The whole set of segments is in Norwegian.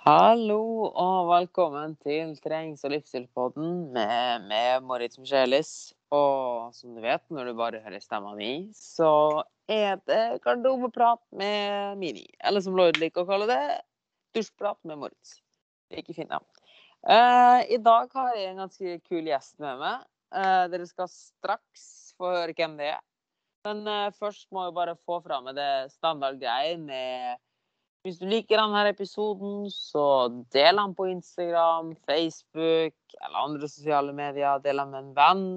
Hallo og velkommen til Trengs- og livsstilspodden med, med Moritz Michelis. Og som du vet, når du bare hører stemma mi, så er det garderobeprat med Mini. Eller som Lloyd liker å kalle det, dusjprat med Moritz. Ikke fint navn. Uh, I dag har jeg en ganske kul gjest med meg. Uh, dere skal straks få høre hvem det er. Men uh, først må jeg bare få fram det standardgreier med hvis du liker denne episoden, så del den på Instagram, Facebook eller andre sosiale medier. Del den med en venn.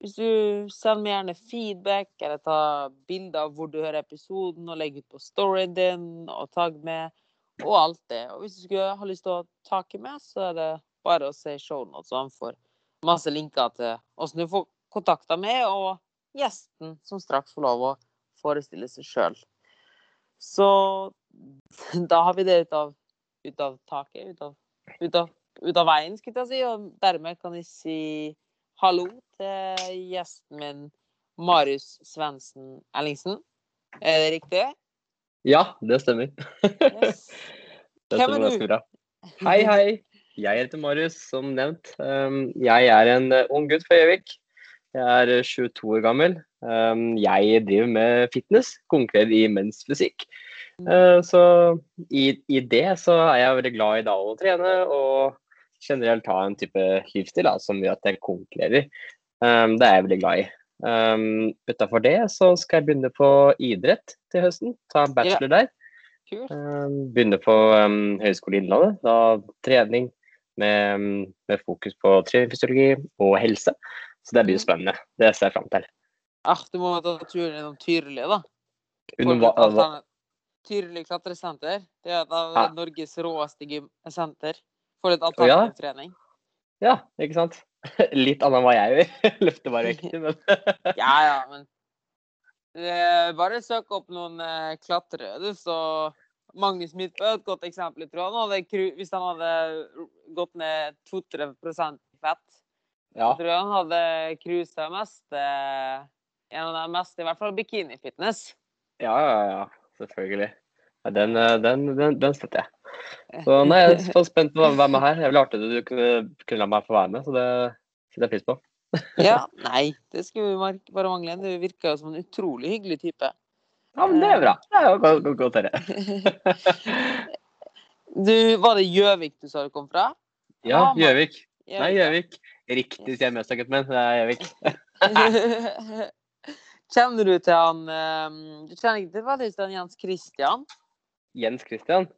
Hvis du sender meg gjerne feedback eller tar bilde av hvor du hører episoden og legger ut på storyen din og tagg med, og alt det. Og hvis du skulle ha lyst til å takke med, så er det bare å se shownotes, så han får masse linker til åssen du får kontakta med, og gjesten som straks får lov å forestille seg sjøl. Så da har vi det ut av, ut av taket, ut av, ut, av, ut av, veien, skulle jeg si. Og dermed kan jeg si hallo til gjesten min, Marius Svendsen Ellingsen. Er det riktig? Ja, det stemmer. Yes. det stemmer ganske? Bra. Hei, hei. Jeg heter Marius, som nevnt. Um, jeg er en uh, ung gutt fra Gjøvik. Jeg er 22 år gammel. Um, jeg driver med fitness, konkurrerer i mensfysikk. fysikk. så i, i, det så er jeg veldig glad i da å trene og generelt ha en type livsstil da, som gjør at jeg konkurrerer. Um, det er jeg veldig glad i. Um, Utafor det så skal jeg begynne på idrett til høsten. Ta bachelor der. Begynne på Høgskolen Innlandet. Da trening med, med fokus på treningsfysiologi og helse. Så det blir spennende. Det ser jeg fram til. Ah, du må ta turen innom Tyrli, da. Tyrili klatresenter. Det er et av ja. Norges råeste gymsenter. For litt alternativtrening. Ja. ja, ikke sant. Litt annet enn hva jeg gjør. Løfter bare vekter, men Ja, ja, men Bare søk opp noen uh, klatrere, du, så Magnus Midtbø er et godt eksempel. Jeg tror jeg. hvis han hadde gått ned 2-3 fett, ja. jeg tror han hadde cruisa mest Eh, en av de mest, i hvert fall bikinifitness. Ja, ja, ja. Selvfølgelig. Den, eh, den, den, den støtter jeg. Så nei, jeg er spent på å være med her. Jeg ville artig at du kunne, kunne la meg få være med, så det setter jeg pris på. ja, nei, det skulle bare mangle. Du virker jo som en utrolig hyggelig type. Ja, men det er bra. Det er jo godt, godt høre. du, var det Gjøvik du sa du kom fra? Ja, Gjøvik. Nei, Gjøvik. Riktig sier jeg mest, men det er Gjøvik. Kjenner du til han ehm, Du kjenner ikke til han Jens Christian? Jens Christian?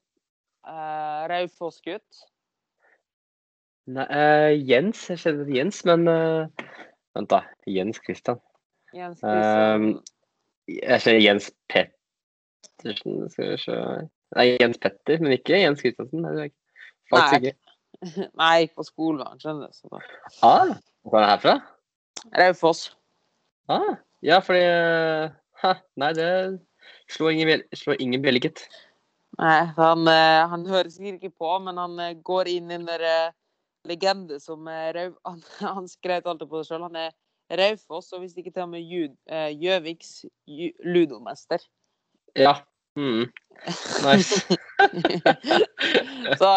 Uh, Raufoss-gutt? Nei, uh, Jens. Jeg kjenner til Jens, men uh, Vent, da. Jens Christian. Jens Christian. Uh, jeg kjenner Jens Pettersen Skal vi se Nei, Jens Petter, men ikke Jens Christiansen. Nei, faktisk ikke. Nei, på skolen, skjønner du. da. Ah, hvor er det herfra? Raufoss. Ah, ja, fordi ha, Nei, det slår ingen, slår ingen bjelle, gitt. Nei, han, eh, han hører sikkert ikke på, men han eh, går inn i den der eh, legende som Rau... Han, han skrev alltid på det sjøl. Han er Raufoss, og hvis ikke til og med Gjøviks ludomester. Ja, Mm. Nice. så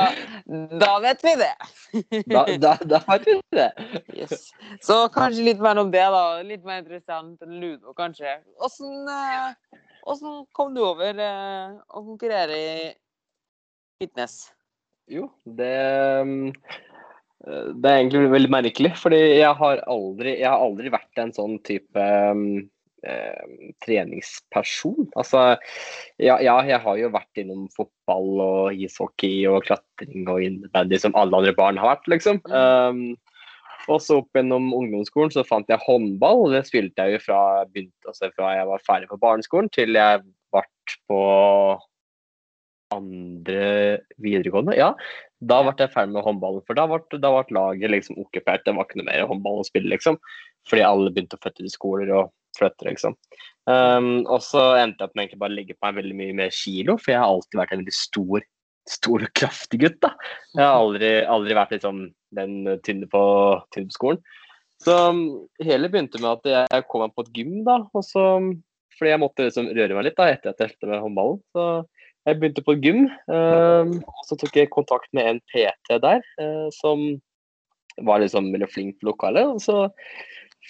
da vet vi det. da, da, da, vet vi det. Yes. Så kanskje litt mer om det, da. Litt mer interessant enn ludo, kanskje. Åssen eh, kom du over eh, å konkurrere i fitness? Jo, det mm, det er egentlig veldig merkelig, fordi jeg har aldri, jeg har aldri vært en sånn type um, eh, treningsperson. Altså, ja, ja, jeg har jo vært innom fotball og ishockey og klatring og innebandy som alle andre barn har vært, liksom. Um, og så opp gjennom ungdomsskolen så fant jeg håndball, og det spilte jeg jo fra, begynte, altså fra jeg var ferdig på barneskolen til jeg ble på andre videregående. Ja, da ble jeg ferdig med håndballen, for da ble, da ble laget liksom okkupert. Det var ikke noe mer håndball å spille, liksom. Fordi alle begynte å flytte til skoler og flytte, liksom. Um, og så endte jeg opp med egentlig bare å legge på meg veldig mye mer kilo, for jeg har alltid vært en veldig stor, stor og kraftig gutt. da. Jeg har aldri, aldri vært liksom den tynne på, tynne på skolen. Så um, hele begynte med at jeg kom meg på et gym, da. og så fordi jeg måtte liksom røre meg litt da, etter at jeg sluttet med håndballen. Så jeg begynte på et gym. Um, og så tok jeg kontakt med en PT der, uh, som var liksom veldig flink på lokalet. Og så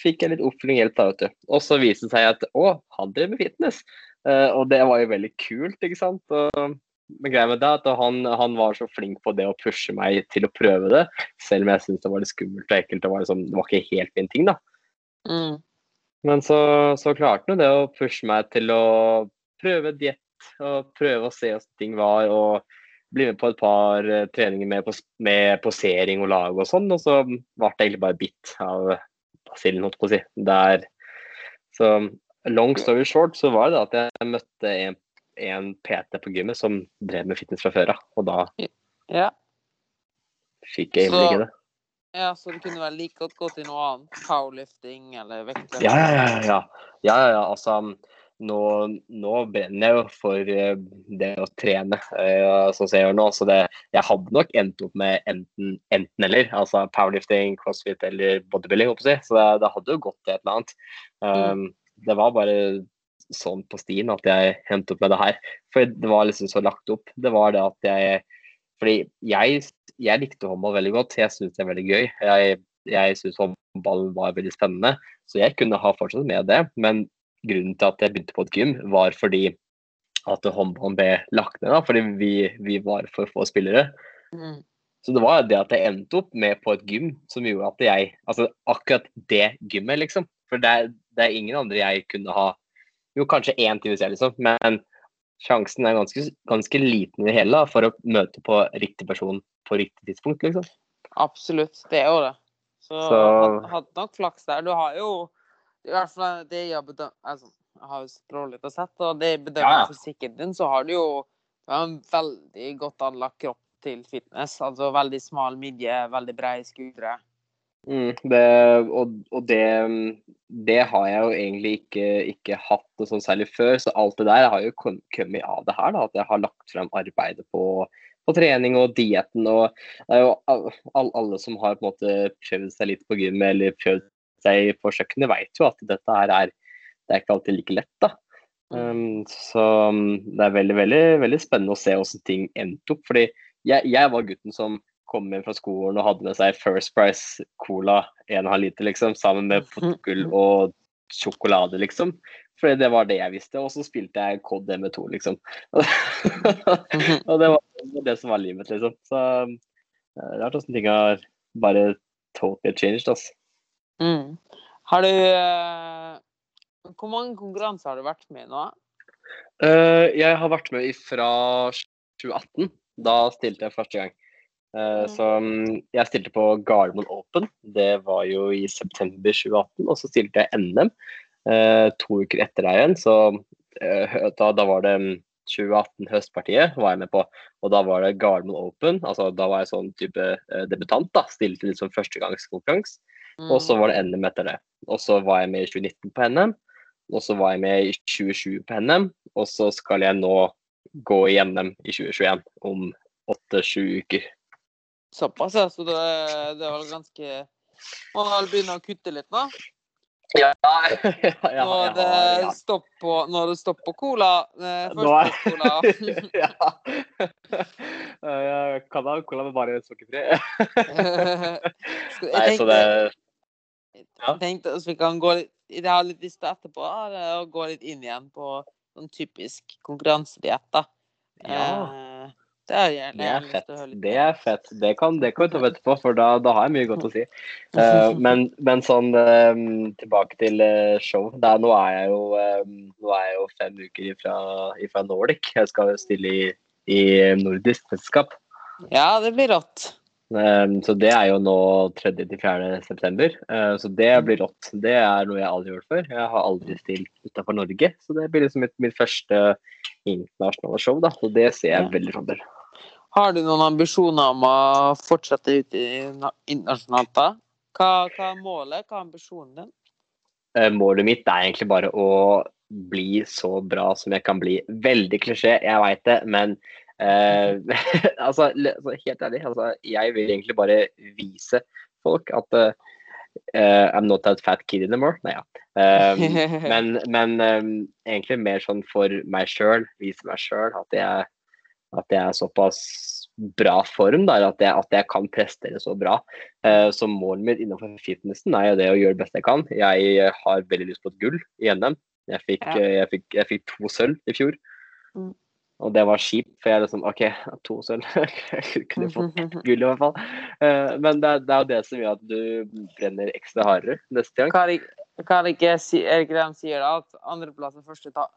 fikk jeg litt oppfølging hjelp da, vet du. Og så viste det seg at å, han drev med fitness. Uh, og det var jo veldig kult, ikke sant. Og, men greia med det at han, han, var så flink på det å pushe meg til å prøve det, selv om jeg syntes det var litt skummelt og ekkelt. Det var, liksom, det var ikke helt min ting, da. Mm. Men så, så klarte han det å pushe meg til å prøve diett og prøve å se hvordan ting var. og bli med på et par uh, treninger med, med, posering og lag og sånn. Og så ble det egentlig bare bitt av basillen, holdt på å si. Der. Så long story short så var det at jeg møtte en, en PT på gymmet som drev med fitness fra før av. Og da ja. fikk jeg innblikk i det. Ja, Så du kunne vel like godt gå til noe annet? Powerlifting eller vektløfting? Ja, ja, ja. ja. ja, ja altså, nå, nå, brenner jeg jo for uh, det å trene, sånn som jeg gjør nå. Så det, jeg hadde nok endt opp med enten, enten eller. Altså powerlifting, crossfit eller bodybuilding. Si. Så det, det, hadde jo gått til et eller annet. Um. Det var bare sånn på stien at jeg endte opp med det her. For det var liksom så lagt opp. Det var det at jeg fordi jeg, jeg likte håndball veldig godt. Jeg syns det er veldig gøy. Jeg, jeg syns håndball var veldig spennende, så jeg kunne ha fortsatt med det. Men grunnen til at jeg begynte på et gym, var fordi at håndballen ble lagt ned. Da, fordi vi, vi var for få spillere. Mm. Så det var det at jeg endte opp med på et gym som gjorde at jeg Altså akkurat det gymmet, liksom. For det er, det er ingen andre jeg kunne ha Jo, kanskje én time selv, liksom. Men sjansen er ganske, ganske liten i det hele da, for å møte på riktig person på riktig tidspunkt, liksom. Absolutt, det er jo det. Så, Så... hadde nok flaks der. Du har jo i hvert fall det jeg har bedømt altså, Jeg har jo strålet å og sett, og det bedømmer ja, ja. fysikken din, så har du jo en veldig godt anlagt kropp til fitness. Altså veldig smal midje, veldig brede skuldre. Mm, det, og, og det, det, har jeg jo egentlig ikke, ikke hatt noe sånn særlig før. Så alt det der har jo kommet av det her. Da, at jeg har lagt frem arbeidet på, på trening og dietten. Og det er jo alle, alle som har på en måte prøvd seg litt på gym eller prøvd seg på kjøkkenet, vet jo at dette her er det er ikke alltid like lett. da. Um, så det er veldig, veldig, veldig spennende å se hvordan ting endte opp. fordi jeg, jeg var gutten som kom hjem fra skolen og hadde med seg First Price Cola 1,5 liter, liksom, sammen med potetgull og sjokolade, liksom. Fordi det var det jeg visste. Og så spilte jeg Cod M2, liksom. og det var det som var livet, liksom. Så det er rart åssen ting har bare totally changed, altså. Mm. Har du uh, Hvor mange konkurranser har du vært med i nå? Uh, jeg har vært med fra 2018. Da stilte jeg første gang. Uh, så um, jeg stilte på Gardermoen Open, det var jo i september 2018. Og så stilte jeg NM to uker etter deg igjen. Så da, da, var det 2018 um, høstpartiet var jeg med på. Og da var det Gardermoen Open. altså Da var jeg sånn type debutant. da, Stilte litt som førstegangskonkurranse. Mm. Og så var det NM etter det. Og så var jeg med i 2019 på NM. Og så var jeg med i 2020 på NM. Og så skal jeg nå gå i NM i 2021 om åtte-sju uker. Såpass, ja. Så det, det var ganske Må vel begynne å kutte litt nå? Ja, ja, når, det ja. stopp på, når det stopper cola eh, Først cola. ja. Jeg kan ha cola med bare sukkerfri. Så det Jeg tenkte at vi kan gå litt Jeg har litt lyst til etterpå å gå litt inn igjen på sånn typisk konkurransediett, da. Ja. Eh, det er, gjerne, det er fett. Det er fett. Det kan, det kan vi ta etterpå, for da, da, har jeg mye godt å si. Uh, men, men, sånn tilbake til show. Der, nå, er jeg jo, nå er jeg jo fem uker ifra, ifra Nordic. Jeg skal stille i, i nordisk mesterskap. Ja, det blir rått. Um, så det er jo nå 3.-4. september. Uh, så det blir rått. Det er noe jeg aldri har gjort før. Jeg har aldri stilt utenfor Norge, så det blir liksom mitt, mitt første internasjonale show. da, Så det ser jeg veldig fram til. Har du noen ambisjoner om å fortsette ut i internasjonalt, da? Hva, hva, er målet? Hva er ambisjonen din? Eh, målet mitt er egentlig bare å bli så bra som jeg kan bli. Veldig klisjé, jeg veit det, men eh, altså, helt ærlig, altså, jeg vil egentlig bare vise folk at uh, I'm not that fat kid anymore. Nei, ja. Um, men, men um, egentlig mer sånn for meg sjøl, vise meg sjøl at at jeg er såpass bra form der, at jeg, at jeg kan prestere så bra. Uh, så målet mitt innenfor fitnessen er jo det å gjøre det beste jeg kan. Jeg har veldig lyst på et gull i NM. Jeg fikk, ja. jeg fikk, jeg fikk to sølv i fjor. Mm. Og det var kjipt, for jeg liksom OK, to sølv. jeg kunne fått gull i hvert fall. Uh, men det, det, er jo det som gjør at du brenner ekstra hardere neste gang. Kan ikke, kan ikke, er ikke det de sier da? At andreplass er første, ta,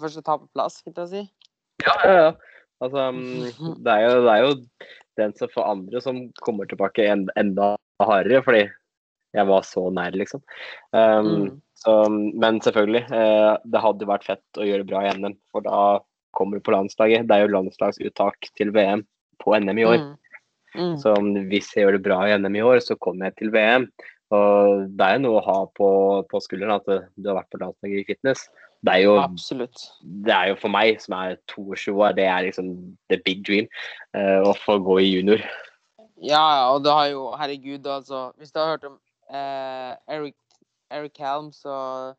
første taperplass, skal jeg si? Ja, ja, ja. Altså, mm, det er, jo, det er jo den som får andre som kommer tilbake en, enda hardere, fordi jeg var så nær, liksom. Um, mm. så, men selvfølgelig, uh, det hadde vært fett å gjøre bra i NM, for da kommer på landslaget. Det er jo landslagsuttak til VM på NM i år. Mm. Mm. Så hvis jeg gjør det bra i NM i år, så kommer jeg til VM. Og det er jo noe å ha på, på skulderen at du har vært på landslaget i fitness. Det er jo Absolutt. Det er jo for meg, som er 22 år, det er liksom the big dream uh, å få gå i junior. Ja, og det har jo Herregud, altså. Hvis du har hørt om uh, Eric, Eric Helms og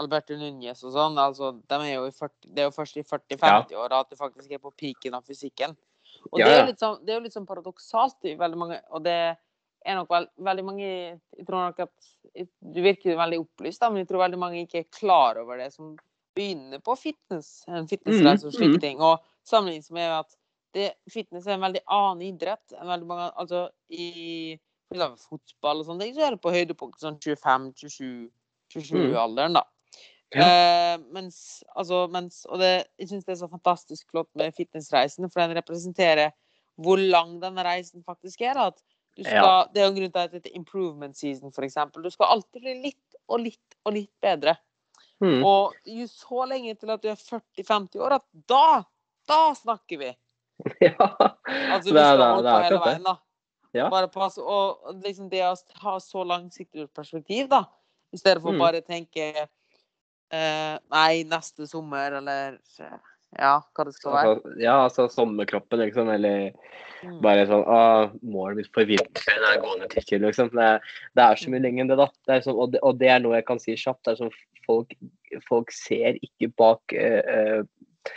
Alberto Núñez og sånn, altså, de er jo 40, det er jo først i 40-50 ja. år at du faktisk er på piken av fysikken. Og ja. det, er jo litt sånn, det er jo litt sånn paradoksalt i veldig mange Og det er nok vel, veldig mange Jeg tror nok at du virker veldig opplyst, da, men jeg tror veldig mange ikke er klar over det som begynner på fitness, en fitnessreise og slike mm, mm. ting. Og sammenlignet med at det, fitness er en veldig annen idrett enn veldig mange Altså i fotball og sånne ting, så er det på høydepunkt sånn 25-27-alderen, mm. da. Ja. Uh, mens, altså, mens, og det, jeg syns det er så fantastisk flott med fitnessreisen, for den representerer hvor lang denne reisen faktisk er. At du skal, ja. Det er jo en grunn til at det heter improvement season, f.eks. Du skal alltid bli litt og litt og litt bedre. Mm. Og jo så lenge til at du er 40-50 år, at da, da snakker vi! Ja. Altså, vi skal holde på hele veien, da. Ja. Bare og liksom det å ha så langsiktig perspektiv, da. I stedet for mm. bare å tenke eh, Nei, neste sommer, eller ja, hva det skal være. Altså, ja, altså sommerkroppen, liksom. Eller mm. bare sånn Å, målet mitt for vinteren er gående tikker, liksom. Det, det, er så mye lenger enn det, da. Det sånn, og, det, og, det, er noe jeg kan si kjapt. Det er sånn folk, folk ser ikke bak uh, uh,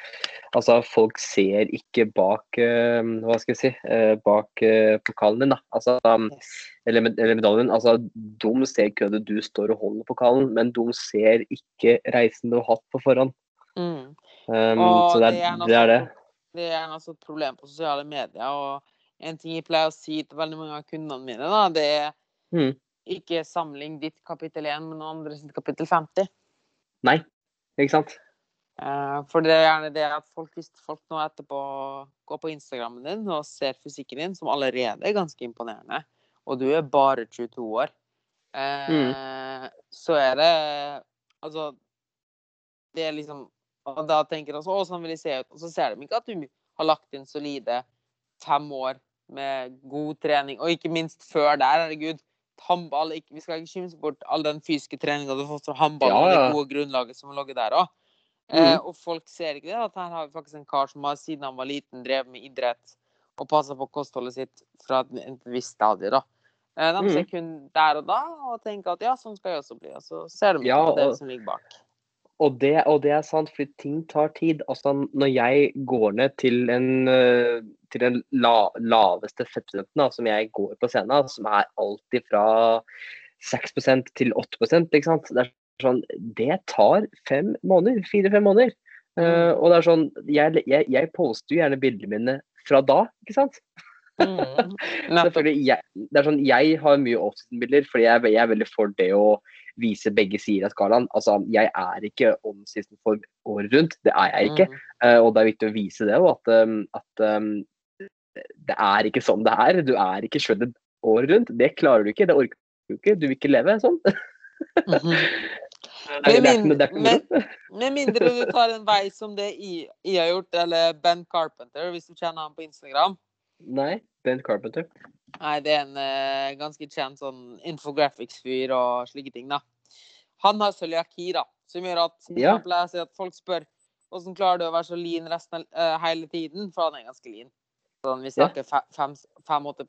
Altså, folk ser ikke bak uh, Hva skal jeg si uh, Bak uh, pokalen din, da. Altså, um, eller, eller, medaljen. Altså, de ser ikke at du står og holder pokalen, men de ser ikke reisen du har hatt på forhånd. Mm. Um, så det er det. Er, det, er det. det er altså et problem på sosiale medier. Og en ting jeg pleier å si til veldig mange av kundene mine, da, det er mm. ikke samling ditt kapittel 1 med noen andre sitt kapittel 50. Nei, ikke sant? Uh, for det er gjerne det at folk, hvis folk nå etterpå går på Instagrammen din og ser fysikken din, som allerede er ganske imponerende, og du er bare 22 år, mm. så er det Altså, det er liksom og da tenker de å, sånn vil jeg se ut. Og så ser de ikke at du har lagt inn solide fem år med god trening, og ikke minst før der, herregud. Håndball, vi skal ikke skimse bort all den fysiske treninga du har fått fra håndball, ja, ja. og det gode grunnlaget som har ligget der òg. Mm. Eh, og folk ser ikke det, at her har vi faktisk en kar som har siden han var liten drevet med idrett og passa på kostholdet sitt fra et, visst stadie. da. Eh, de ser mm. kun der og da og tenker at ja, sånn skal jeg også bli. Og så ser de ja, på det som ligger bak. Og det, og det, er sant, fordi ting tar tid. Altså, når jeg går ned til, en, eh, til den la, laveste fettprosenten som jeg går på scenen, som er alltid fra 6% til 8 ikke sant? Det, er sånn, det tar fem måneder. Fire-fem måneder. Uh, og det er sånn, jeg, jeg, jeg poster jo gjerne bildene mine fra da, ikke sant? Mm. jeg, det er sånn, jeg har mye offseason-bilder, fordi jeg, jeg, er veldig for det å vise begge sider av skalaen. Altså, jeg er ikke on-season for året rundt, det er jeg ikke. Mm. Uh, og det er viktig å vise det, og at, um, at um, det er ikke sånn det er. Du er ikke shredded året rundt. Det klarer du ikke, det orker du ikke. Du vil ikke leve sånn. mm -hmm. Med mindre du tar en vei som det I har gjort, eller Ben Carpenter, hvis du kjenner ham på Instagram. Nei, Ben Carpenter. Nei, det er en uh, ganske kjent sånn infographics-fyr og slike ting, da. Han har cøliaki, da, som gjør at, ja. at folk spør hvordan klarer du å være så lean resten, uh, hele tiden, for han er ganske lean. Sånn, vi snakker ja. 5-8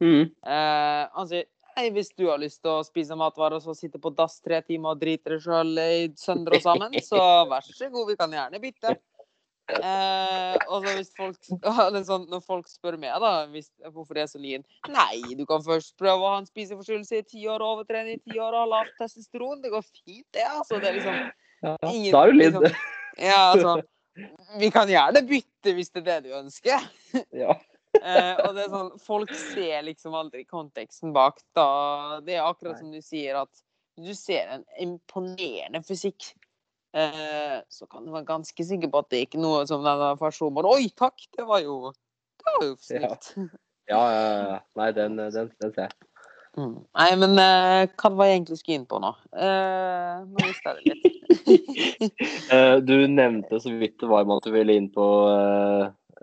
mm. uh, Han sier Nei, hvis du har lyst til å spise matvarer og så sitte på dass tre timer og drite deg sjøl i sønder og sammen, så vær så god, vi kan gjerne bytte. Eh, og så hvis folk, sånn, når folk spør meg da, hvis, hvorfor det er så lien Nei, du kan først prøve å ha en spiseforstyrrelse i ti år, overtrene i ti år og ha lavt testosteron. Det går fint, det. altså. Det er liksom Ja, ingen- da er du litt liksom- Ja, altså. Vi kan gjerne bytte hvis det er det du ønsker. Ja. Eh, og det er sånn, Folk ser liksom aldri konteksten bak. da. Det er akkurat som du sier, at du ser en imponerende fysikk. Eh, så kan du være ganske sikker på at det er ikke noe som denne personen bare Oi, takk! Det var jo, det var jo snilt. Ja, ja. Nei, den, den, den ser jeg. Mm. Nei, men eh, hva var jeg egentlig skulle inn på nå? Eh, nå mista jeg det litt. Eh, Du nevnte så vidt det var med at du ville inn på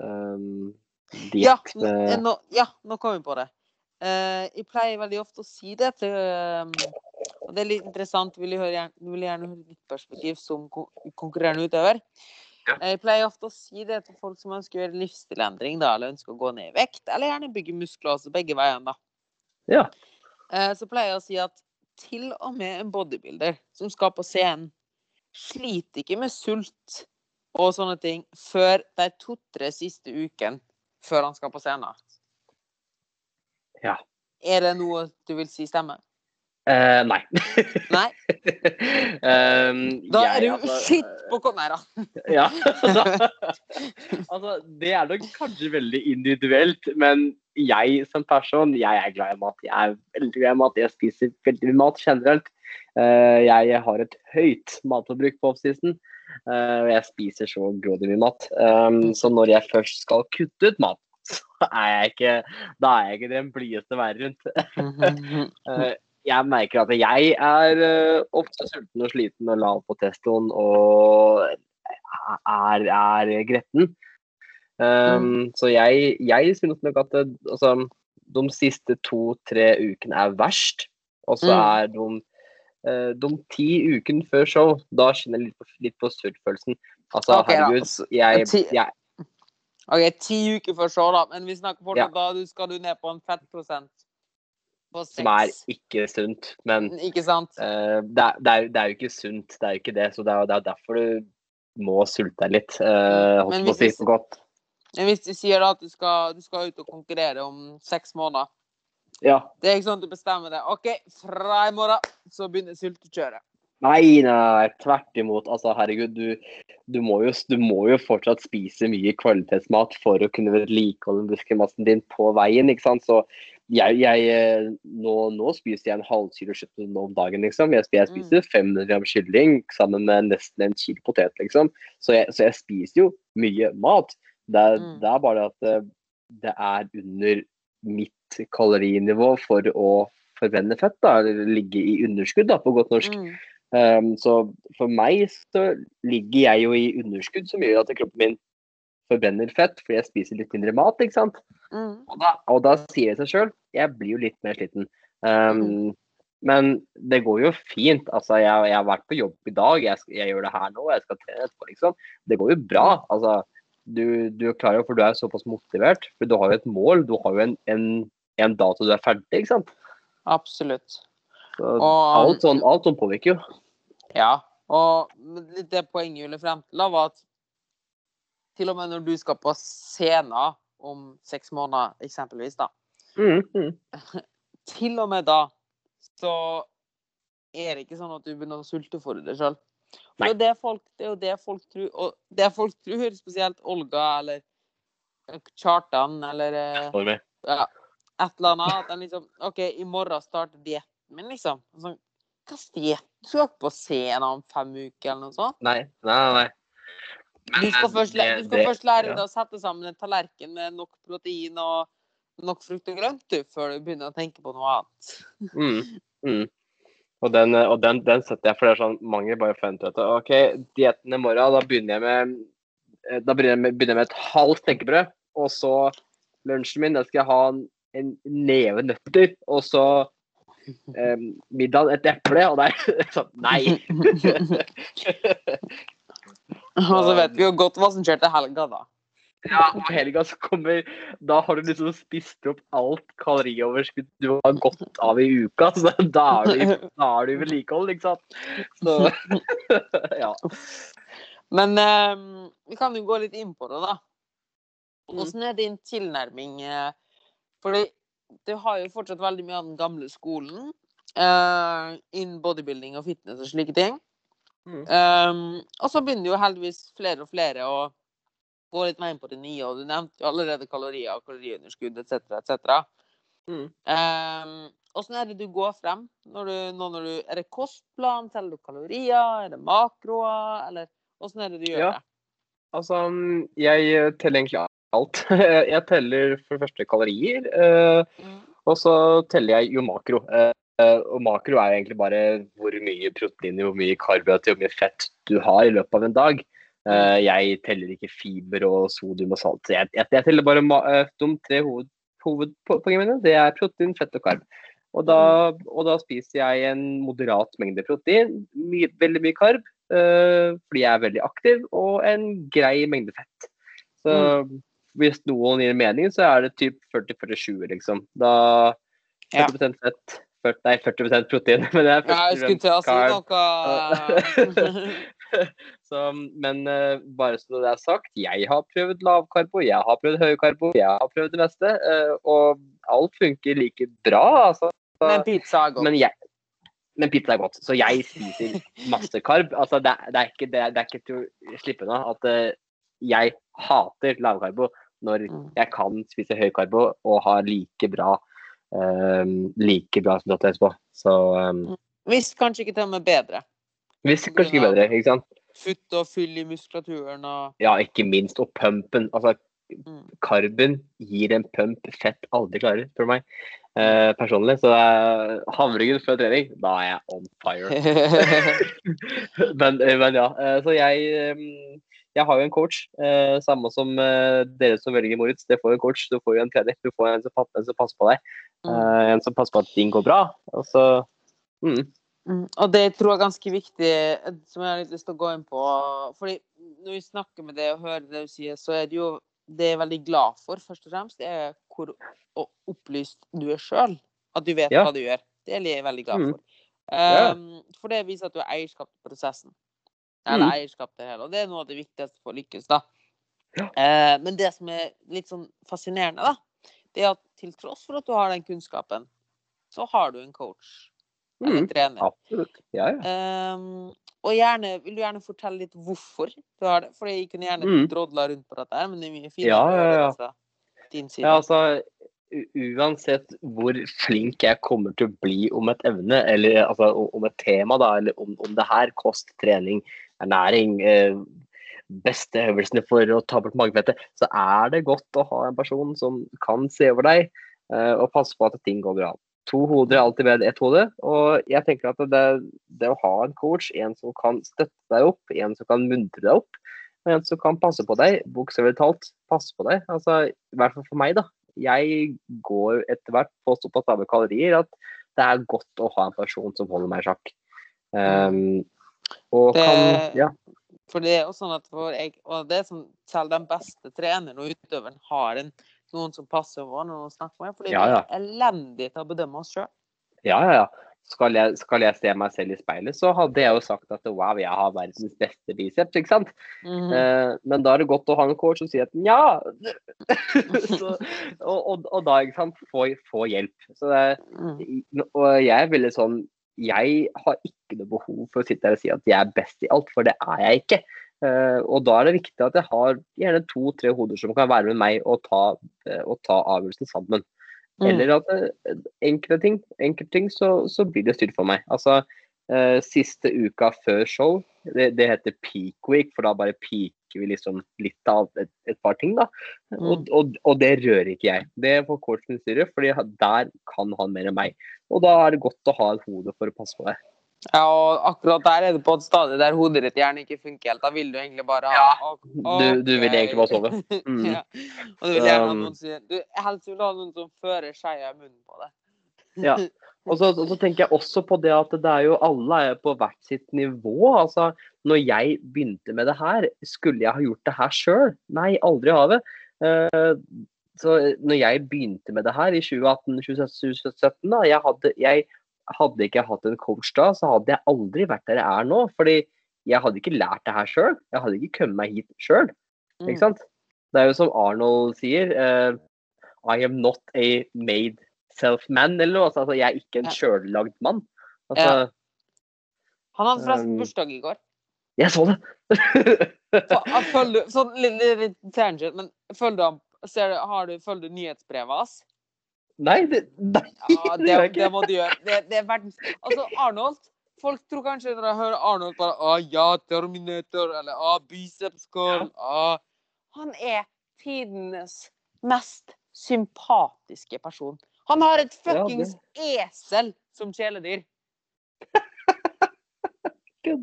um, Ja, eh, nå, ja, nå kom vi på det. Uh, jeg pleier veldig ofte å si det til uh, Og det er litt interessant, vil jeg, høre, gjerne- vil gjerne høre ditt perspektiv som kon konkurrerende utøver. Ja. Uh, Jeg pleier ofte å si det til folk som ønsker å gjøre livsstilendring, da, eller ønsker å gå ned i vekt, eller gjerne bygge muskler, altså begge veiene, da. Ja. Så pleier jeg å si at til og med en bodybuilder som skal på scenen, sliter ikke med sult og sånne ting før de to-tre siste ukene før han skal på scenen. Ja. Er det noe du vil si stemmer? Uh, nei. Nei? um, Da er det du altså, skitt på kom... Ja. altså, det er nok kanskje veldig individuelt, men jeg som person, jeg er glad i mat. Jeg er veldig glad i mat. Jeg spiser veldig mye mat generelt. Uh, jeg har et høyt matforbruk på offseason. eh, og jeg spiser så grådig mye mat. Um, så når jeg først skal kutte ut mat, så er jeg ikke, da er jeg ikke den blideste å være rundt. Eh, jeg merker at jeg er eh, ofte sulten og sliten og lav på testoen og er, er gretten. Um, Så jeg, jeg synes nok at det, altså, de siste to-tre ukene er verst. Og så Mm. er de, eh, de ti ukene før show, da kjenner jeg litt på, litt på sultfølelsen. Altså, okay, herregud, jeg, jeg, OK, ti uker før show, da. Men vi snakker Ja. da du skal du ned på en fettprosent på som er ikke sunt. Men Ikke sant? Uh, det, er, det, er, det er jo ikke sunt, det er jo ikke det. Så det er, det er derfor du må sulte deg litt. Uh, holdt på å si på godt. Men hvis de sier da at du skal, du skal ut og konkurrere om seks måneder Ja. Det er ikke sånn at du bestemmer det. OK, fra i morgen så begynner sultekjøret. Nei, nei, tvert imot. Altså, herregud, du, du, må jo, du må jo fortsatt spise mye kvalitetsmat for å kunne vedlikeholde muskelmassen din på veien, ikke sant. Så jeg, jeg eh, nå, nå spiser jeg en halv kilo kjøtt om dagen, liksom. Jeg, jeg spiser 500 gram kylling sammen med nesten en kilo potet, liksom. Så jeg, så jeg spiser jo mye mat. Det Mm. det er bare at det, det er under mitt kalorinivå for å forbrenne fett, da, eller ligge i underskudd, da, på godt norsk. Mm. Um, så for meg så ligger jeg jo i underskudd som gjør at kroppen min forbrenner fett, fordi jeg spiser litt mindre mat, ikke sant. Mm. Og da, og da sier det seg sjøl, jeg blir jo litt mer sliten. Um, Men det går jo fint. Altså, jeg, jeg har vært på jobb i dag, jeg, jeg gjør det her nå, jeg skal trene etterpå, liksom. Det går jo bra. Altså, du, du klarer jo, for du er såpass motivert. For du har jo et mål, du har jo en, en, en dato du er ferdig, ikke sant. Absolutt. Så Og- alt sånn, alt sånn påvirker jo. Ja. Og litt det poenget jeg ville frem til, var at til og med når du skal på scenen om seks måneder, eksempelvis, da, Mm, mm. til og med da så er det ikke sånn at du begynner å sultefòre deg sjøl. Det, er jo det, folk, det er jo det folk tror, og det folk tror, spesielt Olga eller Kjartan eller eh, ja, et eller annet. At de liksom OK, i morgen starter dietten min, liksom. Sånn, Hva diett? Du skal ikke på scenen om fem uker eller noe sånt? Nei, nei, nei. Du skal først, det- du skal det- først lære ja. deg å sette sammen en tallerken med nok protein og nok frukt og grønt du, før du begynner å tenke på noe annet. Mm, mm. Og, den, og den, den setter jeg, for det er sånn mange bare forventer at OK, dietten i morgen, da begynner jeg med eh, da begynner jeg med, begynner jeg med et halvt knekkebrød. Og så lunsjen min, da skal jeg ha en, neve nøtter. Og så eh, middagen et eple. Og der er sånn Nei! Og så vet vi jo godt hva som skjer til helga, da. Ja, og helga så kommer Da har du liksom spist opp alt kalorioverskudd du har gått av i uka. Så da er du, da er du vedlikehold, ikke sant. Så ja. Men eh, vi kan jo gå litt inn på det, da. Mm. Hvordan er din tilnærming? eh, Fordi du har jo fortsatt veldig mye av den gamle skolen uh, innen bodybuilding og fitness og slike ting. Mm. Um, og så begynner jo heldigvis flere og flere å gå litt mer inn på det nye, og du nevnte jo allerede kalorier og kaloriunderskudd etc. etc. Mm. Um, Åssen er det du går frem? Når du, nå når du, er det kostplan? Teller du kalorier? Er det makroer? Eller åssen er det du gjør Ja. det? Altså, jeg teller egentlig alt. Jeg teller for det første kalorier, eh, Mm. og så teller jeg jo makro. Eh, Og makro er egentlig bare hvor mye protein, hvor mye karbohydrater, hvor mye fett du har i løpet av en dag. Eh, Jeg teller ikke fiber og sodium og salt. Jeg, jeg, jeg teller bare de tre hoved, hovedpoengene mine. Det er protein, fett og karb. Og da, og da spiser jeg en moderat mengde protein, my, veldig mye karb, eh, fordi jeg er veldig aktiv, og en grei mengde fett. Så hvis noen gir mening, så er det typ 40-47, liksom. Da Ja. 40 fett, 40, nei 40% protein. Men det er 40 Ja, jeg skulle til å si noe Så, men uh, bare så det er sagt, jeg har prøvd lavkarbo, jeg har prøvd høykarbo, jeg har prøvd det meste. Uh, og alt funker like bra, altså. Men pizza er godt. Men, jeg, men pizza er godt, så jeg spiser masse karb. Altså, det, er- det, er ikke, det, er- det er ikke til å slippe unna at uh, jeg hater lavkarbo når Mm. jeg kan spise høykarbo og ha like bra um, like bra resultat etterpå. Så um, Hvis kanskje ikke til og med bedre. hvis kanskje ikke bedre, ikke sant? Futt og fyll i muskulaturen og Ja, ikke minst. Og pumpen. Altså, Mm. karben gir en pump fett aldri klarer, for meg. Eh, personlig. Så uh, havregryn før trening, da er jeg on fire. men, eh, men ja. Så jeg, jeg har jo en coach. eh, Samme som eh, dere som velger Moritz. Det får jo en coach. Du får jo en trener. Du får en som, en som passer på deg. Mm. eh, En som passer på at ting går bra. Og så mm, Mm, Og det tror jeg er ganske viktig, eh, som jeg har litt lyst til å gå inn på. Fordi når vi snakker med deg og hører det du sier, så er det jo det jeg er veldig glad for, først og fremst, er hvor opplyst du er sjøl. At du vet Ja. hva du gjør. Det er jeg veldig glad Mm. for. Ja. Um, for det viser at du har eierskap til prosessen. Eller Mm. eierskap til det hele. Og det er noe av det viktigste for å lykkes, da. Ja. Eh, men det som er litt sånn fascinerende, da, det er at til tross for at du har den kunnskapen, så har du en coach eller en mm, trener. absolutt. Ja, ja. Eh, og gjerne, vil du gjerne fortelle litt hvorfor du har det? For jeg kunne gjerne Mm. drodla rundt på dette, her, men det er mye finere Ja, ja, ja. fra din side. Ja, altså, uansett hvor flink jeg kommer til å bli om et evne, eller altså, om et tema, da, eller om, om det her, kost, trening, ernæring, eh, beste øvelsene for å ta bort magefettet, så er det godt å ha en person som kan se over deg eh, og passe på at ting går bra. To hoder er alltid bedre enn ett hode, og jeg tenker at det, det å ha en coach, en som kan støtte deg opp, en som kan muntre deg opp, og en som kan passe på deg, bokstavelig talt passe på deg, altså i hvert fall for meg, da. Jeg går etter hvert på såpass lave kalorier at det er godt å ha en person som holder meg i sjakk. Um, og Det- kan Ja. For det er jo sånn at for jeg, og det er sånn, selv den beste treneren og utøveren har en, noen som passer på når hun snakker med, fordi Ja, ja. vi er elendige til å bedømme oss sjøl. Ja, ja, ja. Skal jeg, skal jeg se meg selv i speilet, så hadde jeg jo sagt at wow, jeg har verdens beste biceps, ikke sant? Mhm. Eh, men da er det godt å ha en coach som sier at ja! og, og, og da, ikke sant, få, få hjelp. Så det, Mm. og jeg er veldig sånn Jeg har ikke noe behov for å sitte her og si at jeg er best i alt, for det er jeg ikke. Eh, og da er det viktig at jeg har gjerne to-tre hoder som kan være med meg og ta, eh, og ta avgjørelsen sammen. Mm. Eller at eh, enkelte ting, enkelte ting så, så blir det styrt for meg. Altså, siste uka før show, det, det heter peak week, for da bare peaker vi liksom litt av et, et par ting, da. Og, og, og det rører ikke jeg. Det får coachen styre, for der kan han mer enn meg. Og da er det godt å ha et hode for å passe på det. Ja, og akkurat der er det på et stadium der hodet ditt gjerne ikke funker helt. Da vil du egentlig bare ha Ja, du- du vil egentlig bare sove. Mm. ja. Og du vil gjerne ha Um, noen som Du helst vil ha noen som fører skeia i munnen på deg. Ja. Og så, og så tenker jeg også på det at det er jo alle er på hvert sitt nivå. Altså, når jeg begynte med det her, skulle jeg ha gjort det her sjøl? Nei, aldri ha det. Uh, så når jeg begynte med det her i 2018-2017, da, jeg hadde, jeg hadde ikke hatt en coach da, så hadde jeg aldri vært der jeg er nå. Fordi jeg hadde ikke lært det her sjøl. Jeg hadde ikke kommet meg hit sjøl. Mm. Ikke sant? Det er jo som Arnold sier. uh, I am not a made self-man, eller noe. Altså, jeg er ikke en Ja. sjøllagd mann. Altså, Ja. Han hadde forresten Um, bursdag i går. Jeg så det! Jeg følger, sånn litt, tangent, men følger du, ham- ser du, har du, følger du nyhetsbrevet hans? Nei, det, nei, Ja, det det, må du gjøre. Det, det er verdens Altså, Arnold Folk tror kanskje når de hører Arnold bare Å ja, Terminator, eller Å, biceps curl. Å. Han er tidenes mest sympatiske person. Han har et Ja, fuckings esel som kjæledyr.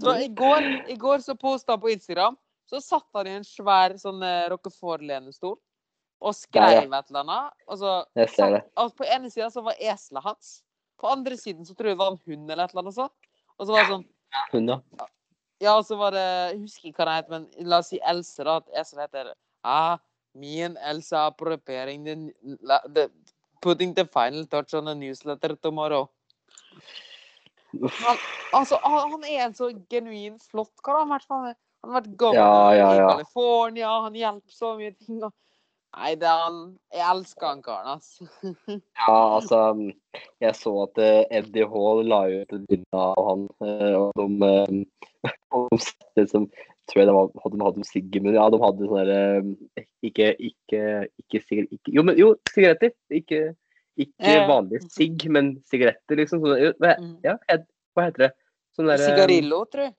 Så i går, i går så posta han på Instagram, så satt han i en svær sånn eh, Rockefort-lenestol og skrev et eller annet. Og så Jeg og. På ene sida så var eselet hans. På andre siden så tror jeg det var en hund eller et eller annet sånt. Og så var det sånn Hun, ja. Ja, og så var det Jeg husker ikke hva det heter, men la oss si Else, da. At eselet heter ah, Min Elsa la- the Putting the final touch on the newsletter tomorrow. Han, Altså, han, han er en så genuin flott kar. Han han har vært gammel Ja, ja, i ja. California, han hjelper så mye ting. Og... Nei, det er han Jeg elsker han karen, altså. Ja, altså Jeg så at eh, Eddie Hall la ut et bilde av han, eh, og de, og de satte som tror jeg var, hadde, de hadde Sigmund Ja, de hadde sånne der, eh, ikke, ikke, ikke, ikke Jo, men jo, sigaretter. Ikke, ikke Ja. vanlige sigg, men sigaretter, liksom. Sånne, hva, Mm. ja, hva heter det? Sånne der, eh, Sigarillo, tror jeg.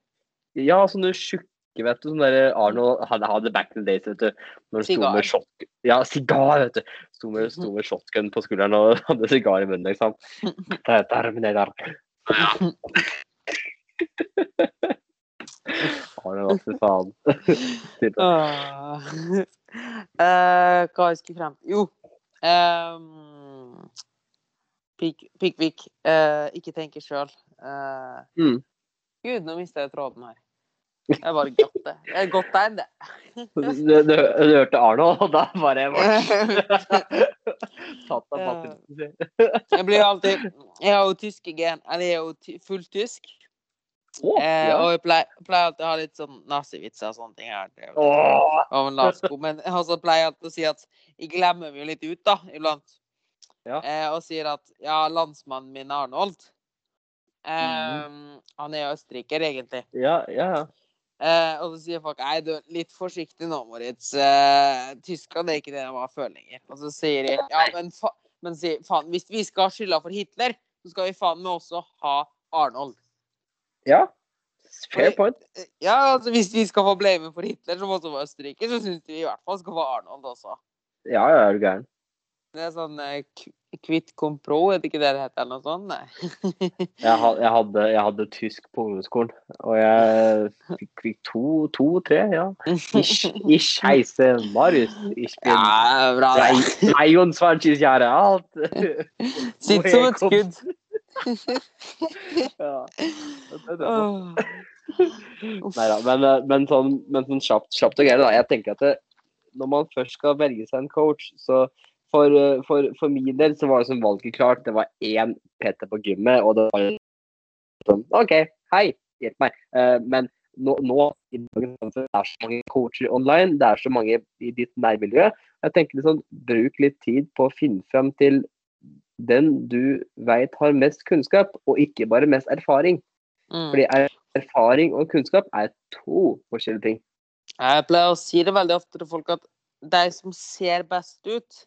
Ja, sånne tjukke, vet du. Sånn derre Arnold hadde hadde back in the days, vet du. Når han sto med. Ja, sigar, vet du. Sto med, sto med shotgun på skulderen og hadde sigar i munnen, liksom. Det er Terminator. Arnold, fy faen. uh, Eh, hva jeg skulle frem til Jo. Um, Pikkvik. uh, ikke tenke sjøl. Mm. Gud, nå mista jeg tråden her. Jeg bare gatt det. Jeg er godt tegn, det. Du, du, du hørte Arno, og da bare Tatt av patten. Jeg blir alltid Jeg har jo tyske gen. Eller jeg er jo ty- Eh, ja. og jeg pleier, pleier alltid å ha litt sånn nazivitser og sånne ting. her. Det sko. Men så pleier jeg alltid å si at jeg glemmer meg jo litt ut, da, iblant. Ja. Eh, og sier at ja, landsmannen min Arnold eh, mm. Han er jo østerriker, egentlig. Ja, ja, ja. Eh, og så sier folk nei, du litt forsiktig nå, Moritz. Eh, Tyskland er ikke det de var før lenger. Og så sier de ja, men, fa men si, faen, hvis vi skal ha skylda for Hitler, så skal vi faen meg også ha Arnold. Ja. Fair point. Eh, Ja, altså Hvis vi skal få blame for Hitler, som også var østerriker, så syns vi i hvert fall skal få Arnold også. Ja, ja, er du gæren. Det er sånn Kvitt k- Quit compro, er det ikke det det heter? eller noe sånt? Nei. Jeg, hadde, jeg, hadde, jeg hadde tysk på ungdomsskolen, og jeg fikk, to, to, tre, ja. Ich, ich heiße Marius. Ich bin Ja, bra drei- 23 Jahre alt. Sitt som et skudd. Ja. Åh. Neida, men, eh, men sånn, men sånn kjapt, kjapt og greit, da. Jeg tenker at det, når man først skal velge seg en coach, så for, eh, for, for min del så var det som valget klart. Det var én Peter på gymmet, og det var sånn OK, hei, hjelp meg. Eh, men nå, nå det er så mange coacher online, det er så mange i ditt nærmiljø. Jeg tenker liksom, Bruk litt tid på å finne frem til den du veit har mest kunnskap, og ikke bare mest erfaring. Mm. Fordi er, erfaring og kunnskap er to forskjellige ting. Jeg pleier å si det veldig ofte til folk at de som ser best ut,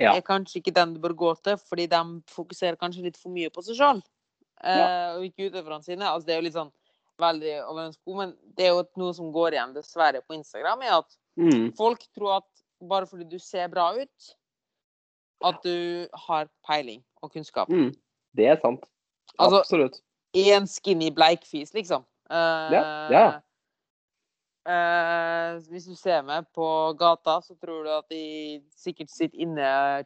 Ja. er kanskje ikke den du bør gå til, fordi de fokuserer kanskje litt for mye på seg sjøl. Ja. og ikke utøverne sine. Altså, det er jo litt sånn veldig over en sko, men det er jo noe som går igjen dessverre på Instagram, er at Mm. folk tror at bare fordi du ser bra ut, at du har peiling og kunnskap. Mm. Det er sant. Altså- Absolutt. En skinny bleikfis, liksom. Uh, Ja, ja. Uh, hvis du ser meg på gata, så tror du at de sikkert sitter inne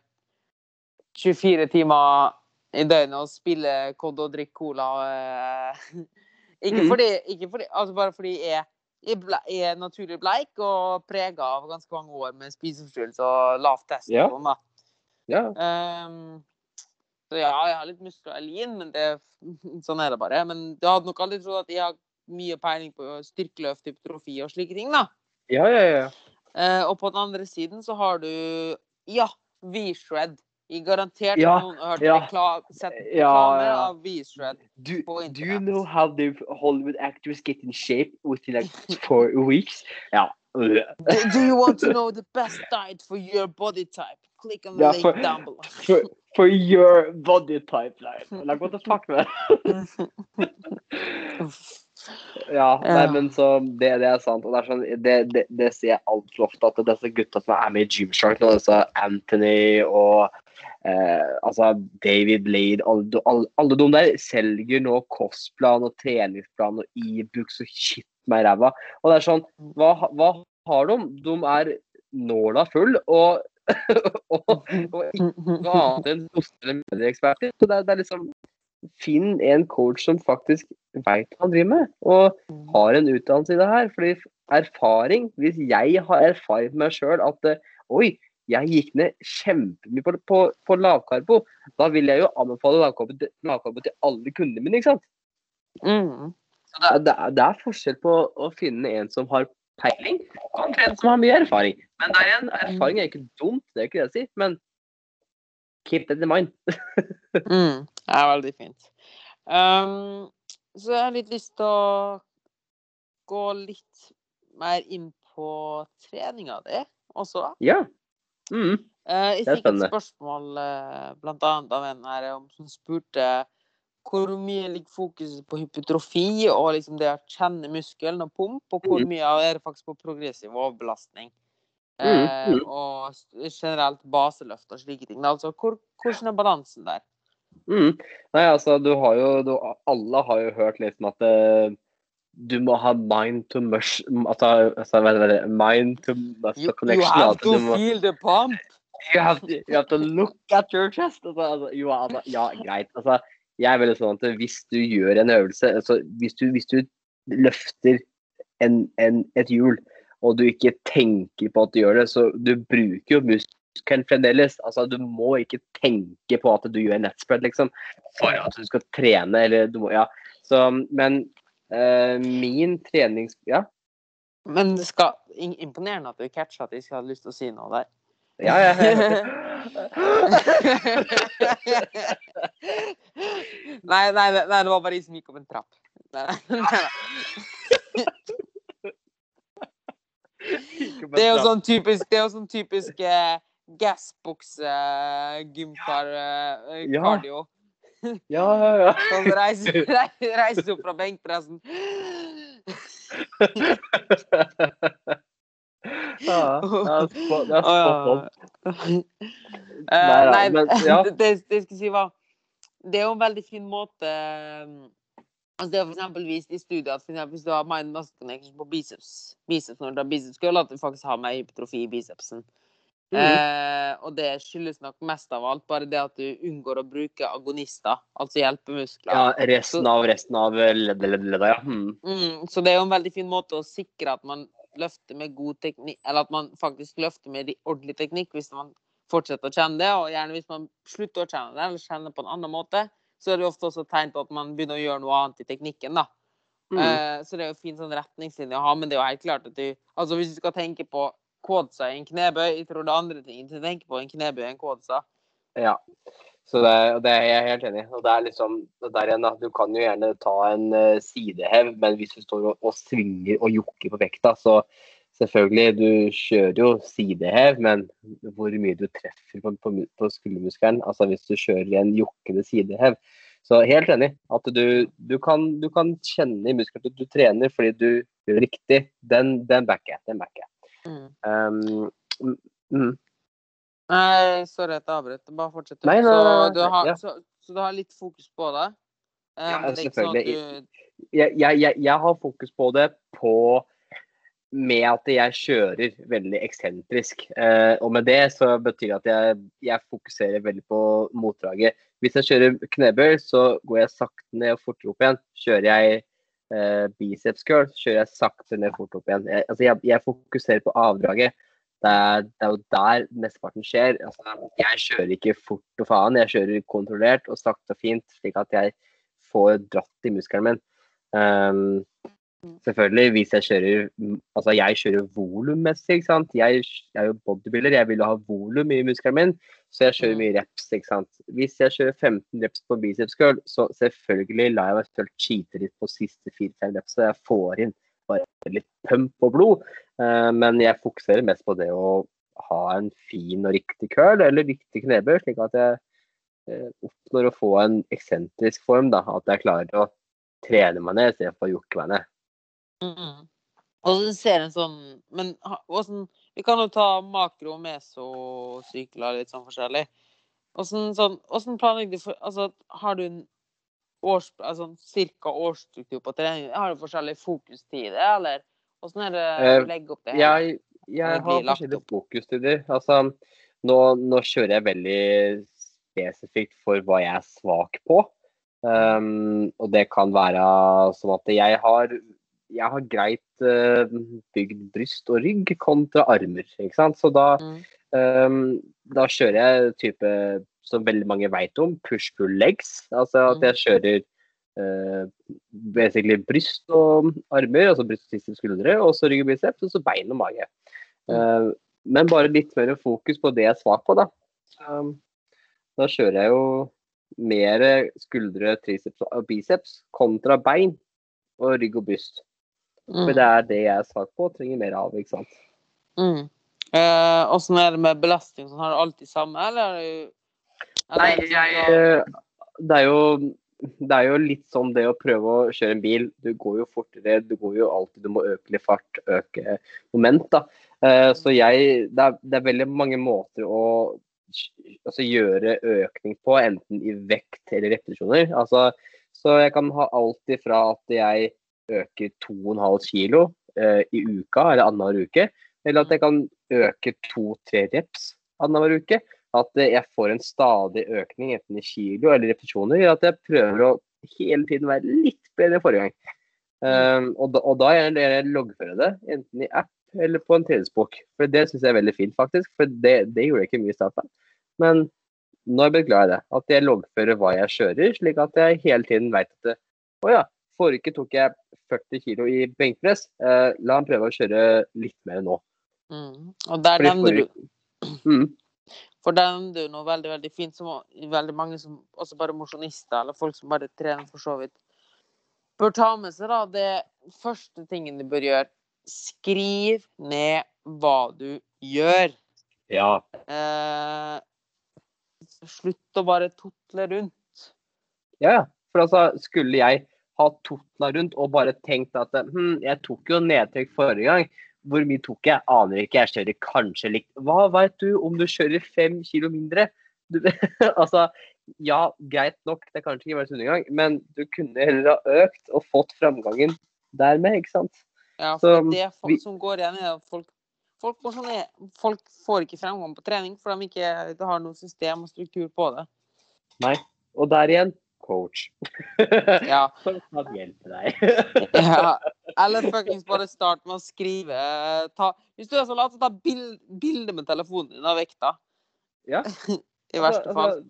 24 timer i døgnet og spiller kod og drikker cola. Uh, ikke, mm. fordi, ikke fordi Altså bare fordi jeg jeg er naturlig bleik og prega av ganske mange år med spiseforstyrrelse og lavt Ja. testosteron. da. Ja. Um, så ja, jeg har litt muskler i men det, sånn er det bare. Men du hadde nok aldri trodd at jeg har mye peiling på styrkeløft, hypotrofi og slike ting, da. ja, ja, ja. Uh, og på den andre siden så har du ja, V-shred. I garantert Ja, noen har hørt ja. reklame Ja, ja. av V-shred. Do, på do you know how the Hollywood actors get in shape within like four weeks? Ja. Do, do you want to know the best diet for your body type? Click on the yeah, link for- down below. For, for your body type, like, like what the fuck, man? Ja, nei, men så det, det er sant. Og det, sånn, det, det, det ser jeg altfor ofte, at disse gutta som er med i Gymshark nå, disse Anthony og eh, altså David Lade, alle, alle, alle de der selger nå kostplan og treningsplan og e-books og shit meg i ræva. Og det er sånn, hva, hva har de? De er nåla full og, og, og ikke annet enn koster eller medieeksperter. Så det, det er liksom Finn en coach som faktisk veit hva han driver med, og har en utdannelse i det her. Fordi erfaring Hvis jeg har erfaring med meg sjøl at eh, oi, jeg gikk ned kjempemye på, på, på lavkarbo, da vil jeg jo anbefale lavkarbo lavkarbo til alle kundene mine, ikke sant? Mm. Så det, det, det er forskjell på å finne en som har peiling, Omtrent som har mye erfaring. Men der igjen, erfaring er ikke dumt, det er ikke det jeg sier, men keep that in mind. Mm. Det er veldig fint. Um, så jeg har litt lyst til å gå litt mer inn på treninga di også. Ja. Mm. Uh, jeg Det er fikk et spørsmål uh, blant annet av en her om, som spurte hvor mye ligger fokuset på hypotrofi og liksom det å kjenne muskelen og pump, og hvor Mhm. mye er det faktisk på progressiv overbelastning. Mhm, Eh, mhm. og generelt baseløft og slike ting. Altså, hvor, hvordan er balansen der? Mm. Nei, altså, du har jo du, Alle har jo hørt liksom at eh, du må ha mind to mush Altså, altså mind to muscle You, you have altså, to må, feel the pump! you, have to, you have to look at your chest. Altså, altså, jo, altså, ja, greit. Altså, jeg er veldig sånn at hvis du gjør en øvelse altså, hvis, du, hvis du løfter en, en, et hjul, og du ikke tenker på at du gjør det, så du bruker jo muskelen fremdeles. Altså, du må ikke tenke på at du gjør en nettspread, liksom, for at du skal trene, eller du må Ja. Så, men øh, min trenings... Ja. Men det skal im- imponerende at du catcher at jeg ikke hadde lyst til å si noe der. Ja, ja, nei, nei, nei, det var bare de som gikk opp en trapp. Nei, nei, nei. Det er jo sånn typisk Det er jo sånn typisk eh, gassbukse, eh, eh, cardio. Ja, ja, ja. Sånn reiser reis opp fra benkpressen. ja, det er spot on. ja. Eh, nei, men, ja. det, jeg skulle si var Det er jo en veldig fin måte um, altså Det er eksempel vist i studiet at for eksempel, hvis du har mind muscle connection på biceps, biceps når du har biceps girl, at du faktisk har mer hypotrofi i bicepsen. Mm. Eh, og det skyldes nok mest av alt bare det at du unngår å bruke agonister, altså hjelpemuskler. Ja, resten av resten av leddet, leddet, leddet, ja. Mm. Mm, så det er jo en veldig fin måte å sikre at man løfter med god teknikk, eller at man faktisk løfter med de- ordentlig teknikk hvis man fortsetter å kjenne det, og gjerne hvis man slutter å kjenne det, eller kjenner på en annen måte, så er det ofte også tegn på at man begynner å gjøre noe annet i teknikken, da. Mm. Uh, så det er jo fin sånn retningslinje å ha, men det er jo helt klart at du Altså hvis du skal tenke på quadsa i en knebøy, jeg tror det er andre ting til å tenke på en knebøy enn quadsa. Ja. Så det, det er jeg helt enig i. Og det er liksom det der igjen, da. Du kan jo gjerne ta en eh, sidehev, men hvis du står og, og svinger og jokker på vekta, så selvfølgelig, du kjører jo sidehev, men hvor mye du treffer på, på, på skuldermuskelen, altså hvis du kjører en jokkende sidehev. Så helt enig. At du, du, kan, du kan kjenne i muskelen at du trener fordi du gjør riktig. Den, den backer jeg. Den backer jeg. Mm. Um, mm. Nei, sorry at jeg avbrøt. Bare fortsett. du. Nei, nei, så, du har, ja. så, så du har litt fokus på det? Um, Ja, det selvfølgelig. sånn selvfølgelig. du jeg, jeg, jeg, jeg har fokus på det på med at jeg kjører veldig eksentrisk. Eh, og med det så betyr det at jeg, jeg fokuserer veldig på motdraget. Hvis jeg kjører knebøy, så går jeg sakte ned og fortere opp igjen. Kjører jeg eh, biceps curl, kjører jeg sakte ned og fort opp igjen. Jeg, altså jeg, jeg fokuserer på avdraget. Det er, det er jo der mesteparten skjer. Altså, jeg kjører ikke fort og faen, jeg kjører kontrollert og sakte og fint, slik at jeg får dratt i muskelen min. Um, Selvfølgelig, hvis jeg kjører Altså, jeg kjører volummessig, ikke sant. Jeg, jeg er jo bodybuilder, jeg vil ha volum i muskelen min, så jeg kjører Mm. mye reps, ikke sant. Hvis jeg kjører 15 reps på biceps curl, så selvfølgelig lar jeg meg selv cheate litt på siste 4-5 reps, så jeg får inn bare litt pump og blod. Eh, men jeg fokuserer mest på det å ha en fin og riktig curl, eller riktig knebøy, slik at jeg eh, oppnår å få en eksentrisk form, da. At jeg klarer å trene meg ned istedenfor å jokke meg ned. Mm. Og så ser en sånn Men åssen Vi kan jo ta makro, meso, sykler, litt sånn forskjellig. Hvordan, sånn, planlegger du for Altså, har du en års, altså, cirka årsstruktur på trening? Har du forskjellig fokustid, eller hvordan er det å legge opp det? Jeg, jeg har forskjellige fokustider. Altså, nå, nå kjører jeg veldig spesifikt for hva jeg er svak på. Um, og det kan være sånn at jeg har, jeg har greit uh, bygd bryst og rygg kontra armer. Så da, Mm. um, da kjører jeg type, som veldig mange vet om, push-pull legs. Altså at Mm. jeg kjører eh, basically bryst og armer, altså bryst og siste skuldre, og så rygg og biceps, og så bein og mage. Eh, men bare litt mer fokus på det jeg er svak på, da. Um, da kjører jeg jo mer skuldre, triceps og biceps kontra bein og rygg og bryst. For Mm. det er det jeg er svak på og trenger mer av, ikke sant. Mm. Eh, Åssen er det med belastning? Sånn, har du alltid samme, eller? Nei, det sånn jeg, det er jo det er jo litt sånn det å prøve å kjøre en bil. Du går jo fortere, du går jo alltid, du må øke litt fart, øke moment. da. Eh, Så jeg, det er, det er veldig mange måter å altså, gjøre økning på, enten i vekt eller repetisjoner. Altså, så jeg kan ha alt ifra at jeg øker 2,5 kilo eh, i uka eller annenhver uke, eller at jeg kan øke to-tre reps annenhver uke at jeg får en stadig økning enten i kilo eller repetisjoner, gjør at jeg prøver å hele tiden være litt bedre enn forrige gang. Um, og, da, og da er det loggføre det, enten i app eller på en treningsbok. For det syns jeg er veldig fint, faktisk. For det, det gjorde jeg ikke mye i starten. Men nå er jeg blitt glad i det. At jeg loggfører hva jeg kjører, slik at jeg hele tiden veit at det, Å ja, forrige uke tok jeg 40 kg i benkpress. Eh, la han prøve å kjøre litt mer nå. Mm. Og der den, forrige- Mm. For der er jo noe veldig veldig fint, som veldig mange som også bare mosjonister, eller folk som bare trener for så vidt, bør ta med seg. da, Det første tingen du bør gjøre, skriv ned hva du gjør. Ja. Eh, slutt å bare totle rundt. Ja, ja. For altså, skulle jeg ha totla rundt og bare tenkt at hm, jeg tok jo nedtrekk forrige gang, hvor mye tok jeg? Aner ikke, jeg kjører kanskje likt. Hva veit du om du kjører fem kilo mindre? Du, altså, ja, greit nok, det er kanskje ikke verdens undergang, men du kunne heller ha økt og fått framgangen dermed, ikke sant? Ja, Så, for det folk vi- som går igjen, er at folk folk, får folk får ikke framgang på trening, for de ikke har noe system og struktur på det. Nei, Og der igjen, coach. Ja. Som kan hjelpe deg. Ja, eller fuckings bare start med å skrive ta, Hvis du er så lat, så ta bild, bilde med telefonen din av vekta. Ja. I verste fall.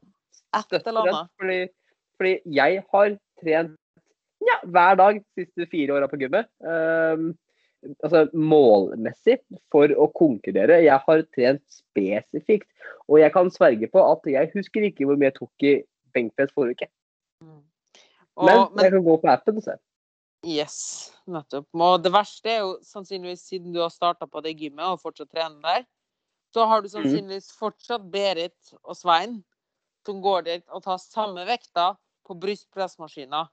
Et støtter eller annet. Fordi, fordi jeg har trent ja, hver dag de siste fire åra på gymmet. Um, altså målmessig for å konkurrere. Jeg har trent spesifikt. Og jeg kan sverge på at jeg husker ikke hvor mye jeg tok i benkpress forrige uke. Mm. Men, Og, men jeg kan gå på appen og se. yes, nettopp. Og det verste er jo sannsynligvis siden du har starta på det gymmet og fortsatt trener der, så har du sannsynligvis fortsatt Berit og Svein som går dit og tar samme vekta på brystpressmaskina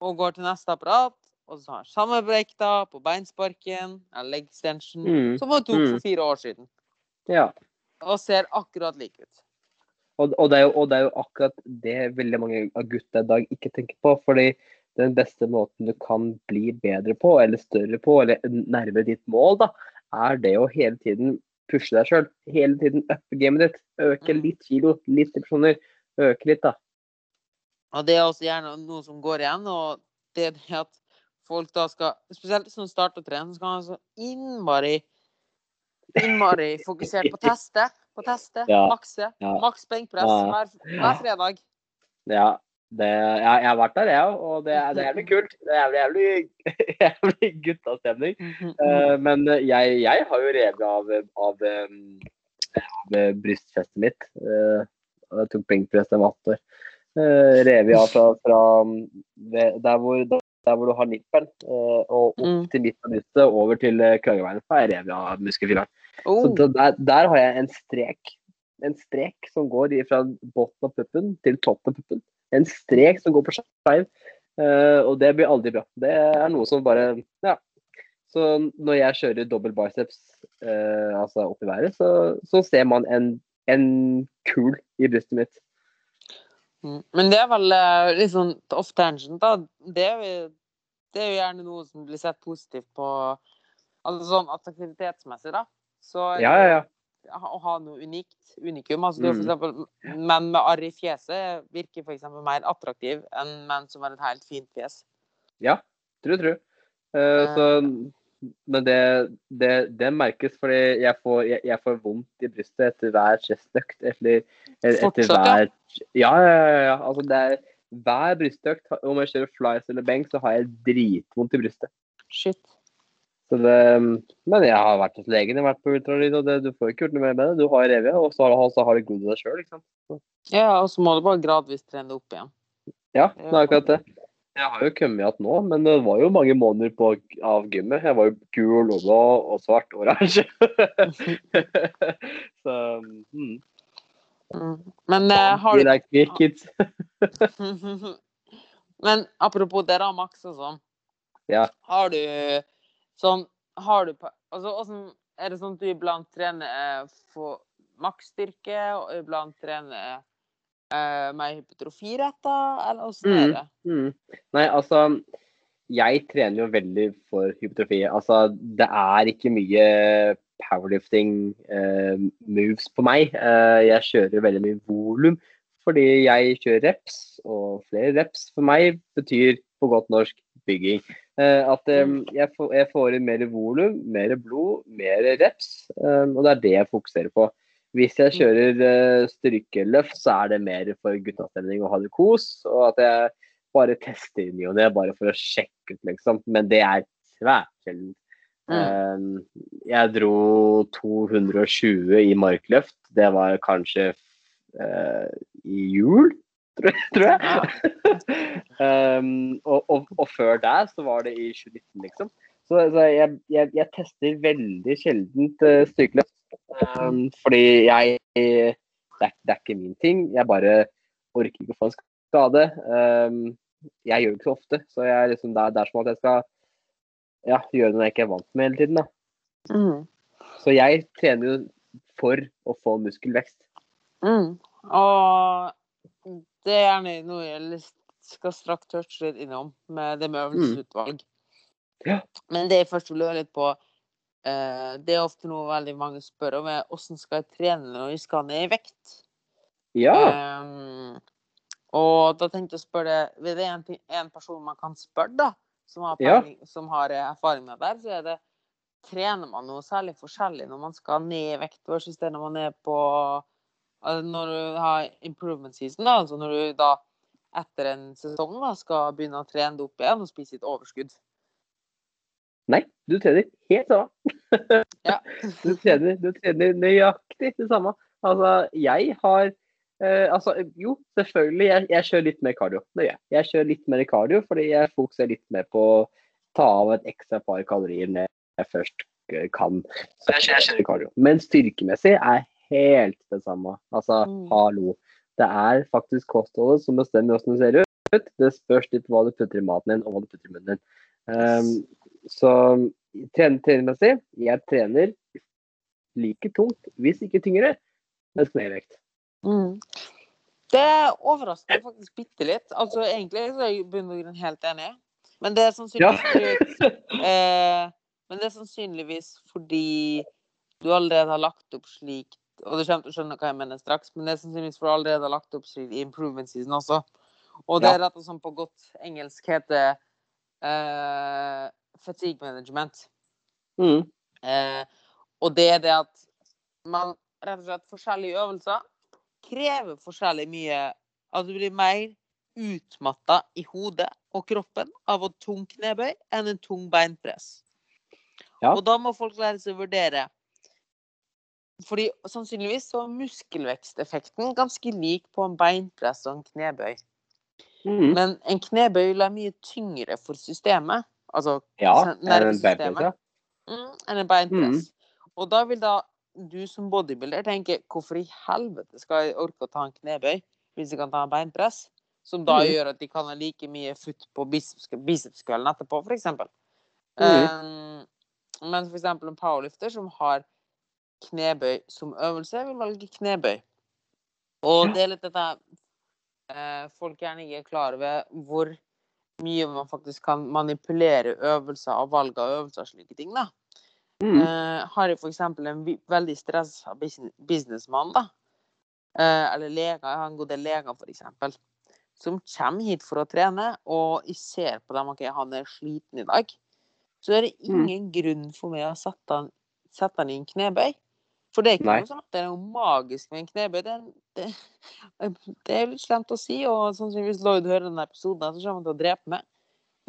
og går til neste apparat og så har samme vekta på beinsparken eller leg extension Mm. som hun tok Mm. for fire år siden. Ja. Og ser akkurat lik ut. Og, og, det er jo, og det er jo akkurat det veldig mange av gutta i dag ikke tenker på. fordi den beste måten du kan bli bedre på, eller større på, eller nærme ditt mål, da, er det å hele tiden pushe deg sjøl. Hele tiden uppe gamet ditt. Øke Mm. litt kilo, litt depresjoner. Øke litt, da. Og det er også gjerne noe som går igjen, og det er det at folk da skal Spesielt hvis de starter å trene, så skal man så innmari Innmari fokusert på teste, på teste, Ja, makse. ja. Maks benkpress hver, hver fredag. Ja, Det, jeg, jeg har vært der, jeg òg, og det, det er jævlig kult. Det er jævlig, jævlig, jævlig guttastemning. Uh, men jeg, jeg har jo revet av, av, eh, av brystfestet mitt. Uh, jeg tok benkpress da jeg var 18 år. Uh, revet av fra, fra der, hvor, der hvor du har nippelen, eh, og opp Mm. til midten av brystet, over til krageveien. Så er jeg revet av muskelfiberen. Oh, Så der, der har jeg en strek. En strek som går fra bunnen av puppen til toppen av puppen. En strek som går på skeiv. Eh, og det blir aldri bra. Det er noe som bare Ja. Så når jeg kjører dobbel biceps eh, altså opp i været, så, så ser man en, en kul i brystet mitt. Mm. Men det er vel eh, litt sånn off tangent, da. Det er, jo, det er jo gjerne noe som blir sett positivt på Altså sånn attraktivitetsmessig, da. Så Ja, ja, ja. å ha noe unikt, unikum. Altså, mm. for eksempel, menn med arr i fjeset virker eksempel mer attraktiv enn menn som har et helt fint fjes. Ja, tru, tru. Uh, så, men det, det, det merkes fordi jeg får, jeg, jeg får vondt i brystet etter hver chestøkt. Etter, etter hver ja, ja, ja, ja. Altså, det er, hver brystøkt, om jeg kjører flies eller benk, så har jeg dritvondt i brystet. Shit. Så det, men jeg har vært hos legen, jeg har vært på ultralyd, og det, du får ikke gjort noe mer med det. Du har revet, og så har, så har du grodd deg sjøl. Ja, og så må du bare gradvis trene det opp igjen. Ja, det er akkurat det. Jeg har jo kommet igjen nå, men det var jo mange måneder på, av gymmet. Jeg var jo gul og blå og svart og oransje. så mm. Mm. Men uh, har du like. Men apropos det, da, Max og sånn. Ja. Har du sånn Har du Altså, åssen Er det sånn at du iblant trener eh, for maksstyrke, og iblant trener eh, rett hypotrofiretta, eller åssen er Mm. det? Mm. Nei, altså Jeg trener jo veldig for hypotrofi. Altså, det er ikke mye powerlifting uh, moves på meg. Uh, jeg kjører veldig mye volum fordi jeg kjører reps, og flere reps for meg betyr på godt norsk bygging. Uh, at um, jeg, får, jeg får inn mer volum, mer blod, mer reps, um, og det er det jeg fokuserer på. Hvis jeg kjører eh, styrkeløft, så er det mer for guttastemning og ha det kos, og at jeg bare tester i ny og ne, bare for å sjekke ut, liksom. Men det er svært sjelden. Mm. Eh, jeg dro 220 i markløft. Det var kanskje uh, i jul, tror, tror jeg. um, og, og, og før der så var det i 2019, liksom. Så, så jeg, jeg, jeg tester veldig sjeldent uh, styrkeløft. Um, fordi jeg det er, det er ikke min ting. Jeg bare orker ikke å få en skade. Um, jeg gjør det ikke så ofte, så jeg liksom, det, er, det er som at jeg skal ja, gjøre når jeg ikke er vant med hele tiden. da. Mm. Så jeg trener jo for å få muskelvekst. Mm. Og det er noe jeg skal straks touche litt innom, med det med øvelsesutvalg. Ja. Men det jeg først vil høre litt på, eh, det er ofte noe veldig mange spør om, er hvordan skal jeg trene når jeg skal ned i vekt? Ja. Um, og da tenkte jeg å spørre deg, det er en, en person man kan spørre, da, som har, Ja. som har eh, erfaring med det der, så er det Trener man noe særlig forskjellig når man skal ned i vekt, versus det når man er på altså Når du har improvement season, da, altså når du da etter en sesong da, skal begynne å trene det opp igjen og spise litt overskudd. Nei, du trener helt samme. Ja. Du trener, du trener nøyaktig det samme. Altså, jeg har eh, Altså, jo, selvfølgelig. Jeg, jeg kjører litt mer kardio. Det gjør jeg. Jeg kjører litt mer kardio fordi jeg fokuserer litt mer på å ta av et ekstra par kalorier når jeg først eh, kan. Så jeg, jeg kjører kardio. Men styrkemessig er helt det samme. Altså, Mm. hallo. Det er faktisk kostholdet som bestemmer hvordan du ser ut. Det spørs litt hva du putter i maten din, og hva du putter i munnen din. Um, så tren- treningsmessig, jeg trener like tungt, hvis ikke tyngre, med knevekt. Mm. Det overrasker meg faktisk bitte litt. Altså, egentlig så er jeg i bunn og grunn helt enig. Men det er sannsynligvis fordi, eh, men det er sannsynligvis fordi du allerede har lagt opp slik Og du kommer til å skjønne hva jeg mener straks, men det er sannsynligvis fordi du allerede har lagt opp slik i improvement season også. Og det er og slett på godt engelsk heter eh, fatigue management. Mm. Eh, og det er det at man rett og slett forskjellige øvelser krever forskjellig mye At du blir mer utmatta i hodet og kroppen av en tung knebøy enn en tung beinpress. Ja. Og da må folk lære seg å vurdere. Fordi sannsynligvis så er muskelveksteffekten ganske lik på en beinpress og en knebøy. Mm. Men en knebøy er mye tyngre for systemet. Altså Ja, en nervesystemet. ja? mm, enn en beinpress. Og da vil da du som bodybuilder tenke hvorfor i helvete skal jeg orke å ta en knebøy hvis jeg kan ta en beinpress? Som da Mm. gjør at de kan ha like mye futt på bicepskvelden etterpå, f.eks. eksempel Mm. Um, men for eksempel en powerlifter som har knebøy som øvelse, vil velge knebøy. Og det er litt dette folk gjerne ikke er klar over hvor mye man faktisk kan manipulere øvelser og valg av øvelser og slike ting. da. Mm. Eh, har jeg f.eks. en veldig stressa businessmann, da, eh, eller leger, jeg har en god del leger f.eks., som kommer hit for å trene, og jeg ser på dem at han er sliten i dag, så er det Mm. ingen grunn for meg å sette han, sette han i en knebøy. For det er ikke Nei. noe sånn at det er noe magisk med en knebøy. Det, det, det er litt slemt å si, og sannsynligvis Lloyd hører denne episoden, så kommer han til å drepe meg.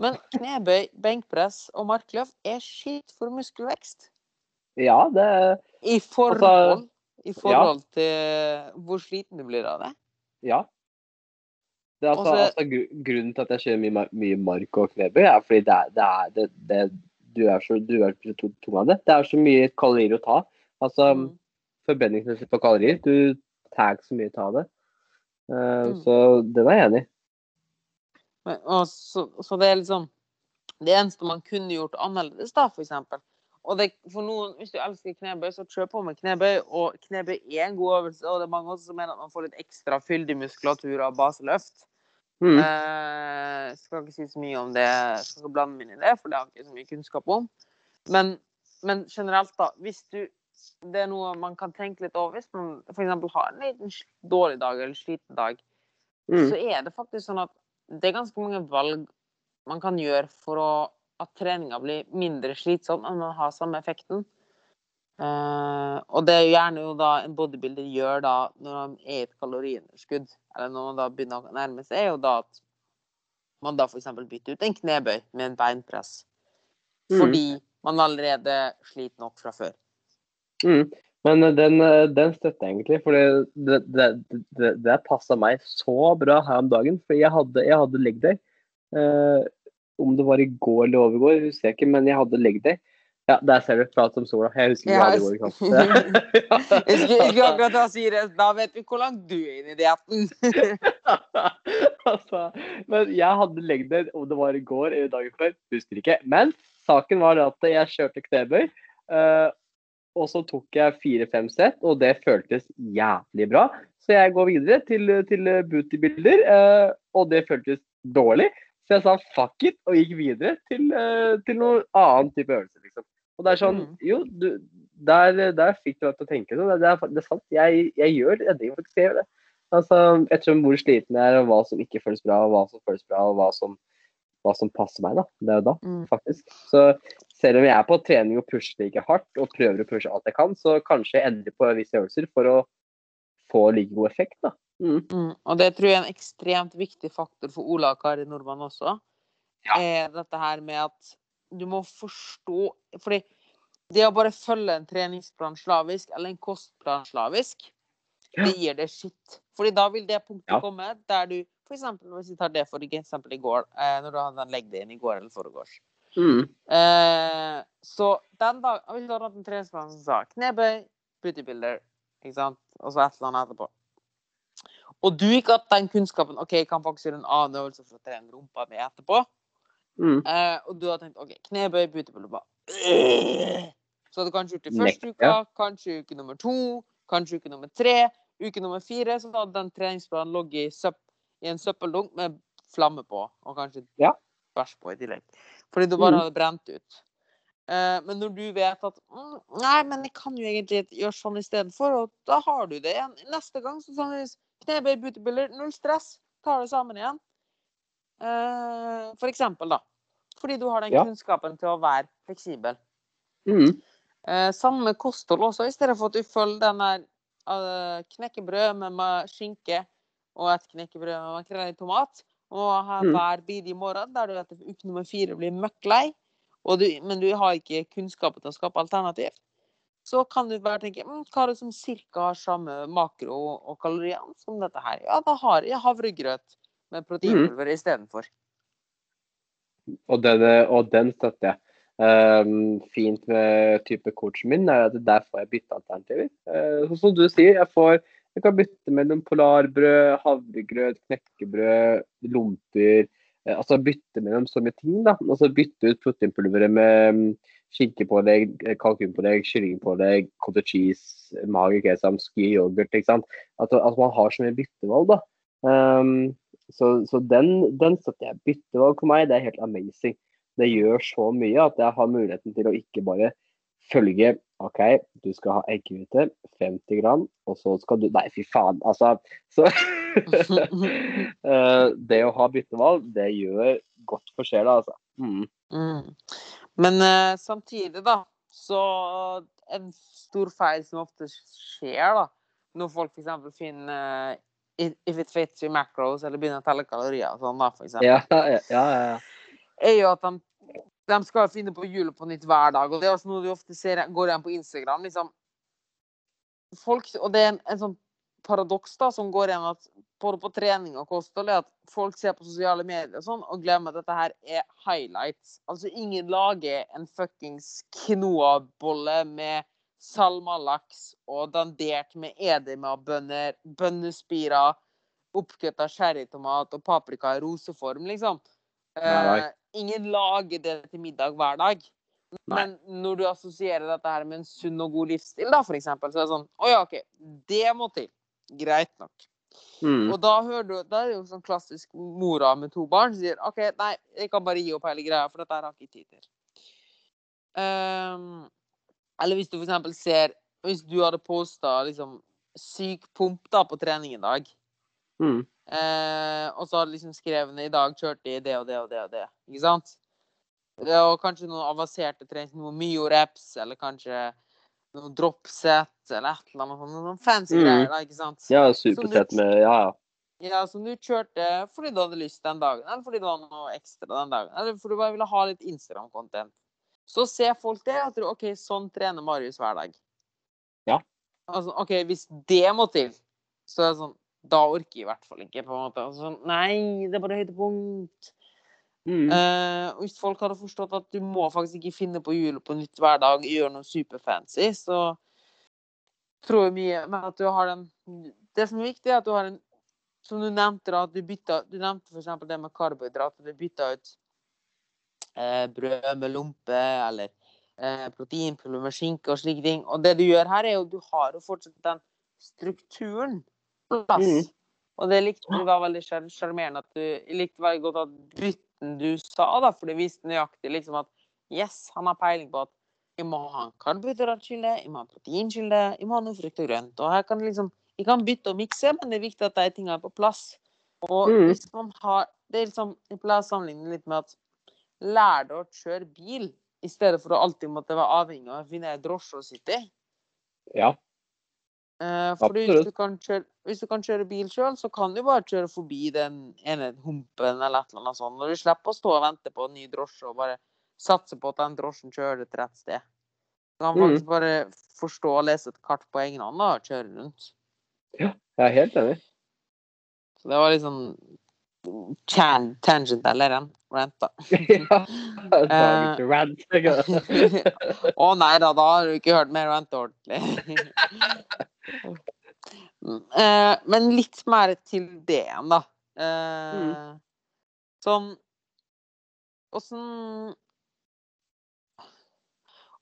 Men knebøy, benkpress og markløft er skitt for muskelvekst. Ja, det I forhold, Altså, i forhold til hvor sliten du blir av det. Ja. Det altså, Også, altså, grunnen til at jeg kjører mye, mye mark og knebøy, er fordi det er, det er du er så, du er så tung av det. Det er så mye kalorier å ta. Altså, Mm. forbrenningsmessig på kalorier. Du tar ikke så mye av det. Uh, Mm. Så den er jeg enig i. Så, så det er liksom Det eneste man kunne gjort annerledes, da, for eksempel. Og det, for noen, hvis du elsker knebøy, så kjør på med knebøy. Og knebøy er en god øvelse, og det er mange også som mener at man får litt ekstra fyldig muskulatur av baseløft. Mm. Eh, skal ikke si så mye om det, skal ikke blande meg inn i det, for det har jeg ikke så mye kunnskap om. Men, men generelt, da, hvis du Det er noe man kan tenke litt over hvis man f.eks. har en liten dårlig dag eller sliten dag, Mm. så er det faktisk sånn at det er ganske mange valg man kan gjøre for å, at treninga blir mindre slitsom enn man har samme effekten. Uh, og det er gjerne jo da en bodybuilder gjør da når han er i et kaloriunderskudd, eller når man da begynner å nærme seg, er jo da at man da f.eks. bytter ut en knebøy med en beinpress. Mm. Fordi man allerede sliter nok fra før. Mm. Men eh, den, eh, den støtter jeg egentlig, for det, det, det, det, passa meg så bra her om dagen. For jeg hadde, jeg hadde leg day. Eh, om det var i går eller overgår, husker jeg ikke, men jeg hadde leg day. Ja, der ser du. Prat om sola. Jeg husker ikke hva det var i går. Jeg skulle akkurat da si det, da vet vi hvor langt du er inne i dietten. altså, men jeg hadde leg day om det var i går eller dagen før, husker ikke. Men saken var det at jeg kjørte knebøy, eh, og så tok jeg fire-fem sett, og det føltes jævlig bra. Så jeg går videre til, til bootybilder, eh, og det føltes dårlig. Så jeg sa fuck it, og gikk videre til, eh, til noen annen type øvelse. liksom. Og det er sånn, Mm. jo, du, der, der fikk du meg til å tenke sånn. Det, det, er, det er sant. Jeg, jeg gjør det. Jeg faktisk gjør det. Altså, Ettersom hvor sliten jeg er, og hva som ikke føles bra, og hva som føles bra, og hva som, hva som passer meg. da. Det er jo da, Mm. faktisk. Så selv om jeg er på trening og pusher like hardt, og prøver å pushe alt jeg kan, så kanskje jeg endrer på visse øvelser for å få like god effekt. da. Mm. Mm. Og det tror jeg er en ekstremt viktig faktor for Ola og Kari Nordmann også. Ja. Er dette her med at du må forstå Fordi det å bare følge en treningsplan slavisk, eller en kostplan slavisk, det gir det skitt. Fordi da vil det punktet Ja. komme der du for eksempel, Hvis vi tar det for eksempel i går, eh, når du hadde den legg-in i går eller foregårs. Mm. Eh, så den dag, Jeg vil hatt en treningsplan som sa knebøy, bodybuilder, ikke sant, og så et eller annet etterpå, og du ikke hatt den kunnskapen OK, jeg kan faktisk gjøre en annen øvelse for å trene rumpa mi etterpå, Mm. eh, og du har tenkt OK, knebøy, bodybuilder, bare øh. Så hadde du kanskje gjort det i første uka, kanskje uke nummer to, kanskje uke nummer tre. Uke nummer fire så hadde den treningsplanen ligget i, i en søppeldunk med flamme på, og kanskje Ja. bæsj på i tillegg. Fordi du bare Mm. hadde brent ut. Uh, men når du vet at mm, Nei, men jeg kan jo egentlig gjøre sånn istedenfor, og da har du det igjen. Neste gang så sannsynligvis knebøy, bootybiller, null stress. Tar det sammen igjen. Uh, for eksempel, da. Fordi du har den Ja. kunnskapen til å være fleksibel. Mm. Uh, samme kosthold også, i stedet for at du følger den der knekkebrød med skinke og et knekkebrød med makrell i tomat. Og her Mm. hver bidige morgen, der du vet at uke nummer fire blir møkklei, du, men du har ikke kunnskap til å skape alternativ, så kan du bare tenke mm, hva er det som cirka har samme makro og kalorier som dette her? Ja, da har jeg havregrøt med proteinpulver istedenfor. Og og den støtter jeg. Um, fint med type coachen min er at der får jeg byttealternativer. Uh, sånn som du sier, jeg, får, jeg kan bytte mellom polarbrød, havregrøt, knekkebrød, lomper. eh, altså bytte mellom så mye ting. da. Altså Bytte ut proteinpulveret med mm, skinkepålegg, eh, kalkunpålegg, kyllingpålegg, cottage cheese, mage kesam, ski yoghurt. ikke sant? At, at man har så mye byttevalg. da. Um, så så den, den støtter jeg. Byttevalg for meg det er helt amazing det gjør så mye at jeg har muligheten til å ikke bare følge OK, du skal ha eggehvite, 50 gram, og så skal du Nei, fy faen. Altså. Så eh, Det å ha byttevalg, det gjør godt for sjela, altså. Mm. Mm. Men uh, samtidig, da, så en stor feil som ofte skjer, da, når folk f.eks. finner uh, if it fits your macros, eller begynner å telle kalorier og sånn, da, eksempel, Ja, ja, ja, ja. er jo at de, de skal finne på Jule på nytt hver dag. Og det er også noe du ofte ser går igjen på Instagram. liksom. Folk, og det er en, en sånn paradoks da, som går igjen at både på trening og kosthold, er at folk ser på sosiale medier og sånn, og glemmer at dette her er highlights. Altså, ingen lager en fuckings quinoa-bolle med salmalaks og dandert med edamabønner, bønnespirer, oppkutta cherrytomat og paprika i roseform, liksom. Nei, nei. Ingen lager det til middag hver dag. Men når du assosierer dette her med en sunn og god livsstil, da, for eksempel, så er det sånn Å ja, OK. Det må til. Greit nok. Mm. Og da du, da er det jo sånn klassisk mora med to barn som sier OK, nei, jeg kan bare gi opp hele greia, for dette her har jeg ikke tid til. Um, eller hvis du for eksempel ser Hvis du hadde posta liksom syk pump da på trening i dag, Mm. eh, og så liksom skrev han i dag kjørte i det og det og det og det, ikke sant? Og kanskje noen avanserte trening, noen myo-reps, eller kanskje noe dropset, eller et eller annet sånt. Noen fancy Mm. greier, da, ikke sant? Ja, supertett supersett med Ja, ja. Ja, som du kjørte fordi du hadde lyst den dagen, eller fordi det var noe ekstra den dagen, eller fordi du bare ville ha litt Instagram-content. Så ser folk det og tror OK, sånn trener Marius hver dag. Ja. Altså, OK, hvis det må til, så er det sånn Da orker jeg i hvert fall ikke, på en måte. Altså, nei, det er bare høydepunkt. Mm. Uh, hvis folk hadde forstått at du må faktisk ikke finne på hjulet på nytt hver dag, gjøre noe superfancy, så tror jeg mye Men at du har den Det som er viktig, er at du har en Som du nevnte, da, at du bytta Du nevnte f.eks. det med karbohydrater. Du bytta ut uh, brød med lompe eller eh, proteinpulver med skinke og slike ting. Og det du gjør her, er jo du har jo fortsatt den strukturen plass. Mm. Og det likte det var veldig sjar- sjarmerende at du likte veldig godt at bytten du sa, da, for det viste nøyaktig liksom at yes, han har peiling på at jeg må ha en karbohydratkilde, jeg må ha en proteinkilde, jeg må ha noe frukt og grønt. Og her kan liksom Jeg kan bytte og mikse, men det er viktig at de tingene er på plass. Og Mm. hvis man har Det er liksom Jeg pleier å sammenligne litt med at lær deg å kjøre bil, i stedet for å alltid måtte være avhengig av å finne drosje å sitte i. ja. Eh, fordi hvis du, kan kjøre, hvis du kan kjøre bil sjøl, så kan du bare kjøre forbi den ene humpen eller et eller annet sånt. Og du slipper å stå og vente på en ny drosje og bare satse på at den drosjen kjører deg til rett sted. Du kan Mm. faktisk bare forstå og lese et kart på egen hånd og kjøre rundt. Ja, Jeg er helt enig. Så det var litt sånn chan, tangent eller en rant, da. ja. Eh. ikke rant. Å nei da, da har du ikke hørt mer rant ordentlig. Eh, Men litt mer til det igjen, da. Eh, Sånn Åssen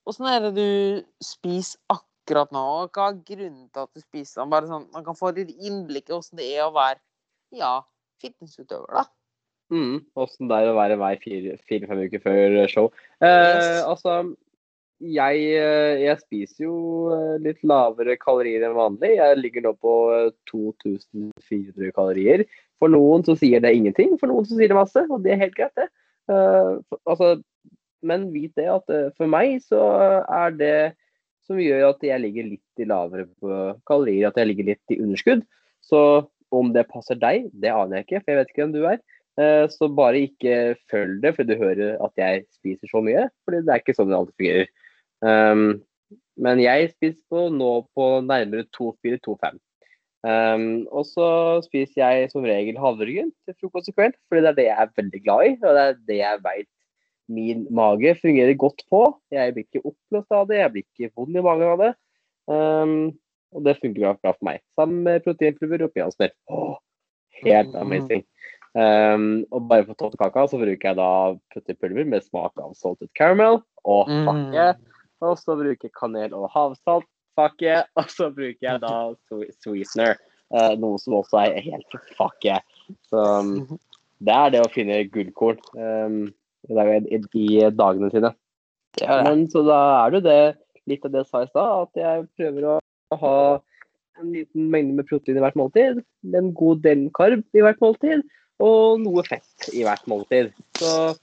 Åssen er det du spiser akkurat nå? Hva er grunnen til at du spiser den? Bare sånn, Man kan få litt innblikk i åssen det er å være ja, fitnessutøver, da. Mm. Åssen det er å være hver fire-fem uker før show. Eh, Yes. altså, jeg, eh, jeg spiser jo eh, litt lavere kalorier enn vanlig. Jeg ligger nå på eh, 2400 kalorier. For noen så sier det ingenting, for noen så sier det masse, og det er helt greit, det. Eh, for, altså, men vit det at eh, for meg så er det som gjør at jeg ligger litt i lavere på kalorier, at jeg ligger litt i underskudd. Så om det passer deg, det aner jeg ikke, for jeg vet ikke hvem du er. Eh, så bare ikke følg det, for du hører at jeg spiser så mye. For det er ikke sånn det alltid fungerer. Um, men jeg spiser på, nå på nærmere 2-4-2-5. Um, og så spiser jeg som regel havregryn til frokost i kveld, fordi det er det jeg er veldig glad i. Og det er det jeg veit min mage fungerer godt på. Jeg blir ikke oppblåst av det, jeg blir ikke vond i magen av det. Um, og det funker bra for meg. Sammen med proteinpulver og peanøttsmør. Helt amazing. Um, og bare for kaka så bruker jeg da puttepulver med smak av salted caramel og fuck yeah. Og så bruker jeg kanel og havsalt, yeah. Og så bruker jeg da sweetener, uh, noe som også er helt yeah. Så um, det er det å finne gullkorn um, i, i, dagene sine. Men så da er det det, litt av det jeg sa i stad, at jeg prøver å ha en liten mengde med protein i hvert måltid, en god del karb i hvert måltid og noe fett i hvert måltid. Så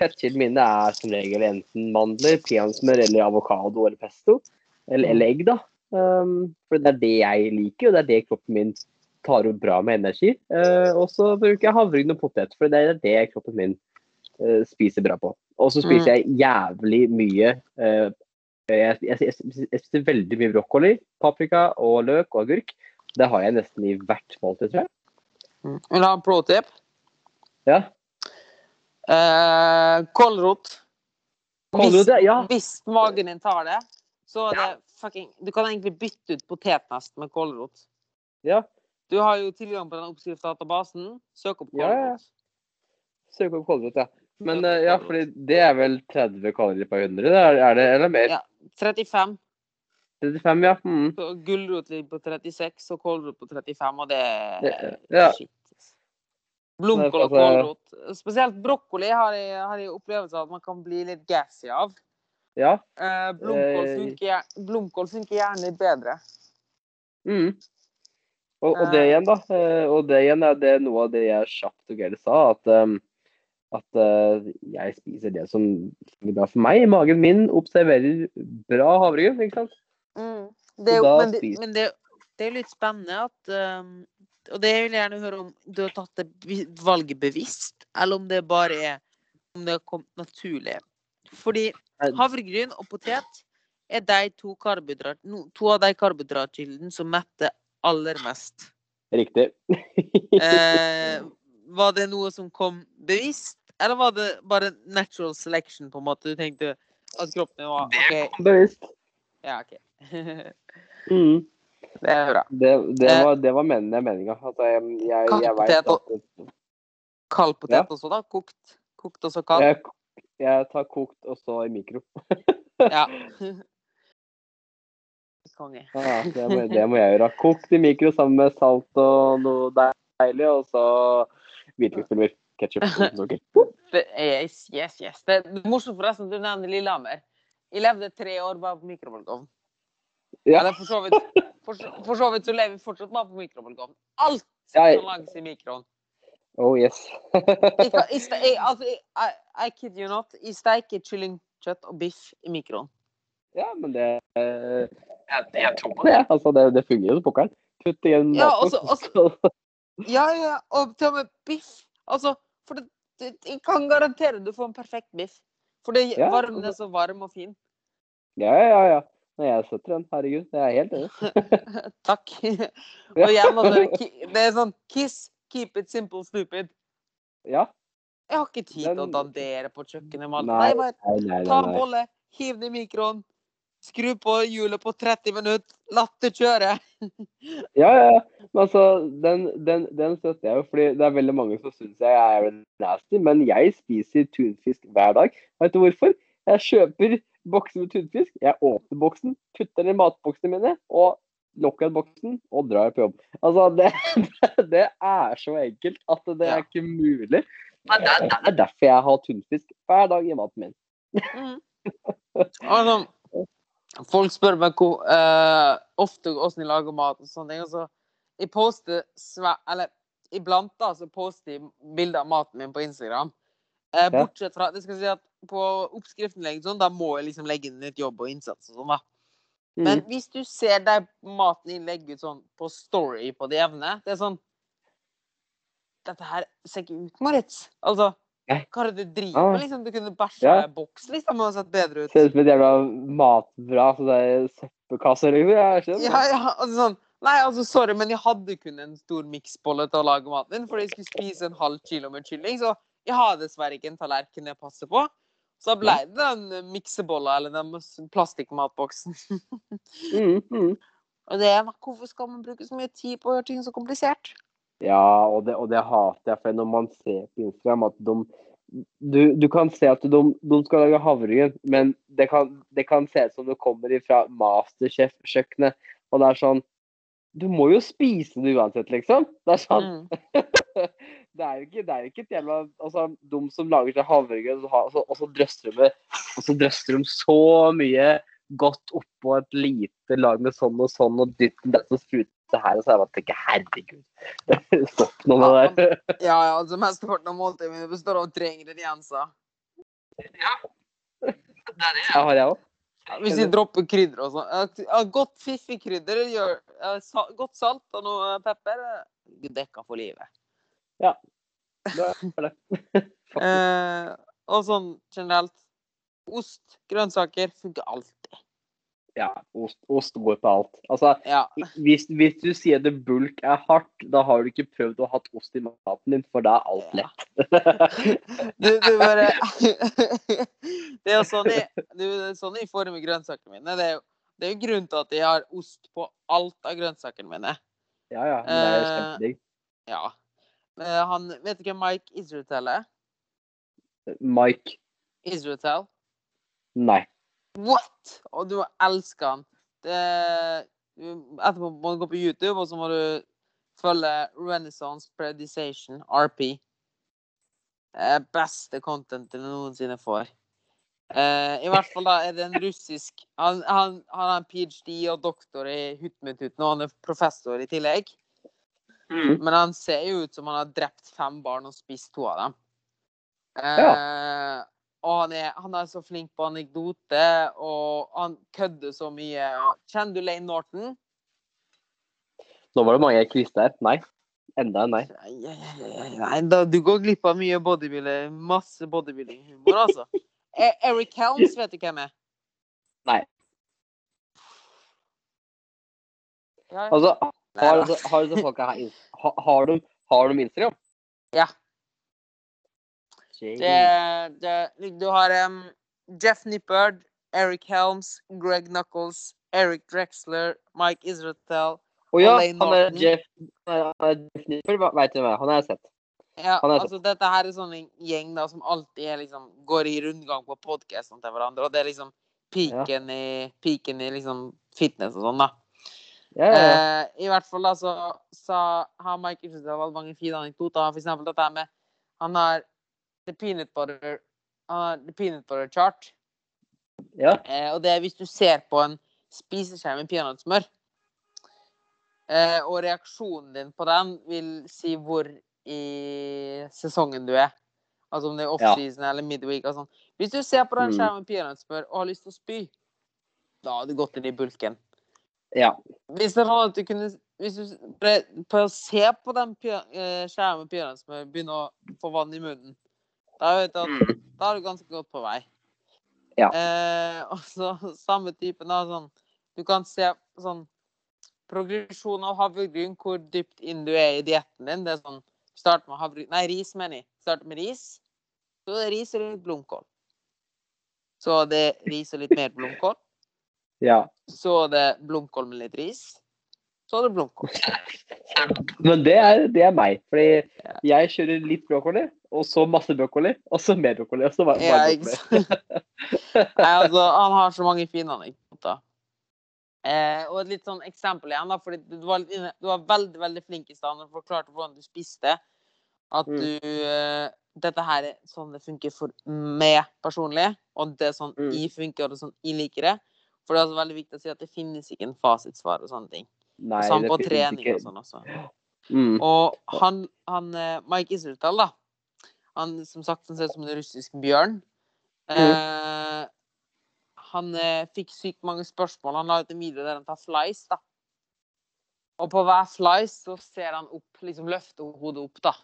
fettkildene mine er som regel enten mandler, peanøttsmør eller avokado eller pesto. Eller, eller egg, da. Um, for det er det jeg liker, og det er det kroppen min tar opp bra med energi. Uh, og så bruker jeg havregryn og potet, for det er det kroppen min uh, spiser bra på. Og så spiser mm. jeg jævlig mye uh, jeg, jeg, jeg, jeg, spiser veldig mye brokkoli, paprika og løk og agurk. Det har jeg nesten i hvert måltid, tror jeg. Mm. Vil du ha en pro tip? Ja. Eh, kålrot. Kålrot, hvis, ja. Hvis magen din tar det, så er det fucking Du kan egentlig bytte ut potetnest med kålrot. Ja. Du har jo tilgang på den oppskriftsdatabasen. Søk opp kålrot. Ja, Søk opp kålrot, ja. Men uh, ja, fordi det er vel 30 kalorier per 100, er, er det, eller mer? Ja. 35. 35, ja. Mm. Gulrot ligger på 36 og kålrot på 35, og det er ja. shit. Blomkål og kålrot. Spesielt brokkoli har jeg, har jeg opplevelse av at man kan bli litt gassy av. Ja. Eh, blomkål, Eh. funker, blomkål funker gjerne litt bedre. Mm. Og, og det igjen, da. eh, Og det igjen er det noe av det jeg kjapt og gærent sa. At, um, at uh, jeg spiser det som er bra for meg. Magen min observerer bra havregryn, ikke sant. Mm. Det er jo, men det, men det, det er jo litt spennende at um, Og det vil jeg gjerne høre om du har tatt det valget bevisst, eller om det bare er om det har kommet naturlig. Fordi havregryn og potet er de to, to av de karbohydratkildene som metter aller mest. Riktig. Eh, var det noe som kom bevisst, eller var det bare natural selection, på en måte? Du tenkte at kroppen din var OK. Bevisst. Ja, OK. Mm. det er bra. Det, det, Eh. var, det var meninga. Altså, jeg, jeg, og- at Kald potet Ja. også, da? Kokt? Kokt og så kald? jeg, jeg tar kokt og så i mikro. Ja. Konge. Ja, det, må, det må jeg gjøre. Kokt i mikro sammen med salt og noe deilig, og så hvitløkspulver. Ketsjup og sukker. Yes, yes, yes. Det er morsomt forresten at du nevner Lillehammer. Jeg levde tre år bare på mikrobølgeovn. Ja. For så vidt for, for så vidt så lever vi fortsatt bare på mikrobølgeovn. Alt Ja, langs i mikroen. Oh yes. I, i, altså, I, I kid you not. Jeg steiker kyllingkjøtt og biff i mikroen. Ja, men det eh, jeg, jeg tror på det. Altså, det, det fungerer jo som pokkeren. Putt i en Ja, altså- så- Ja, ja, og til og med biff. Altså, for det, det, jeg kan garantere du får en perfekt biff. For det Ja, varmen er så varm og fin. Ja, ja, ja. Nei, jeg støtter den. Herregud. Jeg er helt enig. Takk. og igjen, altså, det er det er sånn Kiss, keep it simple, stupid. Ja. Jeg har ikke tid til å dandere på kjøkkenet. Nei, Nei, Nei, nei, ta en bolle, hiv det i mikroen, skru på hjulet på 30 minutter, la det kjøre. Ja, ja. Men altså, den, den, den støtter jeg jo, fordi det er veldig mange som syns jeg er nasty, men jeg spiser tunfisk hver dag. Vet du hvorfor? Jeg kjøper bokser med tunfisk, jeg åpner boksen, putter den i matboksene mine, og lukker boksen og drar på jobb. Altså, det, det er så enkelt at det er ikke mulig. Det er derfor jeg har tunfisk hver dag i maten min. Mm. Altså, folk spør meg hvor, uh, ofte hvordan jeg lager mat og sånne ting. Altså, jeg poster svæ... Eller iblant da, så poster jeg bilder av maten min på Instagram. Uh, bortsett fra det skal si at på oppskriften legger sånn, da må jeg liksom legge inn litt jobb og innsats og sånn, da. Mm. Men hvis du ser deg maten din legge ut sånn på story på det jevne, det er sånn dette her ser ikke ut, Moritz. Altså. Hva er det du driver Ah. med? Liksom, du kunne bæsja Ja. i en boks, liksom, og sett bedre ut. Ser ut som et jævla matvrak. Sånn søppelkasse. Liksom. Jeg skjønner. Ja, ja, altså sånn. Nei, altså, sorry, men jeg hadde kun en stor miksbolle til å lage maten din, fordi jeg skulle spise en halv kilo med kylling, så jeg har dessverre ikke en tallerken jeg passer på. Så da ble det den miksebolla, eller den plastikkmatboksen. Mm, mm. Og det er hvorfor skal man bruke så mye tid på å gjøre ting så komplisert? Ja, og det, og det hater jeg. For når man ser på Instagram at de Du, du kan se at de, de skal lage havregryn, men det kan, det kan se ut som det kommer fra Masterchef-kjøkkenet. Og det er sånn Du må jo spise det uansett, liksom. Det er sånn Mm. Det er jo ikke, det er ikke et jævla altså, De som lager seg havregryn, og så, og så- drøster de Og så drøster de så mye godt oppå et lite lag med sånn og sånn, og dytten der, så spruter det her, og så er jeg bare herregud. Stopp nå med det der. Ja, ja, altså mesteparten av måltidet mitt består av tre ingredienser. Jeg har jeg òg. Hvis vi dropper krydder og sånn. Ja, Godt fiffig krydder gjør Godt salt og noe pepper er dekka for livet. Det er det. Eh, og sånn generelt Ost, grønnsaker funker alltid. Ja, ost, ost går på alt. Altså, Ja. hvis, hvis du sier det bulk er hardt, da har du ikke prøvd å ha ost i maten din, for da er alt lett. Du, du bare Det er jo sånn jeg, du, det sånn jeg får med grønnsakene mine. Det er, jo, det er jo grunnen til at jeg har ost på alt av grønnsakene mine. Ja, ja. Men det er Uh, kjempedigg. Ja. Eh, Han, vet du hvem Mike Israel er? Mike. Israel? Nei. What?! Og du elsker han. Det, etterpå må du gå på YouTube, og så må du følge Renaissance Predisation, RP. Beste contentet noensinne får. Eh, I hvert fall da er det en russisk Han, han, han har en ph.d. og doktor i Hutmetuten, og han er professor i tillegg. Mm. Men han ser jo ut som han har drept fem barn og spist to av dem. Eh, Og han er, han er så flink på anekdote, og han kødder så mye. Kjenner du Lane Norton? Nå var det mange quiz der. Nei. Enda en nei. Nei, nei, nei, da, du går glipp av mye bodybuilding. Masse bodybuilding-humor, altså. E- Eric Helms vet du hvem er? Nei. Altså, har, disse- har disse folka her har, ha- har, de, har de Instagram? Ja. Det, det, du har um, Jeff Nippard, Eric Helms, Greg Knuckles, Eric Drexler, Mike Israel. Å ja, han er. Jeff Jeff Nippard, veit du hva? Han har jeg sett. Ja, Han altså dette her er sånn en gjeng da som alltid er liksom, går i rundgang på podkastene til hverandre, og det er liksom peaken i, piken i liksom fitness og sånn, da. Ja, ja, ja. Eh, I hvert fall da så, så har Mike Israel veldig mange fine anekdoter. For eksempel dette med Han har the peanut butter uh, the peanut butter chart. ja. Eh, og det er hvis du ser på en spiseskje med peanøttsmør, eh, og reaksjonen din på den vil si hvor i sesongen du er. Altså om det er offseason eller midweek og sånn. Hvis du ser på den Mm. skjermen med peanøttsmør og har lyst til å spy, da har du gått inn i bulken. ja. Hvis det var at du kunne Hvis du prøver å se på den eh, skjermen med peanøttsmør begynne å få vann i munnen, da vet du at da er du ganske godt på vei. Ja. Eh, og så samme typen da, sånn Du kan se sånn progresjon av havregryn, hvor dypt inn du er i dietten din. Det er sånn Start med havregryn Nei, ris, mener jeg. Start med ris. Så er det ris og litt blomkål. Så det er ris og litt mer blomkål. ja. Så er det blomkål med litt ris. Så er det blomkål. Men det er, det er meg. Fordi jeg kjører litt brokkoli, og så masse brokkoli, og så mer brokkoli. Og så bare, Ja, bare brokkoli. sant? Nei, altså, han har så mange fine anekdoter. Eh, og et litt sånn eksempel igjen, da, fordi du var, du var veldig veldig flink i stad når du forklarte hvordan du spiste. At Mm. du eh, Dette her er sånn det funker for meg personlig, og det er sånn Mm. jeg funker, og det er sånn jeg liker det. For det er altså veldig viktig å si at det finnes ikke en fasitsvar og sånne ting. Nei, så han på trening ikke. og sånn også. Mm. Og han, han eh, Mike Israel, da. Han som sagt han ser ut som en russisk bjørn. Eh, han eh, fikk sykt mange spørsmål. Han la ut en video der han tar flies, da. Og på hver flies så ser han opp, liksom løfter hodet opp, da.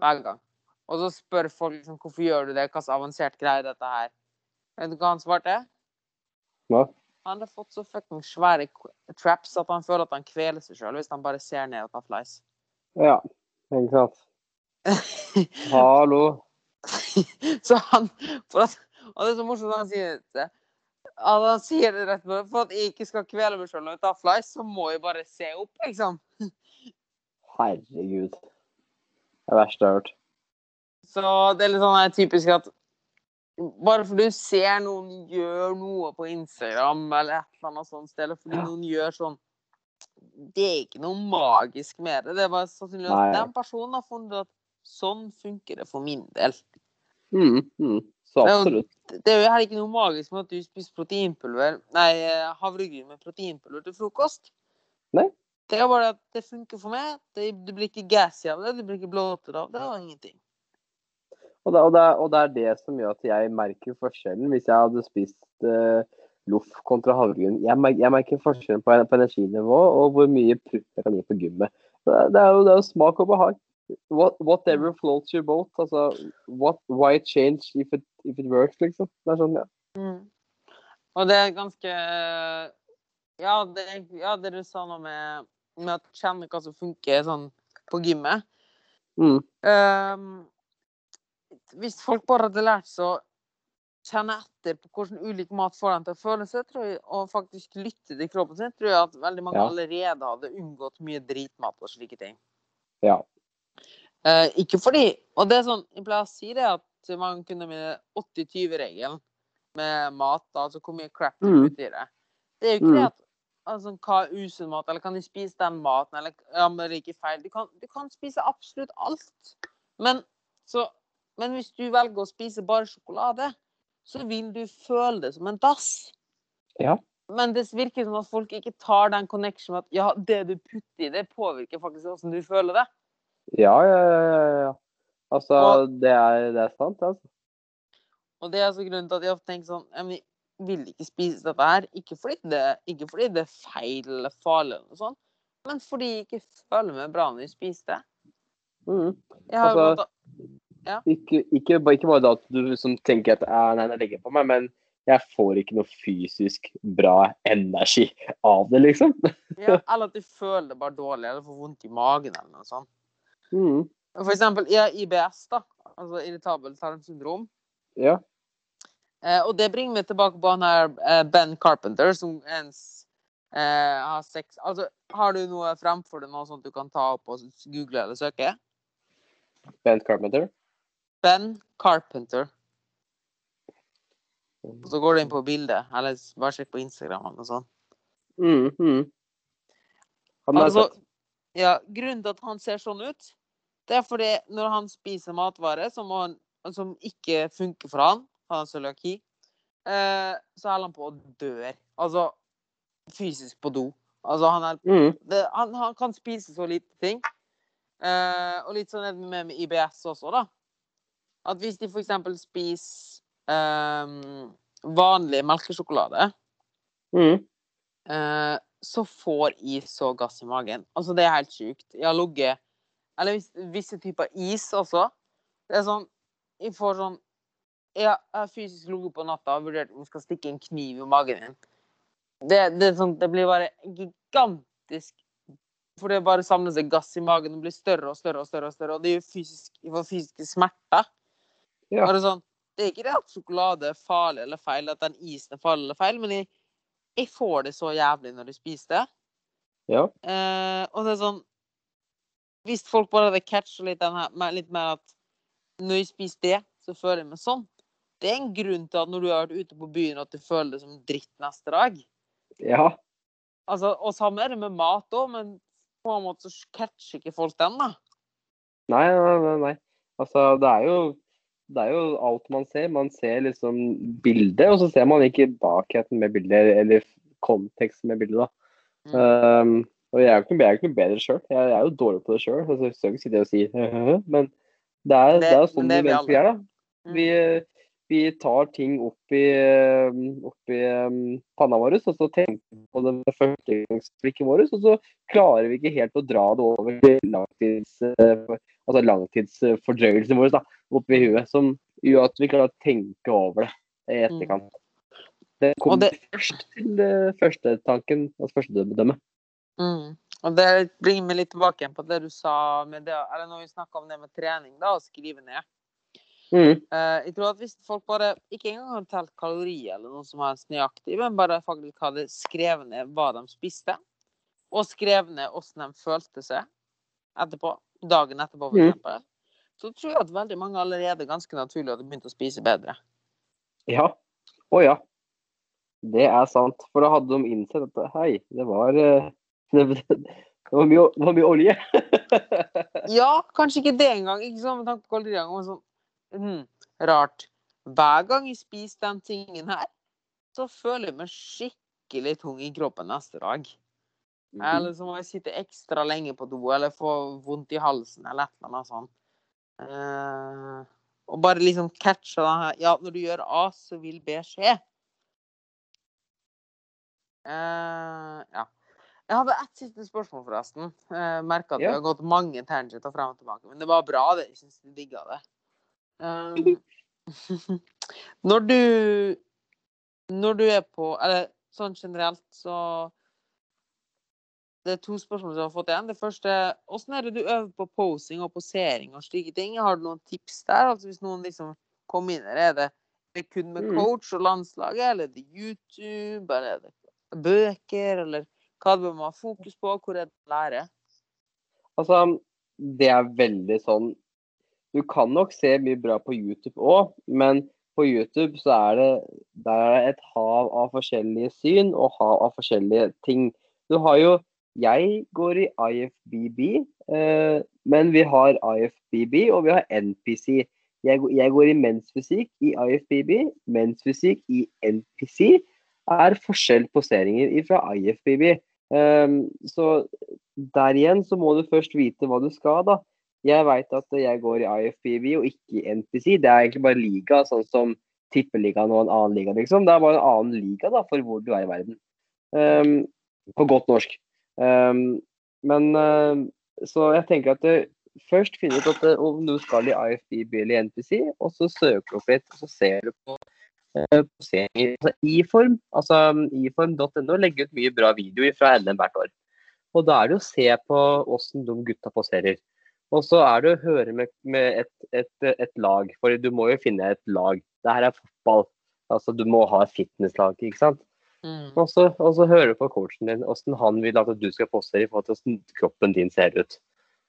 Hver gang. Og så spør folk liksom hvorfor gjør du det, hva slags avansert greie dette her. Vet du hva han svarte? Hva? Han har fått så fuckings svære traps at han føler at han kveler seg sjøl hvis han bare ser ned og tar flies. Ja, ikke sant. Hallo. så han at, Og det er så morsomt at han sier det. At han sier det rett på For at jeg ikke skal kvele meg sjøl når jeg tar flies, så må jeg bare se opp, liksom. Herregud. Det er verste jeg har hørt. Så det er litt sånn typisk at bare fordi du ser noen gjør noe på Instagram eller et eller annet sånt sted, eller fordi Ja. noen gjør sånn Det er ikke noe magisk med det. Det er bare sannsynligvis at den personen har funnet at sånn funker det for min del. Mm, mm. Så Det er jo- absolutt. Det er jo heller ikke noe magisk med at du spiser proteinpulver Nei, havregryn med proteinpulver til frokost. Nei. Det er bare at det funker for meg. Det, du blir ikke gassy av det, du blir ikke blåtere av det, og ingenting. Og det, og, det, og det er det som gjør at jeg merker forskjellen. Hvis jeg hadde spist uh, loff kontra havregryn jeg, jeg merker forskjellen på, på energinivå og hvor mye pupp jeg kan gi på gymmet. Det, det, er jo, det er jo smak og behag. What, whatever floats your boat. Altså, what, why change if it, if it works, liksom. Det er sånn, ja. Mm. Og det er ganske Ja, det, ja, det du sa nå med, med å kjenne hva som funker sånn på gymmet. Mm. Ehm, hvis folk bare hadde lært seg å kjenne etter på hvordan ulik mat får dem til å føle seg, tror jeg, og faktisk lytte til kroppen sin, tror jeg at veldig mange Ja. allerede hadde unngått mye dritmat og slike ting. Ja. Eh, ikke fordi Og det er sånn, jeg pleier å si det at man kunne med 80-20-regelen med mat, altså hvor mye crap du Mm. putter i det. Det er jo ikke Mm. det at altså, hva er usunn mat, eller kan de spise den maten, eller ja, men det er ikke feil. Du kan, du kan spise absolutt alt. Men, så, men hvis du velger å spise bare sjokolade, så vil du føle det som en dass. Ja. Men det virker som at folk ikke tar den connection med at ja, det du putter i det, påvirker faktisk hvordan du føler det. Ja, ja, ja. Altså, Og- det er, det er sant, altså. Og det er altså grunnen til at jeg ofte tenker sånn Jeg vil- ikke spise dette her. Ikke fordi det, ikke fordi det er feil eller farlig, eller noe sånt, men fordi jeg ikke føler meg bra når jeg spiser det. Mm. Jeg har jo Altså- måttet- Ikke, ikke, ikke bare da at du liksom tenker at "Ah, nei, jeg legger på meg, men jeg får ikke noe fysisk bra energi av det, liksom. ja, Eller at du føler det bare dårlig, eller får vondt i magen, eller noe sånt. Mm. For eksempel, IBS, da. Altså irritabelt tarmsyndrom. Ja. Eh, og det bringer meg tilbake på han her eh, Ben Carpenter, som ens eh, har sex Altså, har du noe fremfor deg, noe sånt du kan ta opp og google eller søke? Ben Carpenter. Ben Carpenter. Og så går du inn på bildet, eller bare sjekk på Instagram eller noe sånt. Mm, mm. Altså, ja, grunnen til at han ser sånn ut, det er fordi når han spiser matvarer som, han, som ikke funker for han, han har cøliaki, eh, så holder han på å dør. Altså fysisk på do. Altså, han, er, Mm. det, han, han kan spise så lite ting. Eh, og litt sånn med, med IBS også, da. At hvis de eksempel spiser um, vanlig melkesjokolade, Mm. uh, så får is så gass i magen. Altså, det er helt sjukt. Jeg har ligget Eller vis- visse typer is også. Det er sånn Jeg får sånn Jeg har fysisk ligget på natta og vurdert om jeg skal stikke en kniv i magen min. Det, det, sånn, det blir bare gigantisk For det bare samler seg gass i magen og blir større og større og større. Og større, og det gjør fysisk, jeg får fysiske smerter. Ja. Det, sånn, det er ikke det at sjokolade er farlig eller feil, at den isen er farlig eller feil, men jeg, jeg får det så jævlig når jeg spiser det. Ja. Eh, og det er sånn Hvis folk bare hadde catcha litt, her, litt mer at når jeg spiser det, så føler jeg meg sånn. Det er en grunn til at når du har vært ute på byen, at du føler det som dritt neste dag. ja. Altså, og samme er det med mat òg, men på en måte så catcher ikke folk den, da. Nei, nei, nei, nei. Altså, det er jo det er jo alt man ser. Man ser liksom bildet, og så ser man ikke bakheten med bildet, eller konteksten med bildet, da. Mm. Um, og jeg er jo ikke, jeg er ikke noe bedre sjøl. Jeg, jeg er jo dårlig på det sjøl. Altså, jeg skal ikke sitte og si men det er, Det- det er sånn det vi mennesker er, da. Vi, vi tar ting opp i, eh, opp i um, panna vår, og så tenker vi på det med førstegangsblikket vårt, og så klarer vi ikke helt å dra det over til langtids, uh, altså langtidsfordrøyelsen vår da, oppi huet, som gjør at vi klarer å tenke over det i mm. etterkant. Det kommer det... først til uh, første tanken, altså førstedømmet. Mm. Og det bringer meg litt tilbake på det du sa med det, eller når vi snakka om det med trening, da, å skrive ned. Mm. Uh, jeg tror at Hvis folk bare ikke engang har telt kalorier eller noe som helst nøyaktig, men bare faktisk hadde skrevet ned hva de spiste, og skrevet ned hvordan de følte seg etterpå, dagen etterpå f.eks., mm. så tror jeg at veldig mange allerede ganske naturlig hadde begynt å spise bedre. Ja. Å ja. Det er sant. For da hadde de innsett at hei, det var, eh, det, det var, mye, det var mye olje. ja, kanskje ikke det engang. Ikke sånn med tanke på kalorier. Sånn, mm, rart. Hver gang jeg spiser den tingen her, så føler jeg meg skikkelig tung i kroppen neste dag. Mhm. Eller så må jeg sitte ekstra lenge på do, eller få vondt i halsen, eller et eller annet sånt. Uh, og bare liksom catche den her Ja, når du gjør A, så vil B skje. Uh, ja. Jeg hadde ett siste spørsmål, forresten. Uh, merka at ja. vi har gått mange tangenter frem og tilbake. Men det var bra, det. Jeg syns du digga det. Um, når du Når du er på Eller sånn generelt, så Det er to spørsmål du har fått igjen. Det første Hvordan er det du øver på posing og posering og slike ting? Har du noen tips der? Altså Hvis noen liksom kommer inn her, er det, er det kun med mm. coach og landslaget, eller er det YouTube, eller er det bøker, eller hva bør man ha fokus på? Hvor er det å lære? Altså, det er veldig sånn du kan nok se mye bra på YouTube òg, men på YouTube så er det, der er det et hav av forskjellige syn og hav av forskjellige ting. Du har jo Jeg går i IFBB, eh, men vi har IFBB og vi har NPC. Jeg, jeg går i mensfysikk i IFBB, mensfysikk i NPC. er forskjell på seringer fra IFBB. Um, så der igjen så må du først vite hva du skal, da. Jeg veit at jeg går i IFBB og ikke i NPC. Det er egentlig bare liga, sånn som tippeligaen og en annen liga, liksom. Det er bare en annen liga da, for hvor du er i verden. Um, på godt norsk. Um, men uh, Så jeg tenker at det, først finne ut det, om du skal i IFBB eller NPC, og så søker du opp litt, og så ser du på poseringer. Altså, I-form, altså iform.no legger ut mye bra videoer fra NM hvert år. Og da er det å se på åssen de gutta poserer. Og så er det å høre med, med et, et, et, lag, for du må jo finne et lag. Det her er fotball. Altså, du må ha et fitnesslag, ikke sant. Mm. Og, så, og så høre på coachen din hvordan han vil at du skal postere i forhold til hvordan kroppen din ser ut.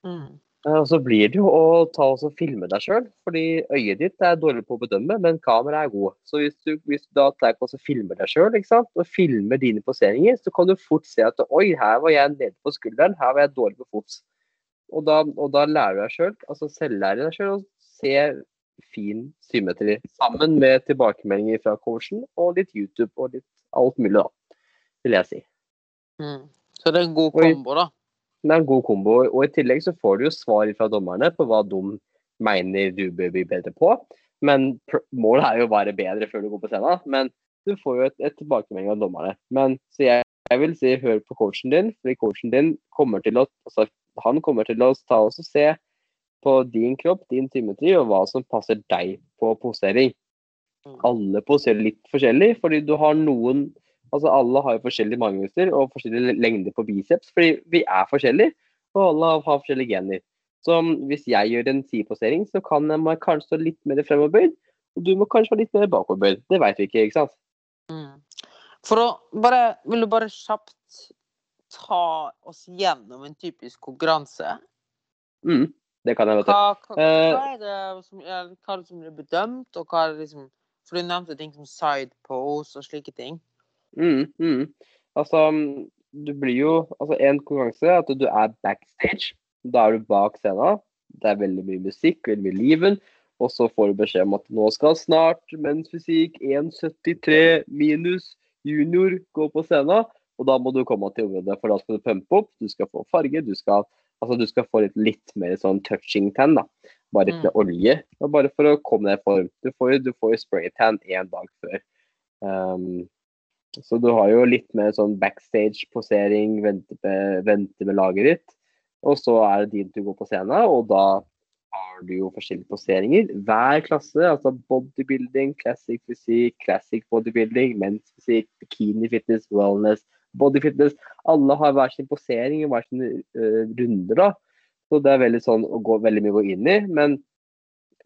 Mm. Og så blir det jo å ta og filme deg sjøl, fordi øyet ditt er dårlig på å bedømme, men kameraet er god. Så hvis du, hvis du da tar og filmer deg sjøl og filmer dine poseringer, så kan du fort se at oi, her var jeg nede på skulderen, her var jeg dårlig på fots. Og da, og da lærer du deg sjøl, altså selvlærer deg sjøl, å se fin symmetri. Sammen med tilbakemeldinger fra coachen og litt YouTube og litt alt mulig, da, vil jeg si. Mm. Så det er en god kombo, da? Det er en god kombo. Og i tillegg så får du jo svar fra dommerne på hva de mener du bør bli bedre på. Men målet er jo å være bedre før du går på scenen. Men du får jo et, et tilbakemelding av dommerne. Men så jeg, jeg vil si hør på coachen din, fordi coachen din kommer til å altså, han kommer til å ta oss og se på din kropp, din symmetri, og hva som passer deg på posering. Mm. Alle poserer litt forskjellig, fordi du har noen Altså alle har jo forskjellige magemuskler og forskjellige lengder på biceps, fordi vi er forskjellige, og alle har forskjellige gener. Så hvis jeg gjør en sideposering, så kan jeg kanskje stå litt mer fremoverbøyd, og du må kanskje være litt mer bakoverbøyd. Det vet vi ikke, ikke sant? Mm. For å bare Vil du bare kjapt ta oss gjennom en typisk konkurranse? Mm, det kan jeg, vet du. Hva, hva, eh, hva, er det som, hva er det som blir bedømt, og hva er det liksom For du nevnte ting som side pose og slike ting. Mm, mm. Altså, du blir jo Altså, en konkurranse er at du er backstage. Da er du bak scenen. Det er veldig mye musikk, veldig mye liven. Og så får du beskjed om at nå skal snart mensfysikk 1,73 minus junior gå på scenen. Og da må du komme til området, for da skal du pumpe opp, du skal få farge, du skal, altså du skal få litt, litt mer sånn touching ten da, bare ikke med olje. Og bare for å komme deg i form. Du får jo, du får jo spraytan én dag før. Um, så du har jo litt mer sånn backstage-posering, vente, vente med laget ditt. Og så er det din tur går på scenen, og da har du jo forskjellige poseringer. Hver klasse, altså bodybuilding, classic fysikk, classic bodybuilding, men's fysikk, bikini fitness, wellness, body fitness. Alle har hver sin posering og hver sin uh, runder, da. Så det er veldig sånn å gå veldig mye å gå inn i. Men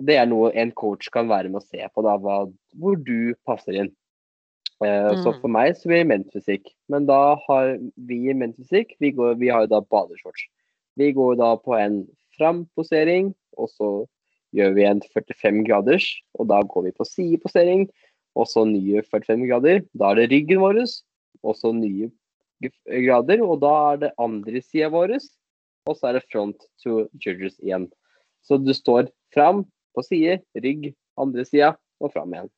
det er noe en coach kan være med å se på, da, hva, hvor du passer inn. Eh, Så Mm. for meg så blir det menfysikk. Men da har vi i menfysikk, vi, går- vi har jo da badeshorts. Vi går da på en framposering, og så gjør vi en 45 graders, og da går vi på sideposering, og så nye 45 grader. Da er det ryggen vår, og så nye grader, og da er det andre sida vår, og så er det front to judges igjen. Så du står fram, på side, rygg, andre sida, og fram igjen.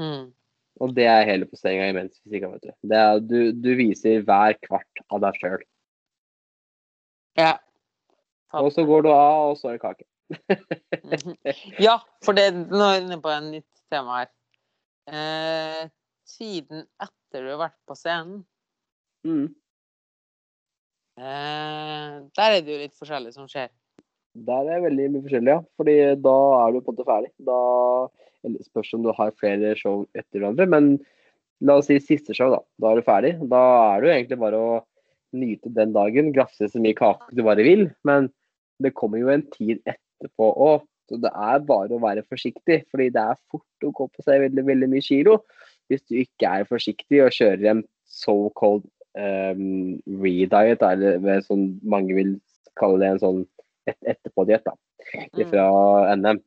Mm. Og det er hele posteringa i mensfysikk. vet Du. Det er, du, du viser hver kvart av deg sjøl. Ja. Og så går du av, og så er det kake. Mhm. Ja, for det, nå er jeg inne på et nytt tema her. Eh, tiden etter du har vært på scenen, Mm. Eh, der er det jo litt forskjellig som skjer. Der er det veldig mye forskjellig, ja. Fordi da er du på en måte ferdig. Da spørs om du har flere show etter hverandre, men la oss si siste show, da. Da er du ferdig. Da er det jo egentlig bare å nyte den dagen, grafse så mye kake du bare vil. Men det kommer jo en tid etterpå òg. Så det er bare å være forsiktig, fordi det er fort å gå på seg veldig, veldig mye kilo. Hvis du ikke er forsiktig og kjører en so-called um, rediet, eller med sånn mange vil kalle det en sånn et etterpådiett da, fra NM.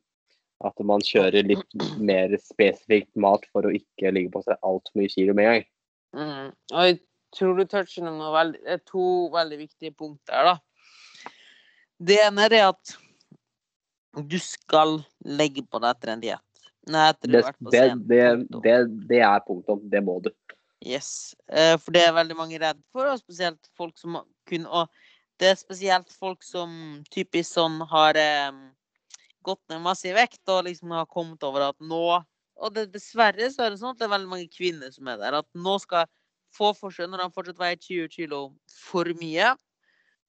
At man kjører litt mer spesifikt mat for å ikke ligge på seg altfor mye kilo med en gang. Mm. Og jeg tror du toucher det er to veldig viktige punkter da. Det ene er at du skal legge på deg etter en diett. Det, det, det, det er punktum. Det må du. Yes. Eh, For det er veldig mange redd for, og spesielt folk som kun Og det er spesielt folk som typisk sånn har um, gått ned masse i vekt og liksom har kommet over at nå Og det, dessverre så er det sånn at det er veldig mange kvinner som er der. At nå skal få forskjell når de fortsatt veier 20 kilo for mye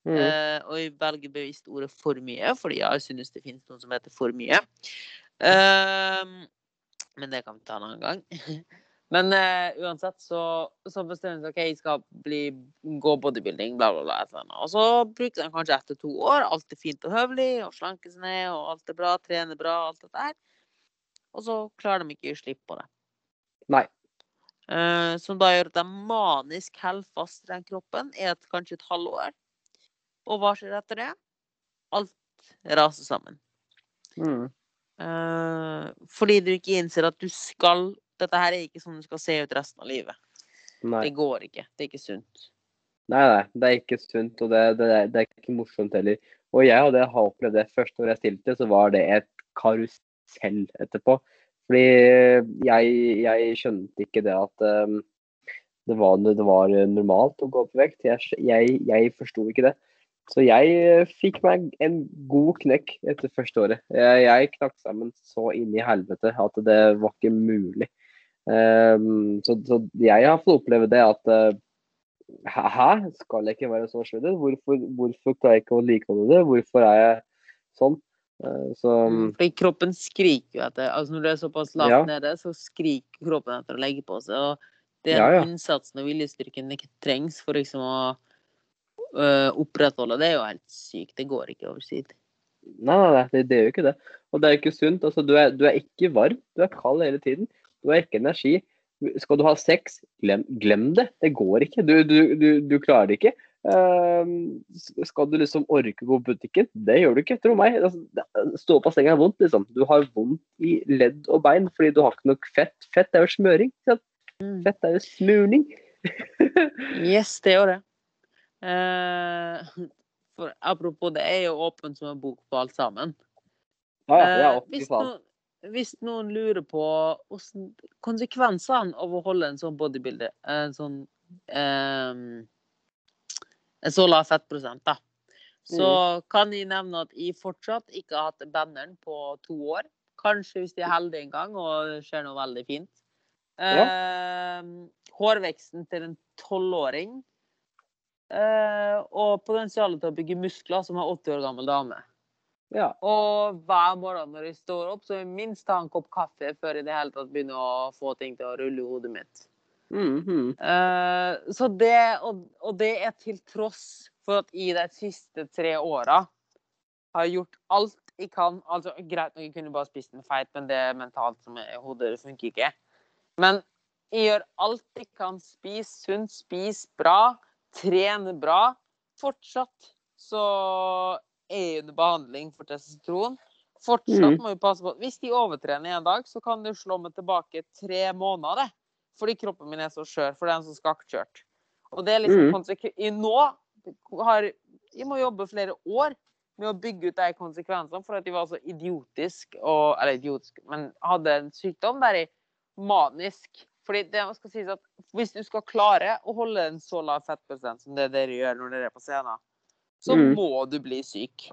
Mm. Uh, og jeg velger bevisst ordet 'for mye', fordi jeg synes det finnes noen som heter 'for mye'. Uh, men det kan vi ta en annen gang. Men uh, uansett så, så bestemmer de seg OK, jeg skal bli, gå bodybuilding, bla, bla, bla. Et eller annet. Og så bruker de kanskje etter to år. Alt er fint og høvelig, og slankes seg ned, og alt er bra, trener bra, alt dette her. Og så klarer de ikke å gi slipp på det. Nei. Uh, som da gjør at de manisk holder fast i den kroppen i et, kanskje et halvår. Og hva skjer etter det? Alt raser sammen. Mm. Uh, fordi du ikke innser at du skal Dette her er ikke sånn du skal se ut resten av livet. Nei. Det går ikke. Det er ikke sunt. nei, nei. Det er ikke sunt, og det, det, det er ikke morsomt heller. Og jeg hadde har opplevd det første året jeg stilte, så var det et karusell etterpå. Fordi jeg, jeg skjønte ikke det at um, det, var, det var normalt å gå opp i vekt. Jeg, jeg, jeg forsto ikke det. Så jeg eh, fikk meg en god knekk etter første året. Jeg, jeg knakk sammen så inn i helvete at det var ikke mulig. Um, så, så jeg har fått oppleve det at uh, Hæ? hæ? Skal jeg ikke være så slødd? Hvorfor, hvorfor klarer jeg ikke å likeholde det? Hvorfor er jeg sånn? Uh, så Mm, Fordi kroppen skriker jo etter altså Når du er såpass lavt Ja. nede, så skriker kroppen etter å legge på seg. Og den Ja, ja. innsatsen og viljestyrken det ikke trengs for liksom å øh, opprettholde, det er jo helt sykt. Det går ikke over tid. Nei, nei, nei det, det gjør jo ikke det. Og det er jo ikke sunt. Altså, du, er, du er ikke varm, du er kald hele tiden. Du har ikke energi. Skal du ha sex, glem, glem det. Det går ikke. Du, du, du, du klarer det ikke. Uh, skal du liksom orke å gå på butikken? Det gjør du ikke, tro meg. Altså, stå på senga er vondt, liksom. Du har vondt i ledd og bein fordi du har ikke nok fett. Fett er jo smøring. sant? Fett er jo smurning. Yes, det gjør det. Uh, for apropos, det er jo åpent som en bok på alt sammen. Ja, ja, ja, Eh, fy hvis, faen. Hvis noen lurer på konsekvensene av å holde en sånn bodybuilder, en sånn um, En så lav fettprosent, da, Så kan jeg nevne at jeg fortsatt ikke har hatt banneren på to år. Kanskje hvis de er heldige en gang og det skjer noe veldig fint. Eh, hårveksten til en tolvåring. uh, og potensialet til å bygge muskler som en 80 år gammel dame. Ja. Og hver morgen når jeg står opp, så vil jeg minst ta en kopp kaffe før jeg i det hele tatt begynner å få ting til å rulle i hodet mitt. Mm -hmm. uh, så det, og, og det er til tross for at i de siste tre åra har jeg gjort alt jeg kan. Altså, greit nok, jeg kunne bare spist en feit, men det mentalt som er i hodet. Det funker ikke. Men jeg gjør alt jeg kan. Spis sunt, spis bra, trene bra. Fortsatt så er under behandling for testosteron. Fortsatt Mhm. må vi passe på. Hvis de overtrener en dag, så kan det slå meg tilbake tre måneder. Fordi kroppen min er så skjør. For det er en så skakkjørt. Og det er liksom Mhm. i Nå har Jeg må jobbe flere år med å bygge ut de konsekvensene for at de var så idiotisk og Eller idiotisk, men hadde en sykdom der i manisk. Fordi det skal sies at hvis du skal klare å holde en så lav fettprosent som det dere gjør når dere er på scenen, så mm. må du bli syk.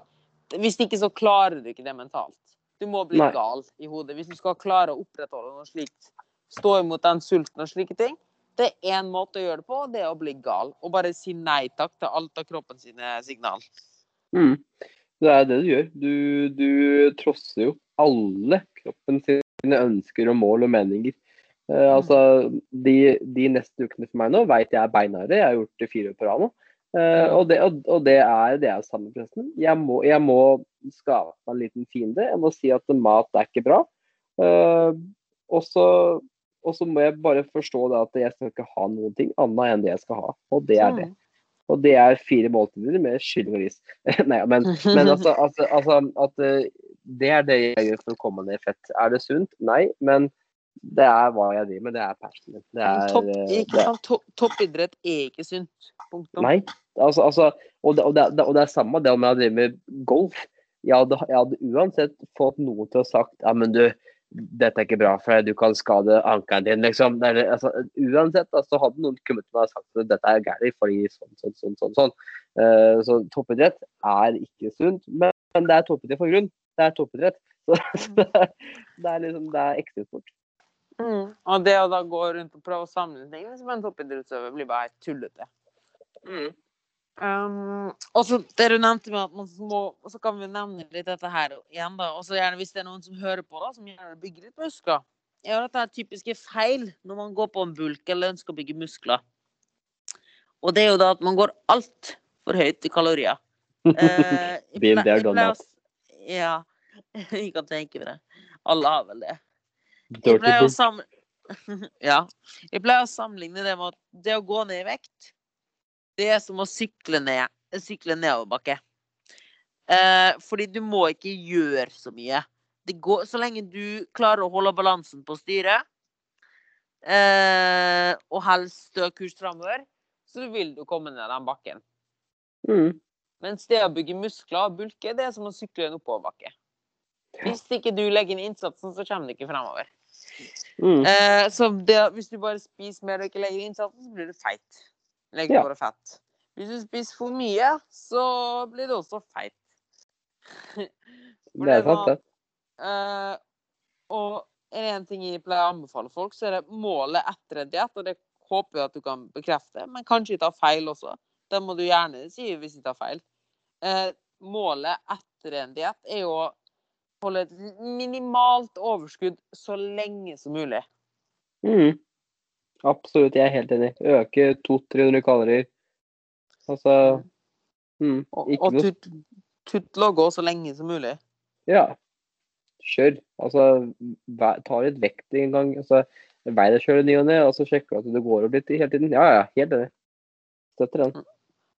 Hvis ikke så klarer du ikke det mentalt. Du må bli Nei. gal i hodet. Hvis du skal klare å opprettholde noe slikt, stå imot den sulten og slike ting, det er én måte å gjøre det på, og det er å bli gal. Og bare si nei takk til alt av kroppen sine signal. Mm. Det er det du gjør. Du, du trosser jo alle kroppen sine ønsker og mål og meninger. Eh, altså, de, de neste ukene for meg nå veit jeg er beinharde. Jeg har gjort det fire år på rad nå. Eh, og, det, og, og det er det er samme pressen. Jeg må, jeg må skape meg en liten fiende. Jeg må si at mat er ikke bra. Uh, og så og så må jeg bare forstå det at jeg skal ikke ha noen ting annet enn det jeg skal ha. Og det er det. Og det er fire måltider med kylling og ris. Nei, men, men altså, altså, altså at eh, det er det jeg gjør for å komme ned i fett. Er det sunt? Nei, men det er hva jeg driver med. Det er passion min. Det er, Topp, eh, ikke sant? Topp- Toppidrett er ikke sunt. Punktum. nei, altså, altså og, det, og, det, og det er samme det om jeg driver med golf. Jeg hadde, jeg hadde uansett fått noen til å sagt ja, men du, dette er ikke bra for deg, du kan skade ankelen din, liksom. Er, altså, uansett så så hadde noen kommet til meg og sagt at dette er galt fordi sånn, sånn, sånn, sånn. sånn. Uh, så toppidrett er ikke sunt, men, men det er toppidrett for grunn. Det er toppidrett. Så, så det, er, det er liksom, det er ekstremsport. Mm. Og det å da gå rundt og prøve å sammenligne som en toppidrettsøver blir bare tullete. tullete. Um, og så det du nevnte med at man må Og så kan vi nevne litt dette her igjen, da. Og så gjerne hvis det er noen som hører på, da, som gjerne bygger bygge litt muskler. Ja, dette er typiske feil når man går på en bulk eller ønsker å bygge muskler. Og det er jo da at man går altfor høyt i kalorier. Eh, jeg Been there, done that. Ja, jeg kan tenke meg det. Alle har vel det. Jeg Dirty pleier å ja. Jeg pleier å sammenligne det med at det å gå ned i vekt, det er som å sykle ned sykle nedoverbakke. Eh, fordi du må ikke gjøre så mye. Det går, så lenge du klarer å holde balansen på styret, eh, og helst stø kurs framover, så vil du komme ned den bakken. Mm. Mens det å bygge muskler og bulke, det er som å sykle en oppoverbakke. Hvis ikke du legger inn innsatsen, så kommer du ikke fremover. Mm. Eh, så det, hvis du bare spiser mer og ikke legger inn salten, så blir du feit. Legger Ja. bare fett. Hvis du spiser for mye, så blir du også feit. Det er sant, det. eh, og er det en ting jeg pleier å anbefale folk, så er det målet etter en diett, og det håper jeg at du kan bekrefte, men kanskje jeg tar feil også. Det må du gjerne si hvis jeg tar feil. Eh, målet etter en diett er jo å holde et minimalt overskudd så lenge som mulig. Mm. Absolutt, jeg er helt enig. Øke 200-300 kalorier. Altså mm. Og, Ikke og noe tutt, tuttle og gå så lenge som mulig. Ja. Kjør. Altså, ta litt vekt en gang. Altså, Vei deg sjøl i ny og ne, og så sjekker du at det går opp litt hele tiden. Ja, ja, helt enig. Støtter den.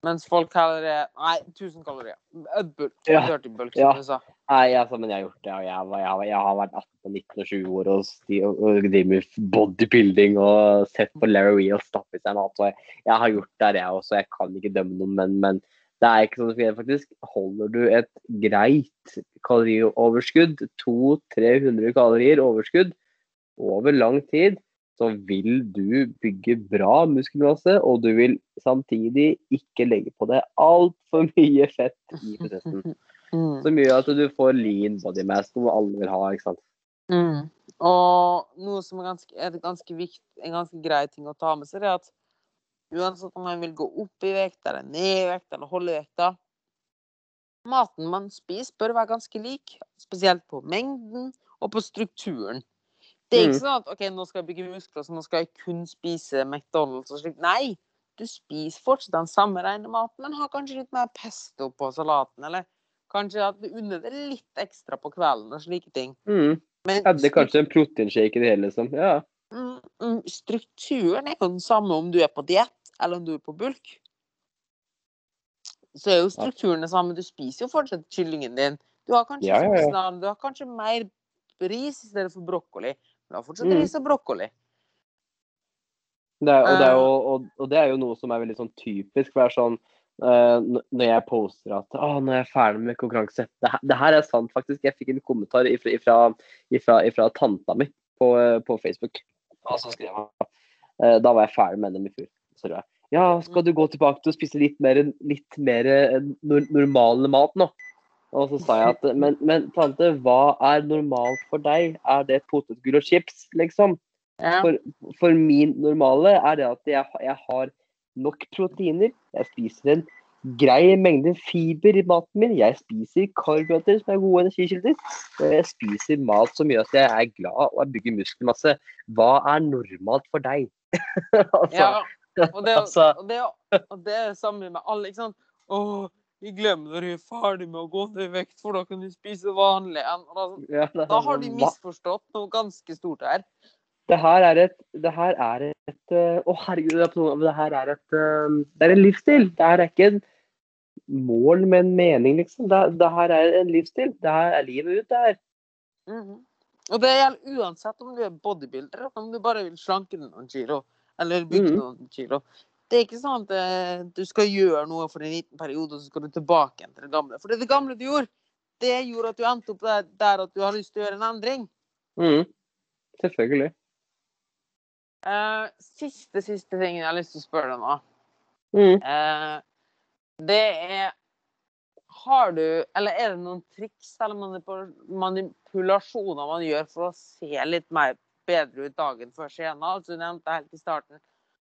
Mens folk heller er Nei, 1000 kalorier. A bulk. Ja. Bulk, Ja. som du sa. Nei, altså, men jeg har gjort det. og Jeg, jeg, har- jeg har vært 18, 19 og 20 år og, og, og driver med bodybuilding og sett på Larry Wee, og i seg mat. Jeg, jeg har gjort det, jeg også. Jeg kan ikke dømme noen, men, men det er ikke sånn at faktisk holder du et greit kalorioverskudd, 200-300 kalorier overskudd, over lang tid, så vil du bygge bra muskelmasse, og du vil samtidig ikke legge på deg altfor mye fett i prosessen. Så Som gjør at du får lean body mass, som alle vil ha. ikke sant? Mm. Og noe som er, ganske, er ganske vikt, en ganske grei ting å ta med seg, er at uansett om man vil gå opp i vekt, eller ned i vekt, eller holde vekta Maten man spiser, bør være ganske lik, spesielt på mengden og på strukturen. Det er ikke Mm. sånn at OK, nå skal jeg bygge muskler, så nå skal jeg kun spise McDonald's og slikt. Nei! Du spiser fortsatt den samme rene maten, men har kanskje litt mer pesto på salaten. Eller kanskje at du unner deg litt ekstra på kvelden og slike ting. Mm. Men Hadde kanskje en proteinshake i det hele, liksom. Ja. Mm, mm, strukturen er jo den samme om du er på diett eller om du er på bulk. Så er jo strukturen det samme. Du spiser jo fortsatt kyllingen din. Du har kanskje, Ja, ja, ja. du har kanskje mer ris i stedet for brokkoli. Men har fortsatt Mm. ris og brokkoli. Det er, og, det er Eh. jo, og, og det er jo noe som er veldig sånn typisk. For det er sånn uh, når jeg poster at å, nå er jeg ferdig med konkurranse det, det her er sant, faktisk. Jeg fikk en kommentar ifra, ifra, ifra, ifra tanta mi på, eh, på Facebook. Og så skrev han uh, Da var jeg ferdig med NM i fjor. Så jeg, ja, skal du gå tilbake til å spise litt mer, litt mer eh, normal mat nå? Og så sa jeg at men, men tante, hva er normalt for deg? Er det potetgull og chips, liksom? Ja. For, for min normale er det at jeg, jeg har nok proteiner. Jeg spiser en grei mengde fiber i maten min. Jeg spiser karbohydrater som er gode energikilder. Og jeg spiser mat som gjør at jeg er glad og jeg bygger muskelmasse. Hva er normalt for deg? altså, Ja, og det, og altså- og det, er og det er sammen med alle. ikke sant? Åh, vi glemmer du er ferdig med å gå ned i vekt, for da kan du spise vanlig igjen. Da, da har de sånn, misforstått noe ganske stort her. Det her er et Det her er et eh, Å, herregud, det er her er et eh, Det er en livsstil. Det her er ikke en mål med en mening, liksom. Det, det her er en livsstil. Det her er livet ut, det her. Mhm. Og det gjelder uansett om du er bodybuilder, om du bare vil slanke noen kilo. Eller bygge Mhm. noen kilo. Det er ikke sånn at eh, du skal gjøre noe for en liten periode, og så skal du tilbake til det gamle. For det, det gamle du gjorde, det gjorde at du endte opp der, der at du har lyst til å gjøre en endring. Mm. Selvfølgelig. Uh, siste, siste tingen jeg har lyst til å spørre deg nå. Mm. Uh, det er Har du Eller er det noen triks eller manipulasjoner man gjør for å se litt mer bedre ut dagen før scenen? Altså, du nevnte helt i starten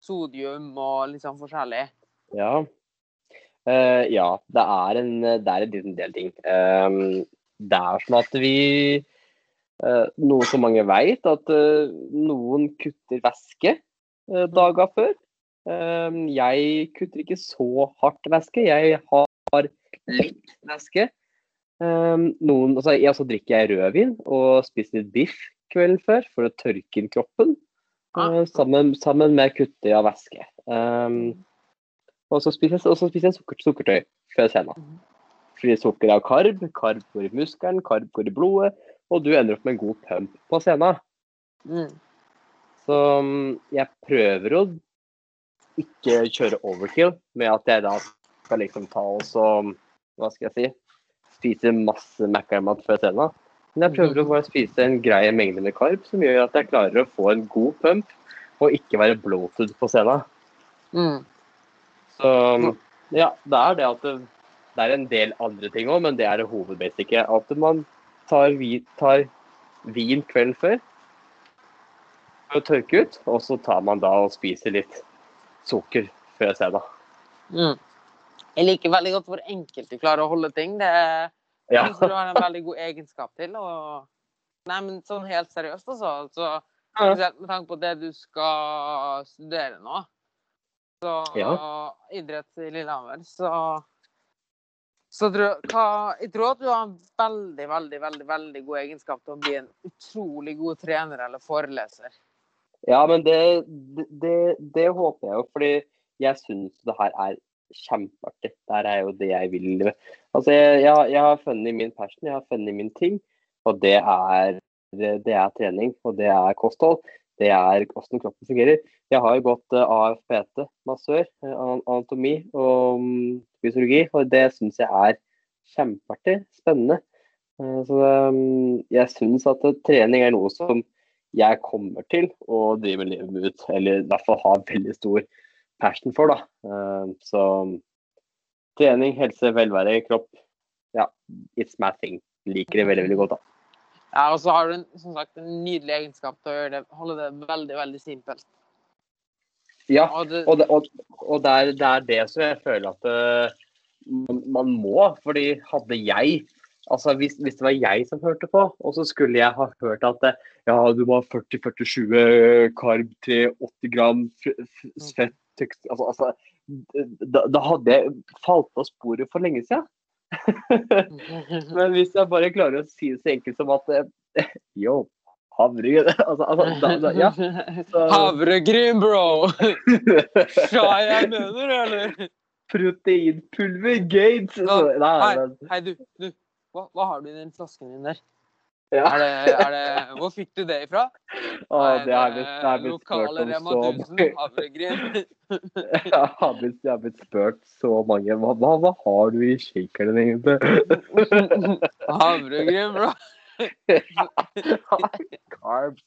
sodium og litt sånn forskjellig. Ja. Uh, ja, det er en, det er en liten del ting. Um, det er sånn at vi uh, Noe som mange vet, at uh, noen kutter væske uh, dager før. Um, jeg kutter ikke så hardt væske. Jeg har litt væske. Um, noen, altså, jeg, så drikker jeg rødvin og spiser litt biff kvelden før for å tørke inn kroppen. Eh, sammen, sammen med kuttet av væske. Um, og så spiser jeg, spiser jeg sukker, sukkertøy før scenen. Mhm. Fordi sukker er karb, karb går i muskelen, karb går i blodet, og du ender opp med en god pump på scenen. Mm. Så mm, jeg prøver å ikke kjøre overkill med at jeg da skal liksom ta og så Hva skal jeg si? Spise masse Mac-armat før scenen. Men jeg prøver å bare spise en grei mengde med karb som gjør at jeg klarer å få en god pump og ikke være bloated på scenen. Mm. Så ja, det er det at det, det er en del andre ting òg, men det er det hovedbasicet. At man tar, vi, tar vin kvelden før for å tørke ut, og så tar man da og spiser litt sukker før scenen. Mm. Jeg liker veldig godt hvor enkelt du klarer å holde ting. Det er Ja. synes du har en veldig god egenskap til. Og... Nei, men sånn helt seriøst, altså. Så, Ja. spesielt med tanke på det du skal studere nå. Så idrett i Lillehammer, så så tror hva, jeg tror at du har en veldig, veldig, veldig, veldig god egenskap til å bli en utrolig god trener eller foreleser. Ja, men det, det, det håper jeg jo, fordi jeg syns det her er kjempeartig. Det her er jo det jeg vil. Altså, jeg, jeg, jeg har funnet min passion, jeg har funnet min ting. Og det er, det er trening, og det er kosthold. Det er hvordan kroppen fungerer. Jeg har jo gått uh, AFPT, massør, eh, anatomi og mm, fysiologi, og det syns jeg er kjempeartig. Spennende. Eh, så um, jeg syns at eh, trening er noe som jeg kommer til å drive livet ut, eller i hvert fall ha veldig stor passion for. da. Eh, så trening, helse, velvære, kropp, ja, it's my thing. Liker det veldig, veldig godt. da. Ja, og så har du en, som sagt, en nydelig egenskap til å det, holde det veldig, veldig simpelt. Ja, og det, og og, og det, er, det, er, det som jeg føler at uh, man, man, må. Fordi hadde jeg Altså hvis, hvis, det var jeg som hørte på, og så skulle jeg ha hørt at ja, du må ha 40-40-20 karb til 80 gram fett altså, altså, da, da, hadde jeg falt på sporet for lenge siden. Men hvis jeg bare klarer å si det så enkelt som at eh, Yo, havregryn altså, altså, ja. Havregryn, bro! Sa jeg mener, eller? Proteinpulver, Gates! Hei, hei, du. du. Hva, hva, har du i den flasken din der? Ja. Er det, er det, hvor fikk du det ifra? Å, det har blitt, det har blitt spurt om så mange Havregryn. jeg, har blitt, jeg har blitt spurt så mange hva, hva, hva har du i shakeren egentlig? Havregryn, bro. Carbs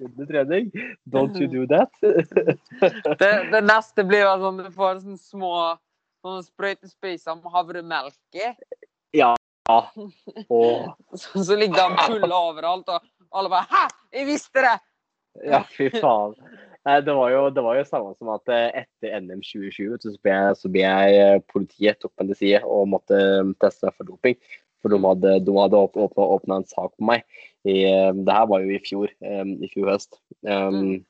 under trening. Don't you do that? det, det, neste blir at sånn du får sånne små sånne sprøytespisser med havremelk i. Ja. Og... Så, så ligger han fulle overalt, og alle bare 'Hæ! Jeg visste det!' Ja, fy faen. Nei, det var jo, det var jo samme som at eh, etter NM 2020 så ble jeg, så ble jeg eh, politiet tok meg til side og måtte eh, teste meg for doping. For de hadde, de hadde åpna en sak på meg. I, det her var jo i fjor, i fjor høst. Um,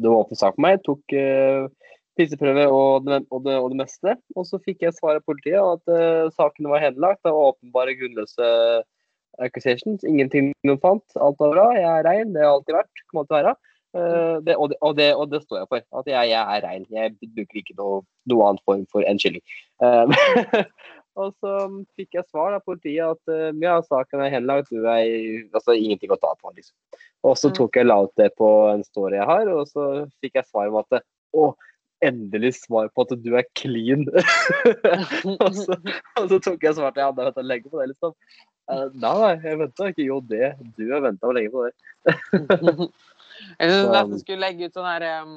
de åpnet en sak på meg, tok uh, pisseprøve og det, og, det, og det, meste. Og så fikk jeg svar av politiet at uh, sakene var henlagt av åpenbare grunnløse accusations. Ingenting noen fant. Alt var bra. Jeg er rein, det har alltid vært. Kommer alltid være. Uh, det, og, det, og, det, og, det, står jeg for. At jeg, jeg er rein. Jeg bruker ikke noe, noe annen form for unnskyldning. Uh, og så fikk jeg svar av politiet at uh, ja, saken er henlagt, du er altså, ingenting å ta på. Liksom. Og så mm. tok jeg la ut det på en story jeg har, og så fikk jeg svar om at å, endelig svar på at du er clean. og, så, og, så, tok jeg svar til ja, da venta lenge på det, liksom. nei, jeg venta ikke. Jo, det. Du har venta lenge på det. Jeg syns nesten skulle legge ut sånn her um,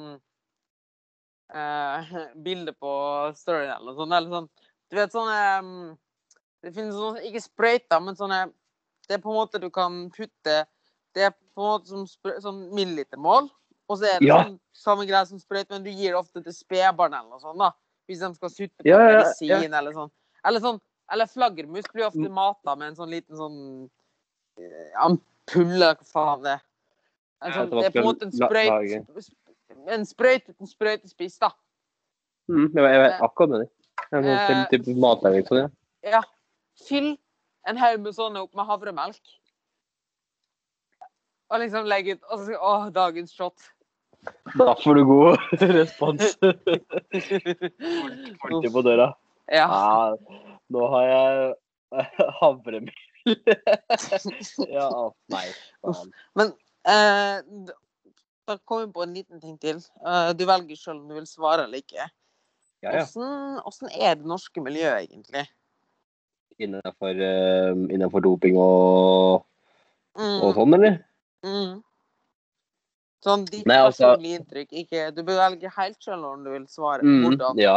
uh, bilde på storyen eller noe sånt. Eller sånn. Du vet sånne um, Det finnes sånne, ikke sprøyter, men sånne Det er på en måte du kan putte Det er på en måte som som millilitermål. Og så er det ja. sånn, samme greie som sprøyt, men du gir det ofte til spedbarn eller noe sånt. da. Hvis de skal sutte på ja, medisin ja, eller sånn. Eller sånn eller flaggermus blir ofte mm. mata med en sånn liten sånn uh, ampulle, hva faen det er. Sånn, det er på en måte en sprøyt En sprøyt uten sprøytespiss, da. Mm, jeg vet eh, akkurat det. En sånn uh, type matlaging sånn, ja. ja. Fyll en haug med sånne opp med havremelk. Og liksom legge ut Og så Å, dagens shot. Da får du god respons. Politi på døra. Ja. ja. Nå har jeg havremel. ja, nei. Faen. Men Eh, da kommer vi på en liten ting til. Eh, du velger selv om du vil svare eller ikke. Ja, ja. Hvordan, er det norske miljøet, egentlig? Innenfor, uh, innenfor doping og, mm. og sånn, eller? Mm. Sånn ditt Nei, altså, personlige inntrykk. Ikke, du bør velge helt selv når du vil svare. Mm, ja,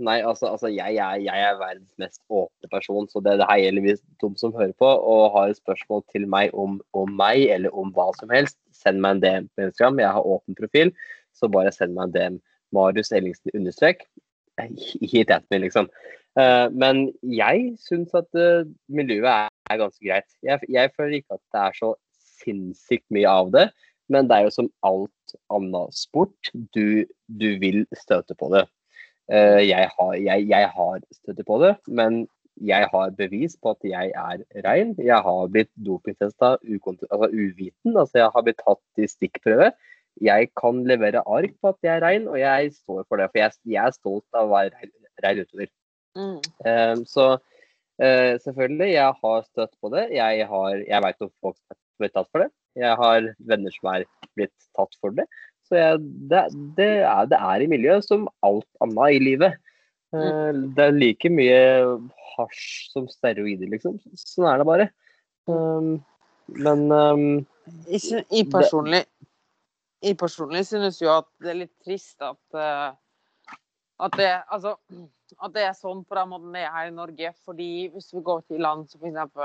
Nei, altså, altså jeg, jeg, jeg, er verdens mest åpne person, så det, det her gjelder hvis de som hører på og har et spørsmål til meg om, om, meg eller om hva som helst, send meg en DM på Instagram. Jeg har åpen profil, så bare send meg en DM. Marius Ellingsen understrek. Hit at me, liksom. Uh, men jeg syns at uh, miljøet er, er, ganske greit. Jeg, jeg føler ikke at det er så sinnssykt mye av det. Men det er jo som alt annet sport. Du, du vil støte på det. Uh, jeg, har, jeg, jeg har støtte på det, men jeg har bevis på at jeg er rein. Jeg har blitt dopingtesta altså uviten. Altså jeg har blitt tatt i stikkprøve. Jeg kan levere ark på at jeg er rein, og jeg står for det. For jeg, jeg er stolt av å være rein utøver. Mm. Um, så uh, selvfølgelig, jeg har støtt på det. Jeg, har, jeg vet om folk blir tatt for det. Jeg har venner som er blitt tatt for det. Så jeg, det, det, er, det, er, i miljøet som alt annet i livet. Mm. Eh, det er like mye hasj som steroider, liksom. Sånn er det bare. Um, men um, I, i personlig jeg personlig synes jo at det er litt trist at, uh, at, det, altså, at det er sånn på den måten det er her i Norge. Fordi hvis vi går til land som f.eks.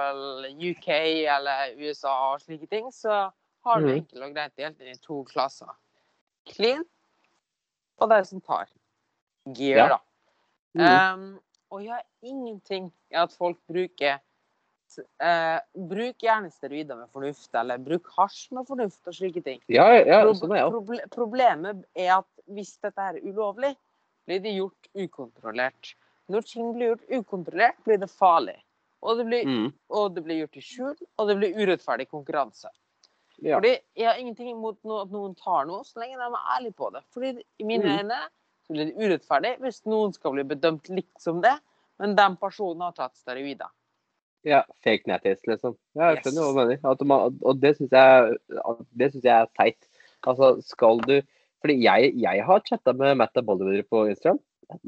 UK eller USA og slike ting, så har du mm. enkelt og greit delt inn i to klasser. Clean og de som tar gear, ja. da. Mm. Um, og jeg har ingenting i at folk bruker uh, bruk gjerne steroider med fornuft, eller bruk hasj med fornuft og slike ting. Ja, ja, sånn er Proble problemet er at hvis dette er ulovlig, blir det gjort ukontrollert. Når ting blir gjort ukontrollert, blir det farlig. Og det blir, mm. og det blir gjort i skjul, og det blir urettferdig konkurranse. Ja. Fordi Jeg har ingenting imot no at noen tar noe, så lenge de er ærlige på det. Fordi I mine mm. øyne så blir det urettferdig hvis noen skal bli bedømt likt som det, men den personen har tatt steroider. Ja, fake nettis, liksom. Ja, jeg skjønner yes. hva du mener. Man, og det syns jeg, jeg, er teit. Altså, skal du Fordi jeg, jeg har chatta med Matta Bollywoodere på Instagram.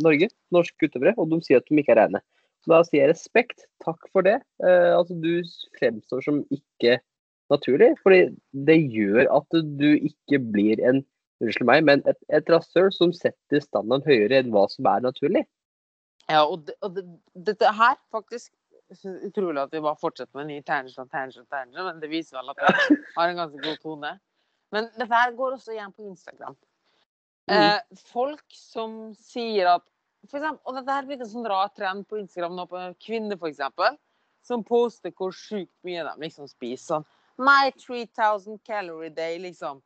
Norge, norske utøvere, og de sier at de ikke er reine. Så da sier jeg respekt. Takk for det. Eh, altså, du fremstår som ikke naturlig. Fordi det gjør at du ikke blir en unnskyld meg, men et, et rasshøl som setter standarden høyere enn hva som er naturlig. Ja, og, det, og det, dette her faktisk utrolig at vi bare fortsetter med en ny tangent tangent, tangent, men det viser vel at vi har en ganske god tone. Men dette her går også igjen på Instagram. Mm. Eh, folk som sier at for eksempel, Og dette her blir en sånn rar trend på Instagram nå på kvinner, f.eks. Som poster hvor sjukt mye de liksom spiser. Sånn My 3000 calorie day, liksom.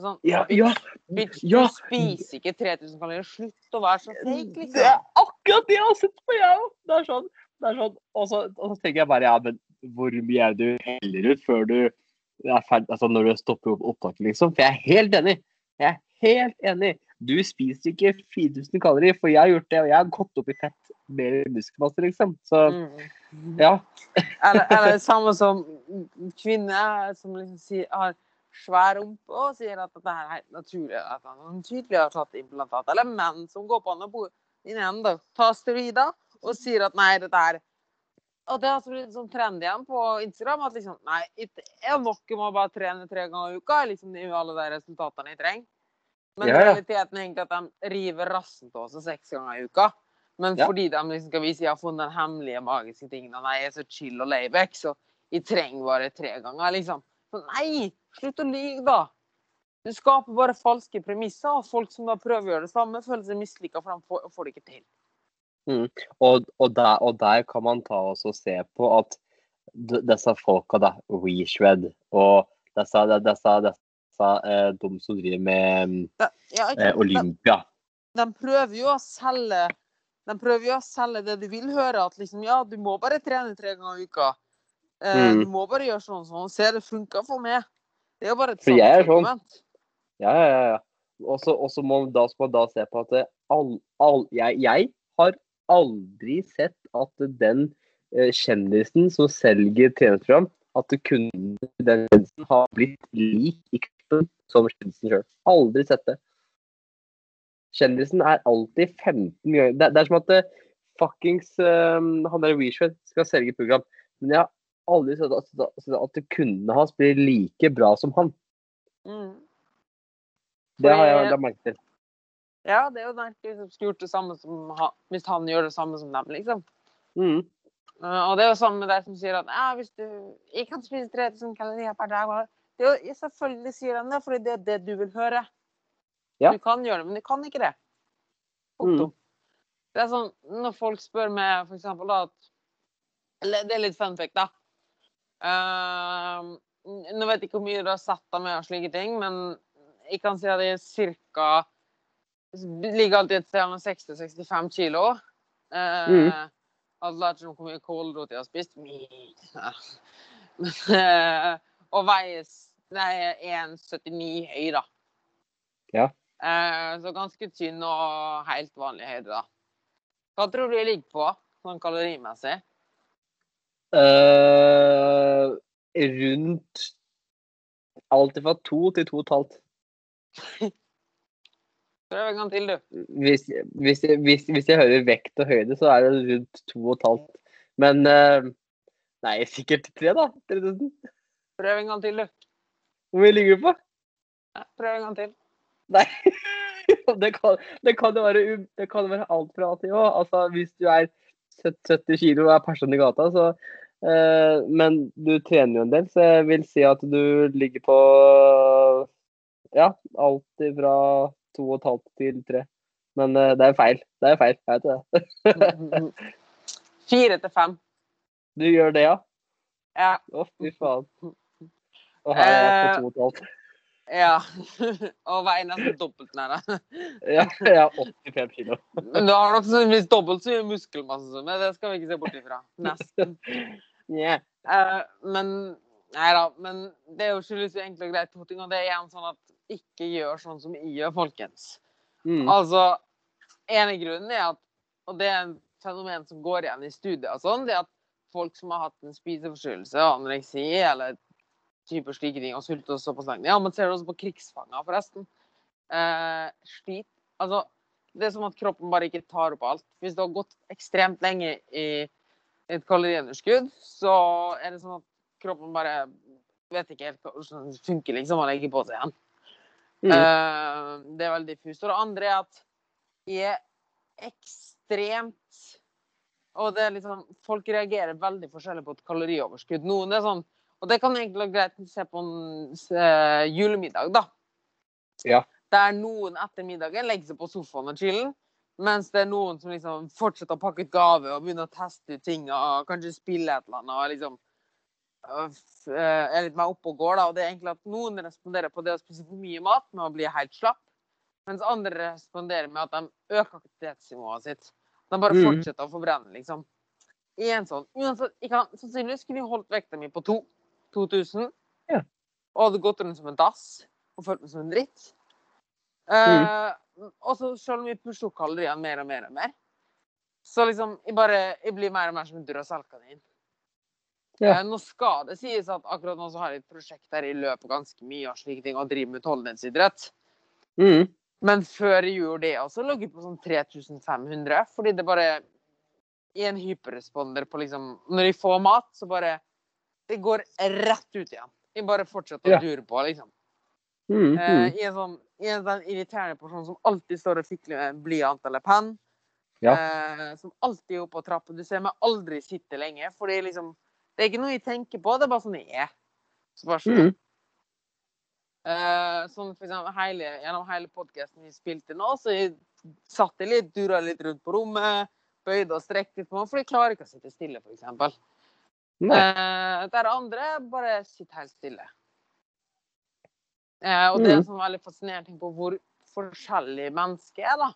Sånn, ja, ja, bitch, ja. Du spiser ikke 3000 kalorier. Slutt å være så fake, liksom. Det er akkurat det jeg har sett på, jeg òg. Det er sånn det er sånn, og så, og så, tenker jeg bare ja, men hvor mye er du heller ut før du er ferdig, altså når du stopper opp opptaket, liksom? For jeg er helt enig. Jeg er helt enig. Du spiser ikke 4000 kalorier, for jeg har gjort det, og jeg har gått opp i fett med muskelmasse, liksom. Så mm. ja. eller, eller samme som kvinner som liksom sier, har svær rumpe og sier at dette er helt naturlig, at han tydelig har tatt implantat. Eller menn som går på anabolen, tar steroider og sier at nei, dette er og det har blitt sånn trend igjen på Instagram at liksom Nei, det er nok om å bare trene tre ganger i uka. liksom det alle de resultatene jeg trenger. Men ja, ja. realiteten er egentlig at de river rassen til oss seks ganger i uka. Men ja. fordi de liksom skal vise at de har funnet den hemmelige magiske tingen, og de jeg er så chill og layback, så jeg trenger bare tre ganger, liksom. Så nei, slutt å lyve, da! Du skaper bare falske premisser, og folk som da prøver å gjøre det samme, føler seg mislykka, for de får, får det ikke til. Mm. Og, og, der, og, der, kan man ta og se på at disse folka, da, Reshred og disse, disse, disse eh, de som driver med da, ja, eh, Olympia de, de, prøver jo å selge de prøver jo å selge det du vil høre, at liksom, ja, du må bare trene tre ganger i uka. Eh, mm. Du må bare gjøre sånn og sånn. Se, det funker for meg. Det er jo bare et sånt argument. Ja, ja, ja. Og så må man da, da se på at all, all, jeg, jeg har aldri sett at den eh, kjendisen som selger treningsprogram, at kunden den har blitt lik i kroppen som kjendisen sjøl. Aldri sett det. Kjendisen er alltid 15 ganger Det, det er som at eh, fuckings um, han der Weeshwed skal selge program. Men jeg har aldri sett at, at kundene hans blir like bra som han. Mm. Det har jeg lagt merke til. Ja, det er jo den som skulle gjort det samme som han, hvis han gjør det samme som dem, liksom. Mm. Uh, og det er jo sånn med deg som sier at ja, hvis du ikke kan spise 3000 kalorier per dag det er jo, Selvfølgelig sier han det, fordi det er det du vil høre. Ja. Du kan gjøre det, men du kan ikke det. Mm. Det er sånn når folk spør meg for eksempel da at Eller det er litt fun fact, da. Uh, nå vet jeg ikke hvor mye du har sett av meg og slike ting, men jeg kan si at det er ca ligger alltid et sted mellom 60-65 kilo. Uh, mm. Altså ikke hvor mye kålrot jeg har spist. Eh, og veier er 1,79 høy, da. Ja. Eh, så ganske tynn og helt vanlig høyde, da. Hva tror du jeg ligger på, sånn kalorimessig? Uh, rundt alt fra to til to og et halvt. Prøv en gang til, du. Hvis, hvis, hvis, hvis, jeg hører vekt og høyde, så er det rundt to og et halvt. Men uh, Nei, sikkert tre, da. 3000. Prøv en gang til, du. Hvor mye ligger du på? Prøv en gang til. Nei. Det kan, det kan jo være, det kan være alt fra A til Å. Altså, hvis du er 70 kilo og er person i gata, så eh, Men du trener jo en del, så jeg vil si at du ligger på Ja, alt fra to og et halvt til tre. Men eh, det er feil. Det er feil. Jeg vet det. Fire til fem. Du gjør det, ja? Ja. Å, fy faen. Og her er jeg Eh, på to og et halvt. ja. Og veier nesten dobbelt nær deg. Ja, jeg er 85 kilo. Du har nok sannsynligvis dobbelt så mye muskelmasse som meg. Det skal vi ikke se bort ifra. Nesten. Yeah. Uh, men Nei da. Men det er jo skyldes jo enkelt og greit to ting. Og det er igjen sånn at ikke gjør sånn som jeg gjør, folkens. Mm. Altså, ene grunnen er at Og det er en fenomen som går igjen i studier og sånn, det er at folk som har hatt en spiseforstyrrelse, anoreksi eller typer slike ting, og oss såpass lenge Ja, men ser du også på krigsfanger, forresten. Eh, slit. Altså, det er som at kroppen bare ikke tar opp alt. Hvis du har gått ekstremt lenge i et kaloriunderskudd, så er det sånn at kroppen bare vet ikke helt hvordan det funker, liksom, og legger på seg igjen. Mm. Eh, det er veldig diffust. Og det andre er at jeg er ekstremt Og det er liksom Folk reagerer veldig forskjellig på et kalorioverskudd. Noen er sånn Og det kan egentlig være greit å se på en eh, julemiddag, da. Ja. Der noen etter middagen legger seg på sofaen og chiller. Mens det er noen som liksom fortsetter å pakke ut gave og begynner å teste ut ting og kanskje spille et eller annet. og liksom øh, øh, er litt mer oppe og går. da, og det er egentlig at Noen responderer på det å spise for mye mat med å bli helt slapp, mens andre responderer med at de øker aktivitetsnivået sitt. De bare Mm. fortsetter å forbrenne, liksom. I en sånn, uansett, kan, Sannsynligvis kunne jeg holdt vekta mi på to. 2000. Ja. Og hadde gått rundt som en dass og følt meg som en dritt. Eh, og så selv om vi pusher opp kaloriene mer og mer og mer, så liksom jeg bare jeg blir mer og mer som en Duracell-kanin. Ja. Uh, nå skal det sies at akkurat nå så har jeg et prosjekt der jeg løper ganske mye og slike ting, og driver med utholdenhetsidrett. Mm. Men før jeg gjorde det også, lå jeg på sånn 3500, fordi det bare er en hyperresponder på liksom Når jeg får mat, så bare Det går rett ut igjen. Jeg bare fortsetter å dure på, liksom. Mm. Eh, Mm. jeg er sånn jeg er den irriterende personen som alltid står og fikler med blyant eller penn. Ja. Eh, som alltid er oppe på trappa. Du ser meg aldri sitte lenge. for liksom, det er ikke noe jeg tenker på, det er bare sånn jeg er. Så bare sånn. Mm. Eh, sånn for eksempel hele, gjennom hele podkasten vi spilte nå, så jeg satt jeg litt, dura litt rundt på rommet, bøyde og strekte litt på meg, for jeg klarer ikke å sitte stille, for eksempel. Nei. Eh, der andre bare sitter helt stille. Uh, og det er en Mm. sånn veldig fascinerende ting på hvor forskjellig mennesket er, da.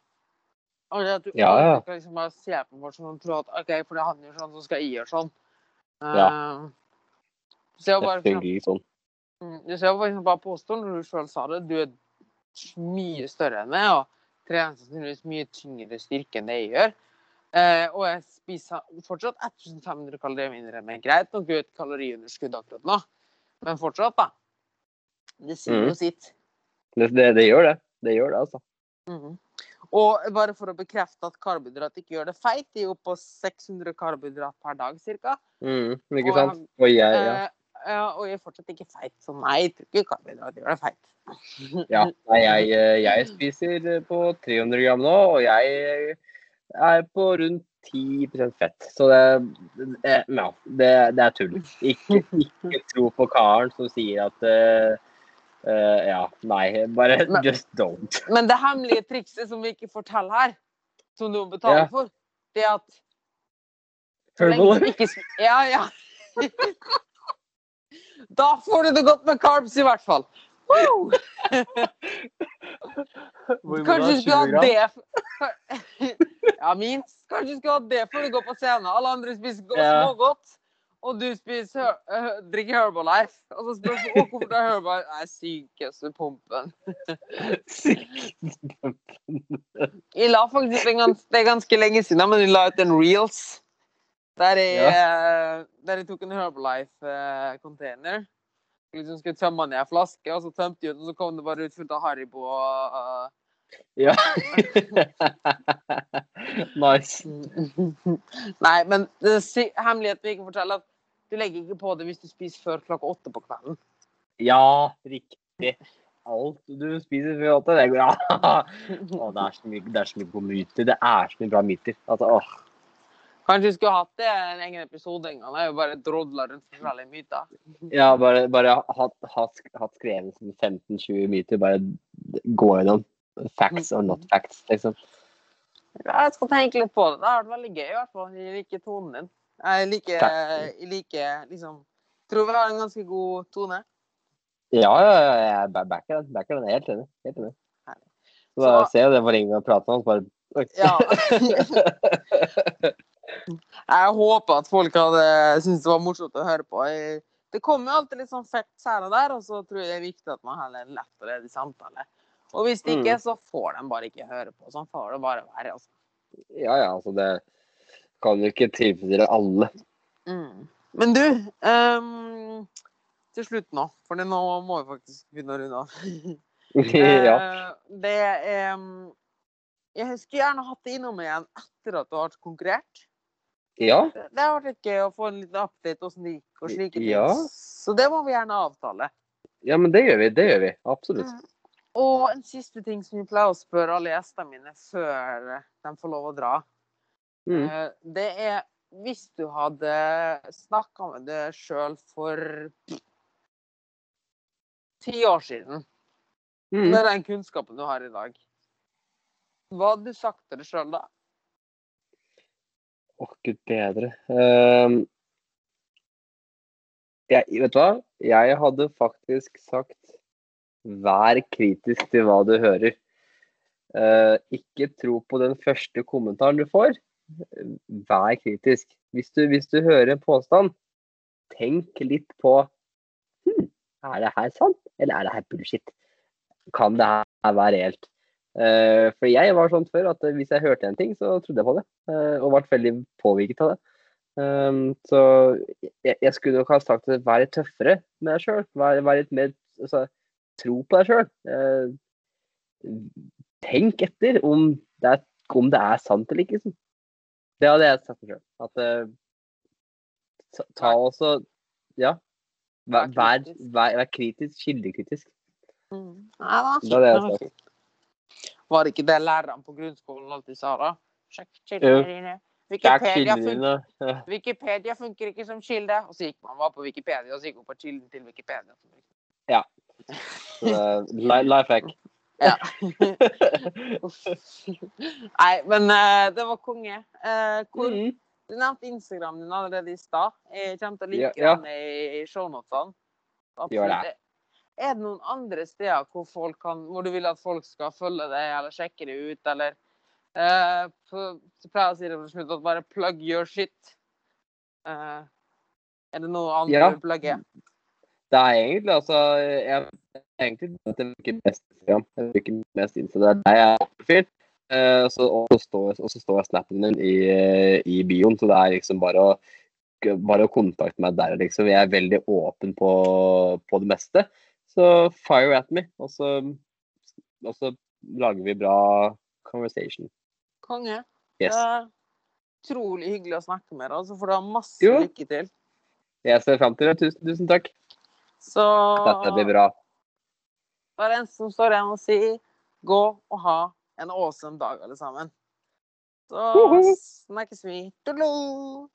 Og det at du Ja, ja. Kan liksom bare se på folk som om tror at OK, fordi han gjør sånn, så skal jeg gjøre sånn. Eh, Så bare, Det fungerer sånn. Mm, Du ser jo for eksempel bare påstående, når du sjøl sa det, du er mye større enn meg og trener sannsynligvis mye tyngre styrke enn det jeg gjør. Eh, og jeg spiser fortsatt 1500 kalorier mindre meg. Greit nok et kaloriunderskudd akkurat nå, men fortsatt, da. Det sier jo Mm. sitt. Det, det, det gjør det. Det gjør det, altså. Mm. Og bare for å bekrefte at karbohydrat ikke gjør det feit, de er jo på 600 karbohydrat per dag ca. Mm. Ikke sant? Og jeg, ja. Eh, ja, og jeg er fortsatt ikke feit, så nei, jeg tror ikke karbohydrat gjør det feit. ja. Nei, jeg, eh, jeg spiser på 300 gram nå, og jeg er på rundt 10% fett. Så det, det, ja, det, det er tull. Ikke, ikke tro på karen som sier at uh, uh, Ja, nei, bare Men- just don't. Men det hemmelige trikset som vi ikke forteller her, som du må betale Ja. for, det er at ikke Ja, ja. Da får du det godt med carbs, i hvert fall. Kanskje du skulle ha det for... Ja, minst. Kanskje du skulle ha det før du går på scenen. Alle andre spiser smågodt, og du spiser, øh, drikker Herbalife. Og så spør du «Å, hvorfor det er Herbalife. Nei, sykeste pumpen. Jeg la faktisk en gans, Det er ganske lenge siden, men jeg la ut en reels. Der jeg, ja. der jeg tok en Herbalife-container. Liksom skulle tømme ned i en flaske, og så tømte jeg ut, og så kom det bare ut fullt av Haribo. Og, uh, Ja. nice. Nei, men det si- hemmeligheten vi ikke forteller, at du legger ikke på det hvis du spiser før klokka åtte på kvelden. Ja, riktig. Alt du spiser før åtte, det går ja. Å, det er så mye, det er så mye gode myter. Det er så mye bra myter. Altså, åh. Kanskje vi skulle hatt det en egen episode en gang. Det jo bare drodla rundt forskjellige myter. Ja, bare, bare hatt, hatt, hatt skrevet sånn 15-20 myter. Bare gå gjennom facts or not facts, liksom. Jeg skal tenke litt på det. Det har vært veldig gøy, i hvert fall. Jeg liker tonen din. Jeg liker, jeg liker liksom Tror vi har en ganske god tone. Ja, ja, ja, jeg ba- backer den. Backer den. Jeg er Helt enig. Helt enig. Så Så- se det var ingen å prate om, så bare. Ja. Jeg håper at folk hadde syntes det var morsomt å høre på. Det kommer jo alltid litt sånn facts her og der, og så tror jeg det er viktig at man heller letter det i samtale. Og hvis det ikke, så får de bare ikke høre på. Sånn får det bare være. altså. Ja, ja, altså det kan jo ikke tilfredsstille alle. Mm. Men du, um, til slutt nå, for nå må vi faktisk begynne å runde av. ja. Eh, Det er um, Jeg skulle gjerne hatt det innom igjen etter at du har konkurrert. Ja. Det har vært litt gøy å få en liten update hvordan det gikk og slike ting. Ja. Så det må vi gjerne avtale. Ja, men det gjør vi. Det gjør vi. Absolutt. Mm. Og en siste ting som vi pleier å spørre alle gjestene mine før de får lov å dra. Mm. Eh, Det er hvis du hadde snakka med deg sjøl for ti år siden, Mm. med den kunnskapen du har i dag, hva hadde du sagt til deg sjøl da? Åh, gud bedre. Ehm, jeg, vet du hva? Jeg hadde faktisk sagt vær kritisk til hva du hører. Uh, ikke tro på den første kommentaren du får. Vær kritisk. Hvis du, hvis du hører en påstand, tenk litt på hm, Er det her sant, eller er det her bullshit? Kan det her være reelt? Eh, for jeg var sånn før at hvis jeg hørte en ting, så trodde jeg på det. eh, og ble veldig påvirket av det. Um, så jeg, skulle nok ha sagt at vær litt tøffere med deg sjøl. Vær, litt mer altså, Tro på deg sjøl. tenk etter om det, er, om det er sant eller ikke. Liksom. Det hadde jeg sagt meg sjøl. At eh, ta, også Ja. Vær, Vær vær, kritisk. vær, kritisk. Kildekritisk. Mm. Nei, det var Det hadde jeg fint, det var det ikke det læreren på grunnskolen alltid sa, da? Sjekk kildene dine. Wikipedia, fun Wikipedia funker ikke som kilde. Og så gikk man var på Wikipedia, og så gikk man på kilden til Wikipedia. Ja. eh, Life hack. Ja. Nei, men uh, det var konge. Uh, hvor, Mm. Du nevnte Instagram din allerede i stad. Jeg kommer til å like Ja, ja. den i shownotene. Gjør Absolutt. Er det noen andre steder hvor, folk kan, hvor du vil at folk skal følge deg eller sjekke deg ut, eller uh, Så pleier jeg å si det på slutt at bare plug your shit. Uh, er det noe annet Ja. du plugger? plugge? Det er egentlig altså Jeg egentlig at jeg bruker mest Instagram. Jeg bruker mest Insta. Det er der jeg er profil. Eh, så, og, så står, og så står snappen din i, i bioen, så det er liksom bare å bare å kontakte meg der. liksom. Jeg er veldig åpen på, på det meste. Så fire at me, og så, og så lager vi bra conversation. Konge. Yes. Det er utrolig hyggelig å snakke med deg. altså, for du har masse Jo. lykke til. Jeg ser fram til det. Tusen, tusen takk. Så Dette blir bra. Da er det en som står igjen og sier gå og ha en awesome dag, alle sammen. Så snakkes vi. Tudelu!